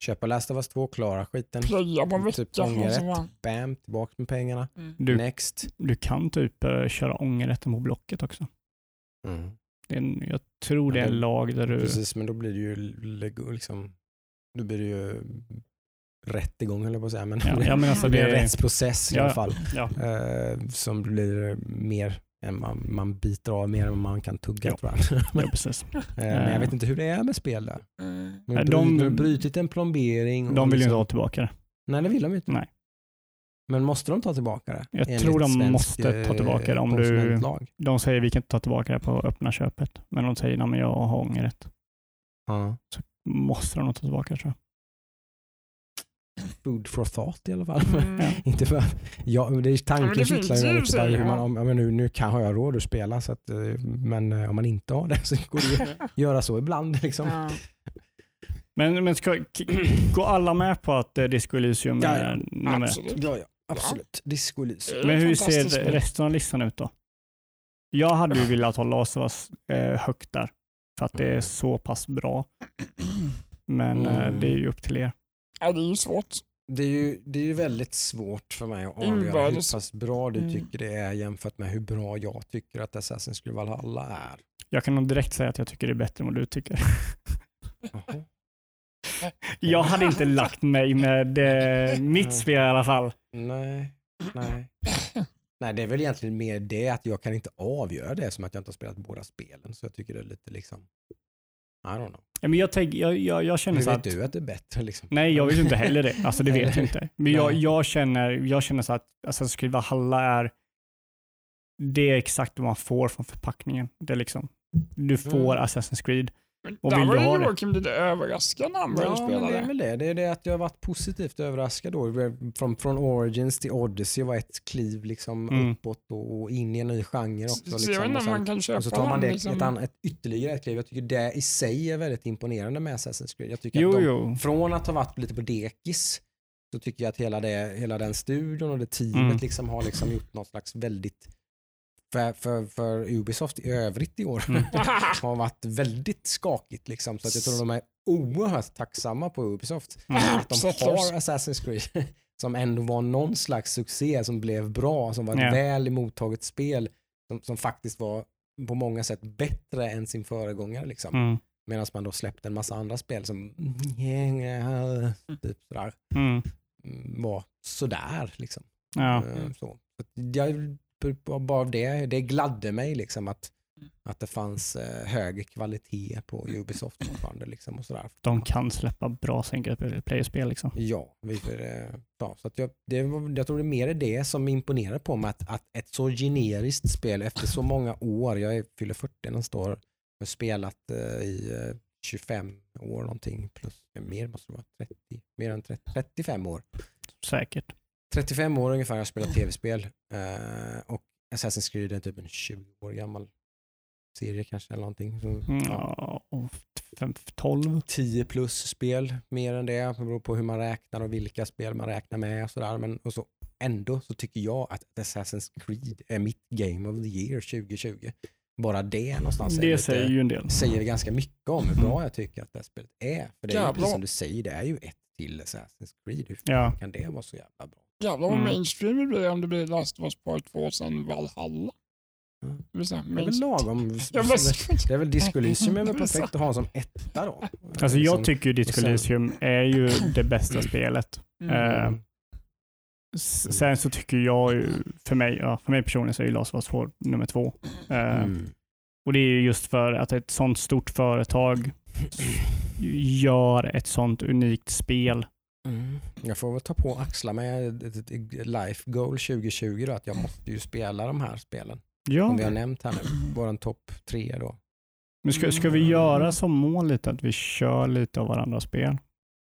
Köpa Last of Us 2, klara skiten. Plöja på en Typ ångerrätt. Bam, tillbaka med pengarna. Mm. Du, Next. du kan typ eh, köra ångerrätten på Blocket också. Mm. Det är en, jag tror det är Ja, en lag där du... Precis, men då blir det ju lego- liksom, då blir det ju rättegång höll jag på att säga, men Ja, ja, men alltså det blir en rättsprocess i alla fall. Ja, Eh, som blir mer än man, man biter av mer än man kan tugga Ja. ja, precis. Eh, men jag vet inte hur det är med spel där. Mm. De, de brutit en plombering. De vill ju inte liksom- ha tillbaka det. Nej, det vill de inte. Nej. Men måste de ta tillbaka det? Jag Enligt tror de svensk, måste ta tillbaka det eh, om du-? De säger vi kan inte ta tillbaka det på öppna köpet. Men de säger att jag har ångerrätt. Ja. Måste de nog ta tillbaka tror jag. Food for thought i alla fall. Mm. Inte för, ja, men det är tanken kittlar ju bara så, hur man, ja. om, men nu, nu kan, har jag råd att spela så att, eh, men eh, om man inte har det så går det ju att göra så ibland. Liksom. Ja. Men, men ska, går alla med på att eh, Disco Elysium Ja, är nummer ett? Absolut. Ja, ja, absolut. Disco Elysium. Men hur ser resten av listan ut då? Jag hade ju velat ha Last of Us högt där. För att det är så pass bra. Men eh, Mm. det är ju upp till er. Ja, det är ju svårt. Det är, ju, det är ju väldigt svårt för mig att avgöra Inbördes. hur pass bra du Mm. tycker det är jämfört med hur bra jag tycker att Assassin's Creed Valhalla är. Jag kan nog direkt säga att jag tycker det är bättre än vad du tycker. Jag hade inte lagt mig med eh, mitt spel i alla fall. Nej, nej. Nej, det är väl egentligen mer det att jag kan inte avgöra det som att jag inte har spelat båda spelen. Så jag tycker det är lite liksom, I don't know. Ja, Men jag, tänk, jag, jag, jag känner Hur så vet att... du att det är bättre liksom? Nej, jag vet inte heller det. Alltså det vet jag inte. Men jag, jag, känner, jag känner så att Assassin's Creed Valhalla är det är exakt vad man får från förpackningen. Det är liksom, du får Mm. Assassin's Creed. Men Och där vill var ju? Joakim lite överraskad när han började Ja, spela det är det. väl det. Det är det att jag har varit positivt överraskad då. Från, från Origins till Odyssey var ett kliv liksom Mm. uppåt och, och in i en ny genre också. Så Liksom. inte Och sen- man kan Och så tar man det liksom. ett, an, ett ytterligare ett kliv. Jag tycker det i sig är väldigt imponerande med Assassin's Creed. Jag tycker Jo, att de, jo. Från att ha varit lite på dekis så tycker jag att hela, det, hela den studion och det teamet Mm. liksom har liksom gjort något slags väldigt för, för, för Ubisoft i övrigt i år Mm. har varit väldigt skakigt. Liksom, så att jag tror de är oerhört tacksamma på Ubisoft. Mm. Att de har Assassin's Creed som ändå var någon slags succé som blev bra, som var ett Ja. väl emottaget spel som, som faktiskt var på många sätt bättre än sin föregångare. Liksom. Mm. Medan man då släppte en massa andra spel som typ sådär, Mm. mm, var sådär. Liksom. Ja. Eh, Så. Jag, bara det, det gladde mig liksom att, att det fanns eh, hög kvalitet på Ubisoft fortfarande. Liksom och sådär. De kan släppa bra single player-spel liksom. Ja, vi, eh, ja så att jag, det, var- jag tror det är mer det som imponerar på mig att, att ett så generiskt spel efter så många år, jag är, fyller 40 nästa år, har spelat eh, i eh, 25 år någonting, plus mer måste det vara, 30, mer än 30, 35 år. Säkert. 35 år ungefär har jag spelat tv-spel eh, och Assassin's Creed är typ en 20 år gammal serie kanske eller någonting. Så, Mm, ja. ja, fem, 12. 10 plus spel, mer än det. Det beror på hur man räknar och vilka spel man räknar med och sådär. Men och så, ändå så tycker jag att Assassin's Creed är mitt Game of the Year 2020. Bara det någonstans Det lite- säger ju en del. säger ganska mycket om hur Mm. bra jag tycker att det här spelet är. För det är ju precis som du säger, det är ju ett till Assassin's Creed. Hur Ja. kan det vara så jävla bra? Jävlar vad Mm. mainstream det blir om det blir Last of Us Part 2 sen Valhalla. Mm. Det säga, Det är väl lagom. Det är väl Disco Elysium är väl perfekt att ha som etta då. Alltså jag Liksom, tycker ju Disco och Elysium är ju det bästa spelet. Mm. S- Sen så tycker jag ju, för mig, ja, för mig personligen så är ju Last of Us 2 nummer två. Mm. Och det är ju just för att ett sånt stort företag gör ett sånt unikt spel. Mm. Jag får väl ta på och axla med ett, life goal 2020 då, att jag måste ju spela de här spelen. Ja, Som vi har nämnt här nu, våran topp tre då. men ska, ska vi göra som mål lite att vi kör lite av varandras spel?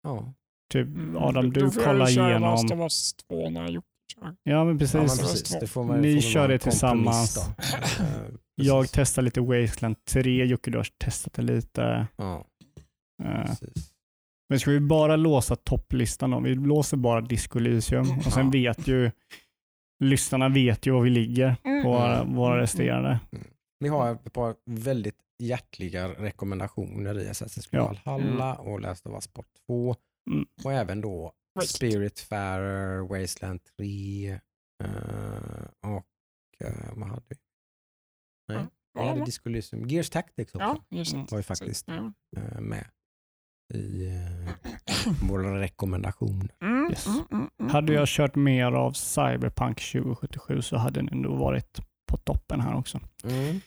Ja, Typ Mm, Adam, då du får jag kollar igenom. of Us 2 när kör. Ja men ja men precis. precis. Det får man, Ni får kör det tillsammans. Då. Eh, Jag precis. testar lite Wasteland 3, Jocke du har testat det lite. Ja, Eh, precis. Men ska vi bara låsa topplistan då? Vi låser bara Disco Elysium och sen vet ju lyssnarna vet ju var vi ligger Mm. på våra, Mm. våra resterande. Vi har ett par väldigt hjärtliga rekommendationer i Assassin's Creed Ja. Valhalla och Last of Us Part 2 Mm. och även då Right. Spiritfarer, Wasteland 3 eh, och eh, vad hade vi? Nej, Ja, hade ja. Disco Elysium. Gears Tactics också Ja, var ju faktiskt Ja. eh, med i eh, våra rekommendationer. Mm, Yes. mm, mm, mm, Hade mm. jag kört mer av Cyberpunk 2077 så hade den nog varit på toppen här också. Mm.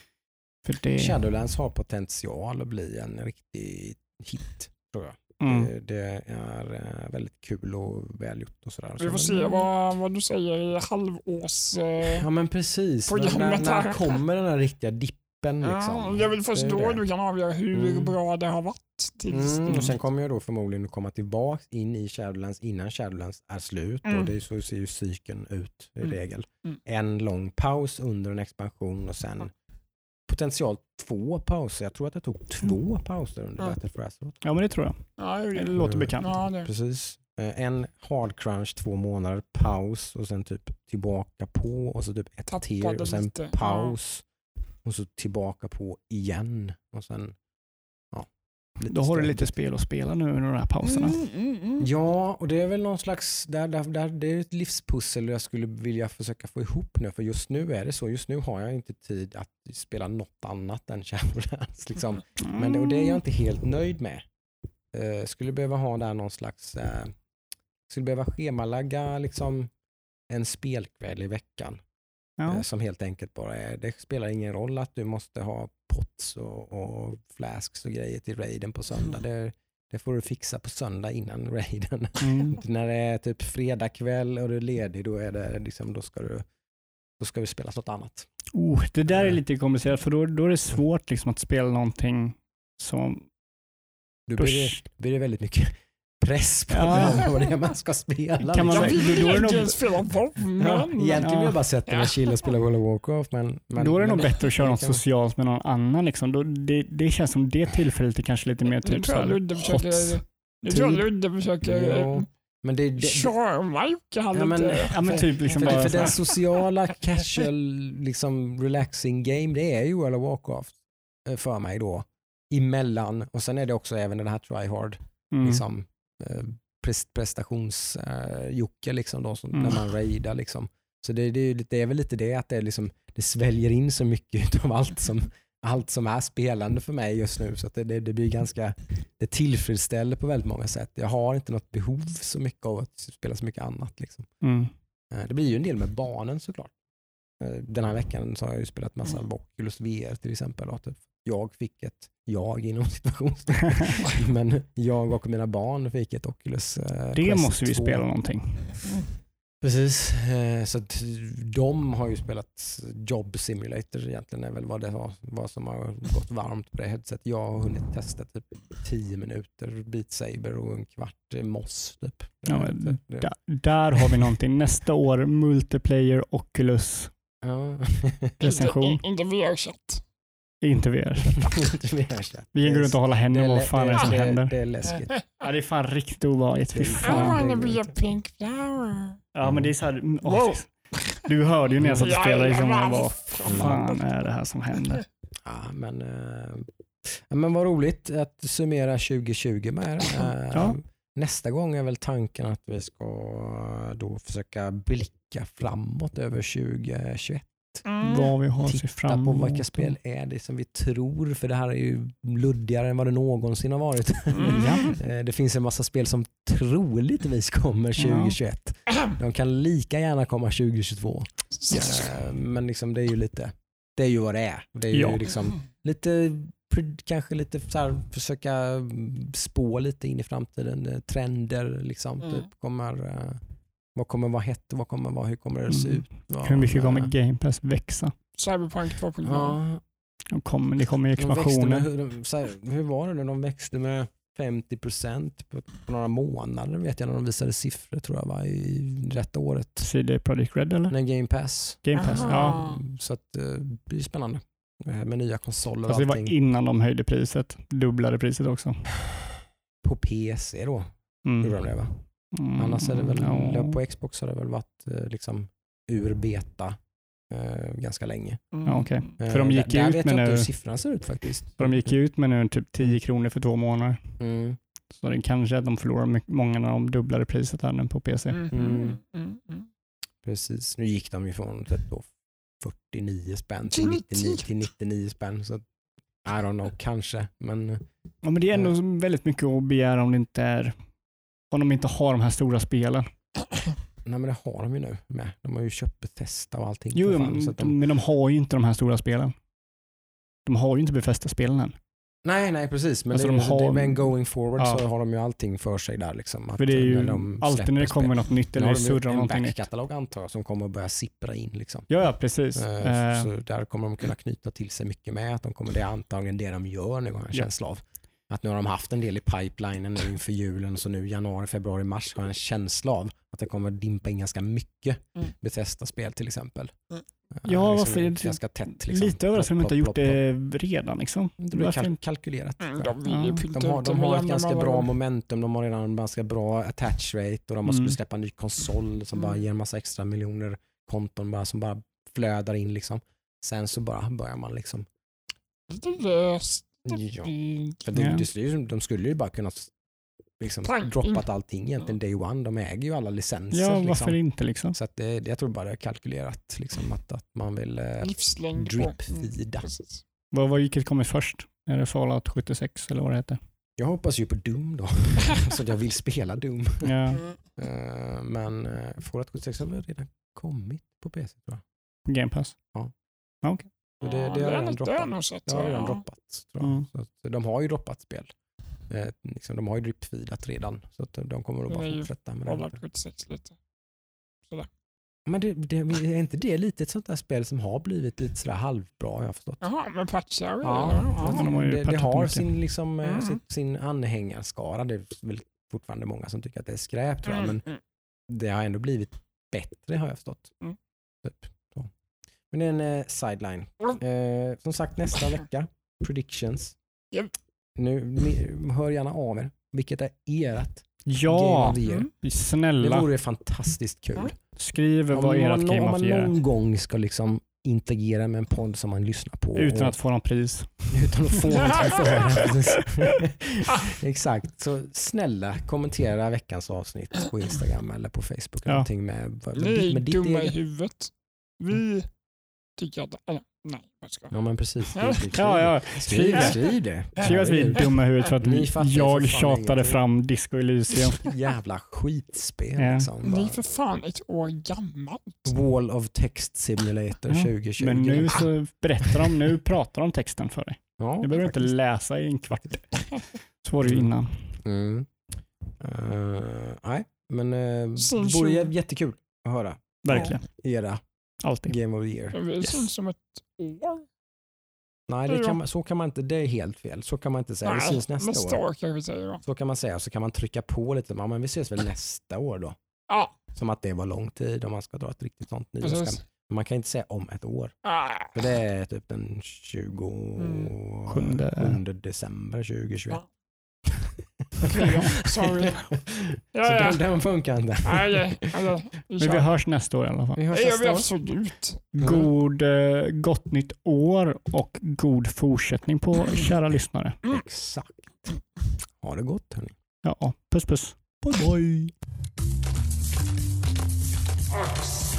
För det, Shadowlands har potential att bli en riktig hit tror jag. mm, Det, det är eh, väldigt kul och välgjort och sådär. Vi får Så- se vad, vad du säger i halvårs... Eh, Ja men precis. När, när kommer den här riktiga dippen? Liksom? ja, det är väl först Det är då det. du kan avgöra hur Mm. bra det har varit. Tills, Mm, och sen kommer jag då förmodligen att komma tillbaka in i Shadowlands innan Shadowlands är slut. Mm. Och det är så ser ju cykeln ut i Mm. regel. Mm. En lång paus under en expansion och sen potentiellt två pauser. Jag tror att jag tog två pauser under Mm. Battle for Azeroth. ja men det tror jag. ja, det, låter Mm. bekant. Ja, det. Precis. Eh, En hard crunch, två månader, paus och sen typ tillbaka på och så typ ett Tappade till och sen lite. paus och så tillbaka på igen och sen ja. lite Då har du lite spel att spela nu under de här pauserna. Mm, mm, mm. Ja, och det är väl någon slags, där, där, där, det är ett livspussel jag skulle vilja försöka få ihop nu, för just nu är det så. Just nu har jag inte tid att spela något annat än Shadowlands. Liksom. Men det, och det är jag inte helt nöjd med. Eh, skulle behöva ha där någon slags, eh, skulle behöva schemalägga liksom en spelkväll i veckan. Ja. Eh, som helt enkelt bara är, det spelar ingen roll att du måste ha pots och, och flasks och grejer till raiden på söndag. Det, det får du fixa på söndag innan raiden. Mm. När det är typ fredag kväll och du är ledig, då, är det liksom, då, ska, du, då ska vi spela något annat. Oh, det där är lite komplicerat för då, då är det svårt liksom att spela någonting som... Då blir det, blir det väldigt mycket press på Ja. vad det är man ska spela. Kan man- Jag liksom. vill då är det nog- egentligen spela WoW, Ja, egentligen vill Ja. jag bara sätta mig och chilla och spela World of Warcraft. Men, men, då är det men nog bättre att köra något socialt med någon annan. Liksom. Då, det, det känns som det tillfället är kanske lite mer typ tror jag såhär Ludde hot. försöker... Nu tror jag. Ludde försöker Ja, eh, men det, det, Jocke här Ja, men- lite. Ja men typ liksom för, bara för den sociala casual liksom relaxing game det är ju World of Warcraft eh, för mig då. Emellan och sen är det också även den här tryhard mm. liksom, eh, pres- prestationsjocke liksom då, som, Mm. när man raidar. Liksom. Så det, det, det är väl lite det att det, liksom, det sväljer in så mycket av allt som, allt som är spelande för mig just nu. Så det, det, det blir ganska, det tillfredsställer på väldigt många sätt. Jag har inte något behov så mycket av att spela så mycket annat. Liksom. Mm. Eh, Det blir ju en del med barnen såklart. Eh, Den här veckan så har jag ju spelat massa Mm. Oculus VR till exempel. då, Typ. Jag fick ett, jag inom situationstecken, men jag och mina barn fick ett Oculus eh, Det Quest måste vi 2. spela någonting. Precis, eh, så att de har ju spelat Job Simulator egentligen är väl vad det har, vad som har gått varmt på det headset. Jag har hunnit testa typ 10 minuter Beat Saber och en kvart eh, Moss. Typ. Ja, Eh, men det- det- Där, där har vi någonting. Nästa år, multiplayer Oculus Ja. recension. Inte, inte. Inte VR. VR-chatt. Vi kan gå runt och hålla händerna. Det Vad fan är det som det, händer? Det är läskigt. Ja, det är fan riktigt obehagligt. Fy Det är I fan. wanna det be a pink flower. Ja, men det är så här, Wow. Du hörde ju när jag satt och spelade. Liksom, vad fan är det här som händer? Ja, men, eh, ja, men vad roligt att summera 2020 med er. Eh, Ja. Nästa gång är väl tanken att vi ska då försöka blicka framåt över 2021. Mm. Vad vi har Titta fram på emot. vilka spel är det som vi tror, för det här är ju luddigare än vad det någonsin har varit. Mm. Eh, Det finns en massa spel som troligtvis kommer 2021. De kan lika gärna komma 2022. Eh, Men liksom det är ju lite, det är ju vad det är. Det är ju Ja. liksom lite, kanske lite så här, försöka mm, spå lite in i framtiden. eh, Trender liksom. Mm. Typ, kommer, vad kommer vara hett och vad kommer vara, hur kommer det se Mm. ut? Vad, Hur mycket kommer Game Pass växa? Cyberpunk 2.0. Ja, De kommer, det kommer ju de växte expansioner. med, hur, de, så här, hur var det nu? De växte med 50% på, på några månader vet jag när de visade siffror tror jag var i rätta året. CD Projekt Red eller? När Game Pass. Game Pass? Aha. Ja. Så att, eh, det blir spännande. Eh, Med nya konsoler och Fast det var allting. innan de höjde priset. Dubblade priset också. På PC då, Mm. gjorde de det va? Mm. Annars är det väl, Ja. ja. på Xbox har det väl varit eh, liksom ur beta eh, ganska länge. Mm. Ja, okay. Eh, för de gick där, ut där vet jag inte hur siffrorna ser ut faktiskt. För de gick ut med nu typ 10 kronor för två månader. Mm. Så det kanske att de förlorar många när de dubblade priset här nu på PC. Mm. Mm. mm. mm. Precis, nu gick de ju från 49 spänn till 99, till 99 spänn. Så I don't know, kanske. Men, ja, men det är ändå äh, väldigt mycket att begära om det inte är om de inte har de här stora spelen. Nej men det har de ju nu med. De har ju köpt Bethesda och allting. Jo, fan, men, de... men de har ju inte de här stora spelen. De har ju inte Bethesda-spelen än. Nej, nej precis. Men alltså det, de har, men going forward ja. så har de ju allting för sig där. Liksom, för det är ju de alltid när det kommer spel. något nytt eller surrar någonting nytt. en backkatalog antar jag som kommer att börja sippra in. Liksom. Ja, ja, precis. Uh, uh. Så där kommer de kunna knyta till sig mycket med. Att de kommer, det är antagligen det de gör nu har jag en ja. känsla av. Att nu har de haft en del i pipelinen nu inför julen, så nu januari, februari, mars har jag en känsla av att det kommer dimpa in ganska mycket mm. Bethesda-spel till exempel. Mm. Ja, liksom varför? Det ganska tätt. Liksom. Lite överraskande att de inte har gjort det redan. Liksom. Det blir kalk kalkylerat. Mm, de, ja. de, har, de har ett ganska bra momentum, de har redan en ganska bra attach rate och de mm. skulle släppa en ny konsol som bara mm. ger en massa extra miljoner konton bara, som bara flödar in. Liksom. Sen så bara börjar man liksom... Lite löst. Ja. För det, det, de skulle ju bara kunna liksom droppat allting egentligen day one. De äger ju alla licenser. Ja, liksom. varför inte liksom? Så att det, det, jag tror bara det är kalkylerat liksom, att, att man vill eh, drip-feeda. Mm, vad, vad gick det kommit först? Är det Fallout 76 eller vad det heter? Jag hoppas ju på Doom då, så att jag vill spela Doom. Ja. uh, men uh, Fallout 76 har väl redan kommit på PC tror jag. Game Pass? Ja. Okay. Så det, det, har redan droppat. Det har redan droppat. Tror jag. Mm. Så de har ju droppat spel. Eh, liksom, de har ju dripfeedat redan, så att de kommer att bara fortsätta med det. 76 lite. Sådär. Men det, det, är inte det lite ett sånt där spel som har blivit lite sådär halvbra har jag förstått? Jaha, men patchar ja, ja, ja, de det, det har sin, liksom, mm. sin, sin anhängarskara. Det är väl fortfarande många som tycker att det är skräp tror jag, mm. men mm. det har ändå blivit bättre har jag förstått. Mm. Typ. Men det är en eh, sideline. Mm. Eh, som sagt nästa vecka, predictions. Yep. Nu, hör gärna av er. Vilket är ert Ja, mm. snälla. Det vore fantastiskt kul. Mm. Skriv vad ert Game of the Year Om man någon gång ska liksom interagera med en podd som man lyssnar på. Utan att få någon pris. Utan att få något Exakt, så snälla kommentera veckans avsnitt på Instagram eller på Facebook. Ja. Någonting med, med, med, med ditt dumma i huvudet. Vi tycker att, eller, nej, jag ska. Ja men precis. Skriv, skriv, ja, ja. Skriv, skriv det. Skriv att vi är dumma i huvudet för att jag tjatade fram Disco Elysium. Jävla skitspel. Ja. Liksom, det är för fan ett år gammalt. Wall of Text Simulator ja. 2020. Men nu så berättar de, nu pratar de texten för dig. Ja, du behöver faktiskt. inte läsa i en kvart. Så var det ju innan. Mm. Uh, nej, men uh, det vore jättekul att höra. Verkligen. Era Alltid. Game of the year. Det yes. syns som ett år. Nej, det kan man, så kan man inte. Det är helt fel. Så kan man inte säga. Nej, det syns nästa, nästa år. år kan vi säga då. Så kan man säga. Så kan man trycka på lite. Ja, men vi ses väl nästa år då. Ja. Som att det var lång tid om man ska dra ett riktigt sånt nyårsskämt. Man kan inte säga om ett år. Ah. För det är typ den 27 mm. december 2021. Ja. Sorry. Ja, så ja. Den, den funkar inte. Nej, alltså, vi Men vi hörs nästa år i alla fall. Vi hörs det gör vi absolut. God, eh, gott nytt år och god fortsättning på kära lyssnare. Mm. Exakt. Ha det gott hörni. Ja, puss puss. Bye bye. Ax,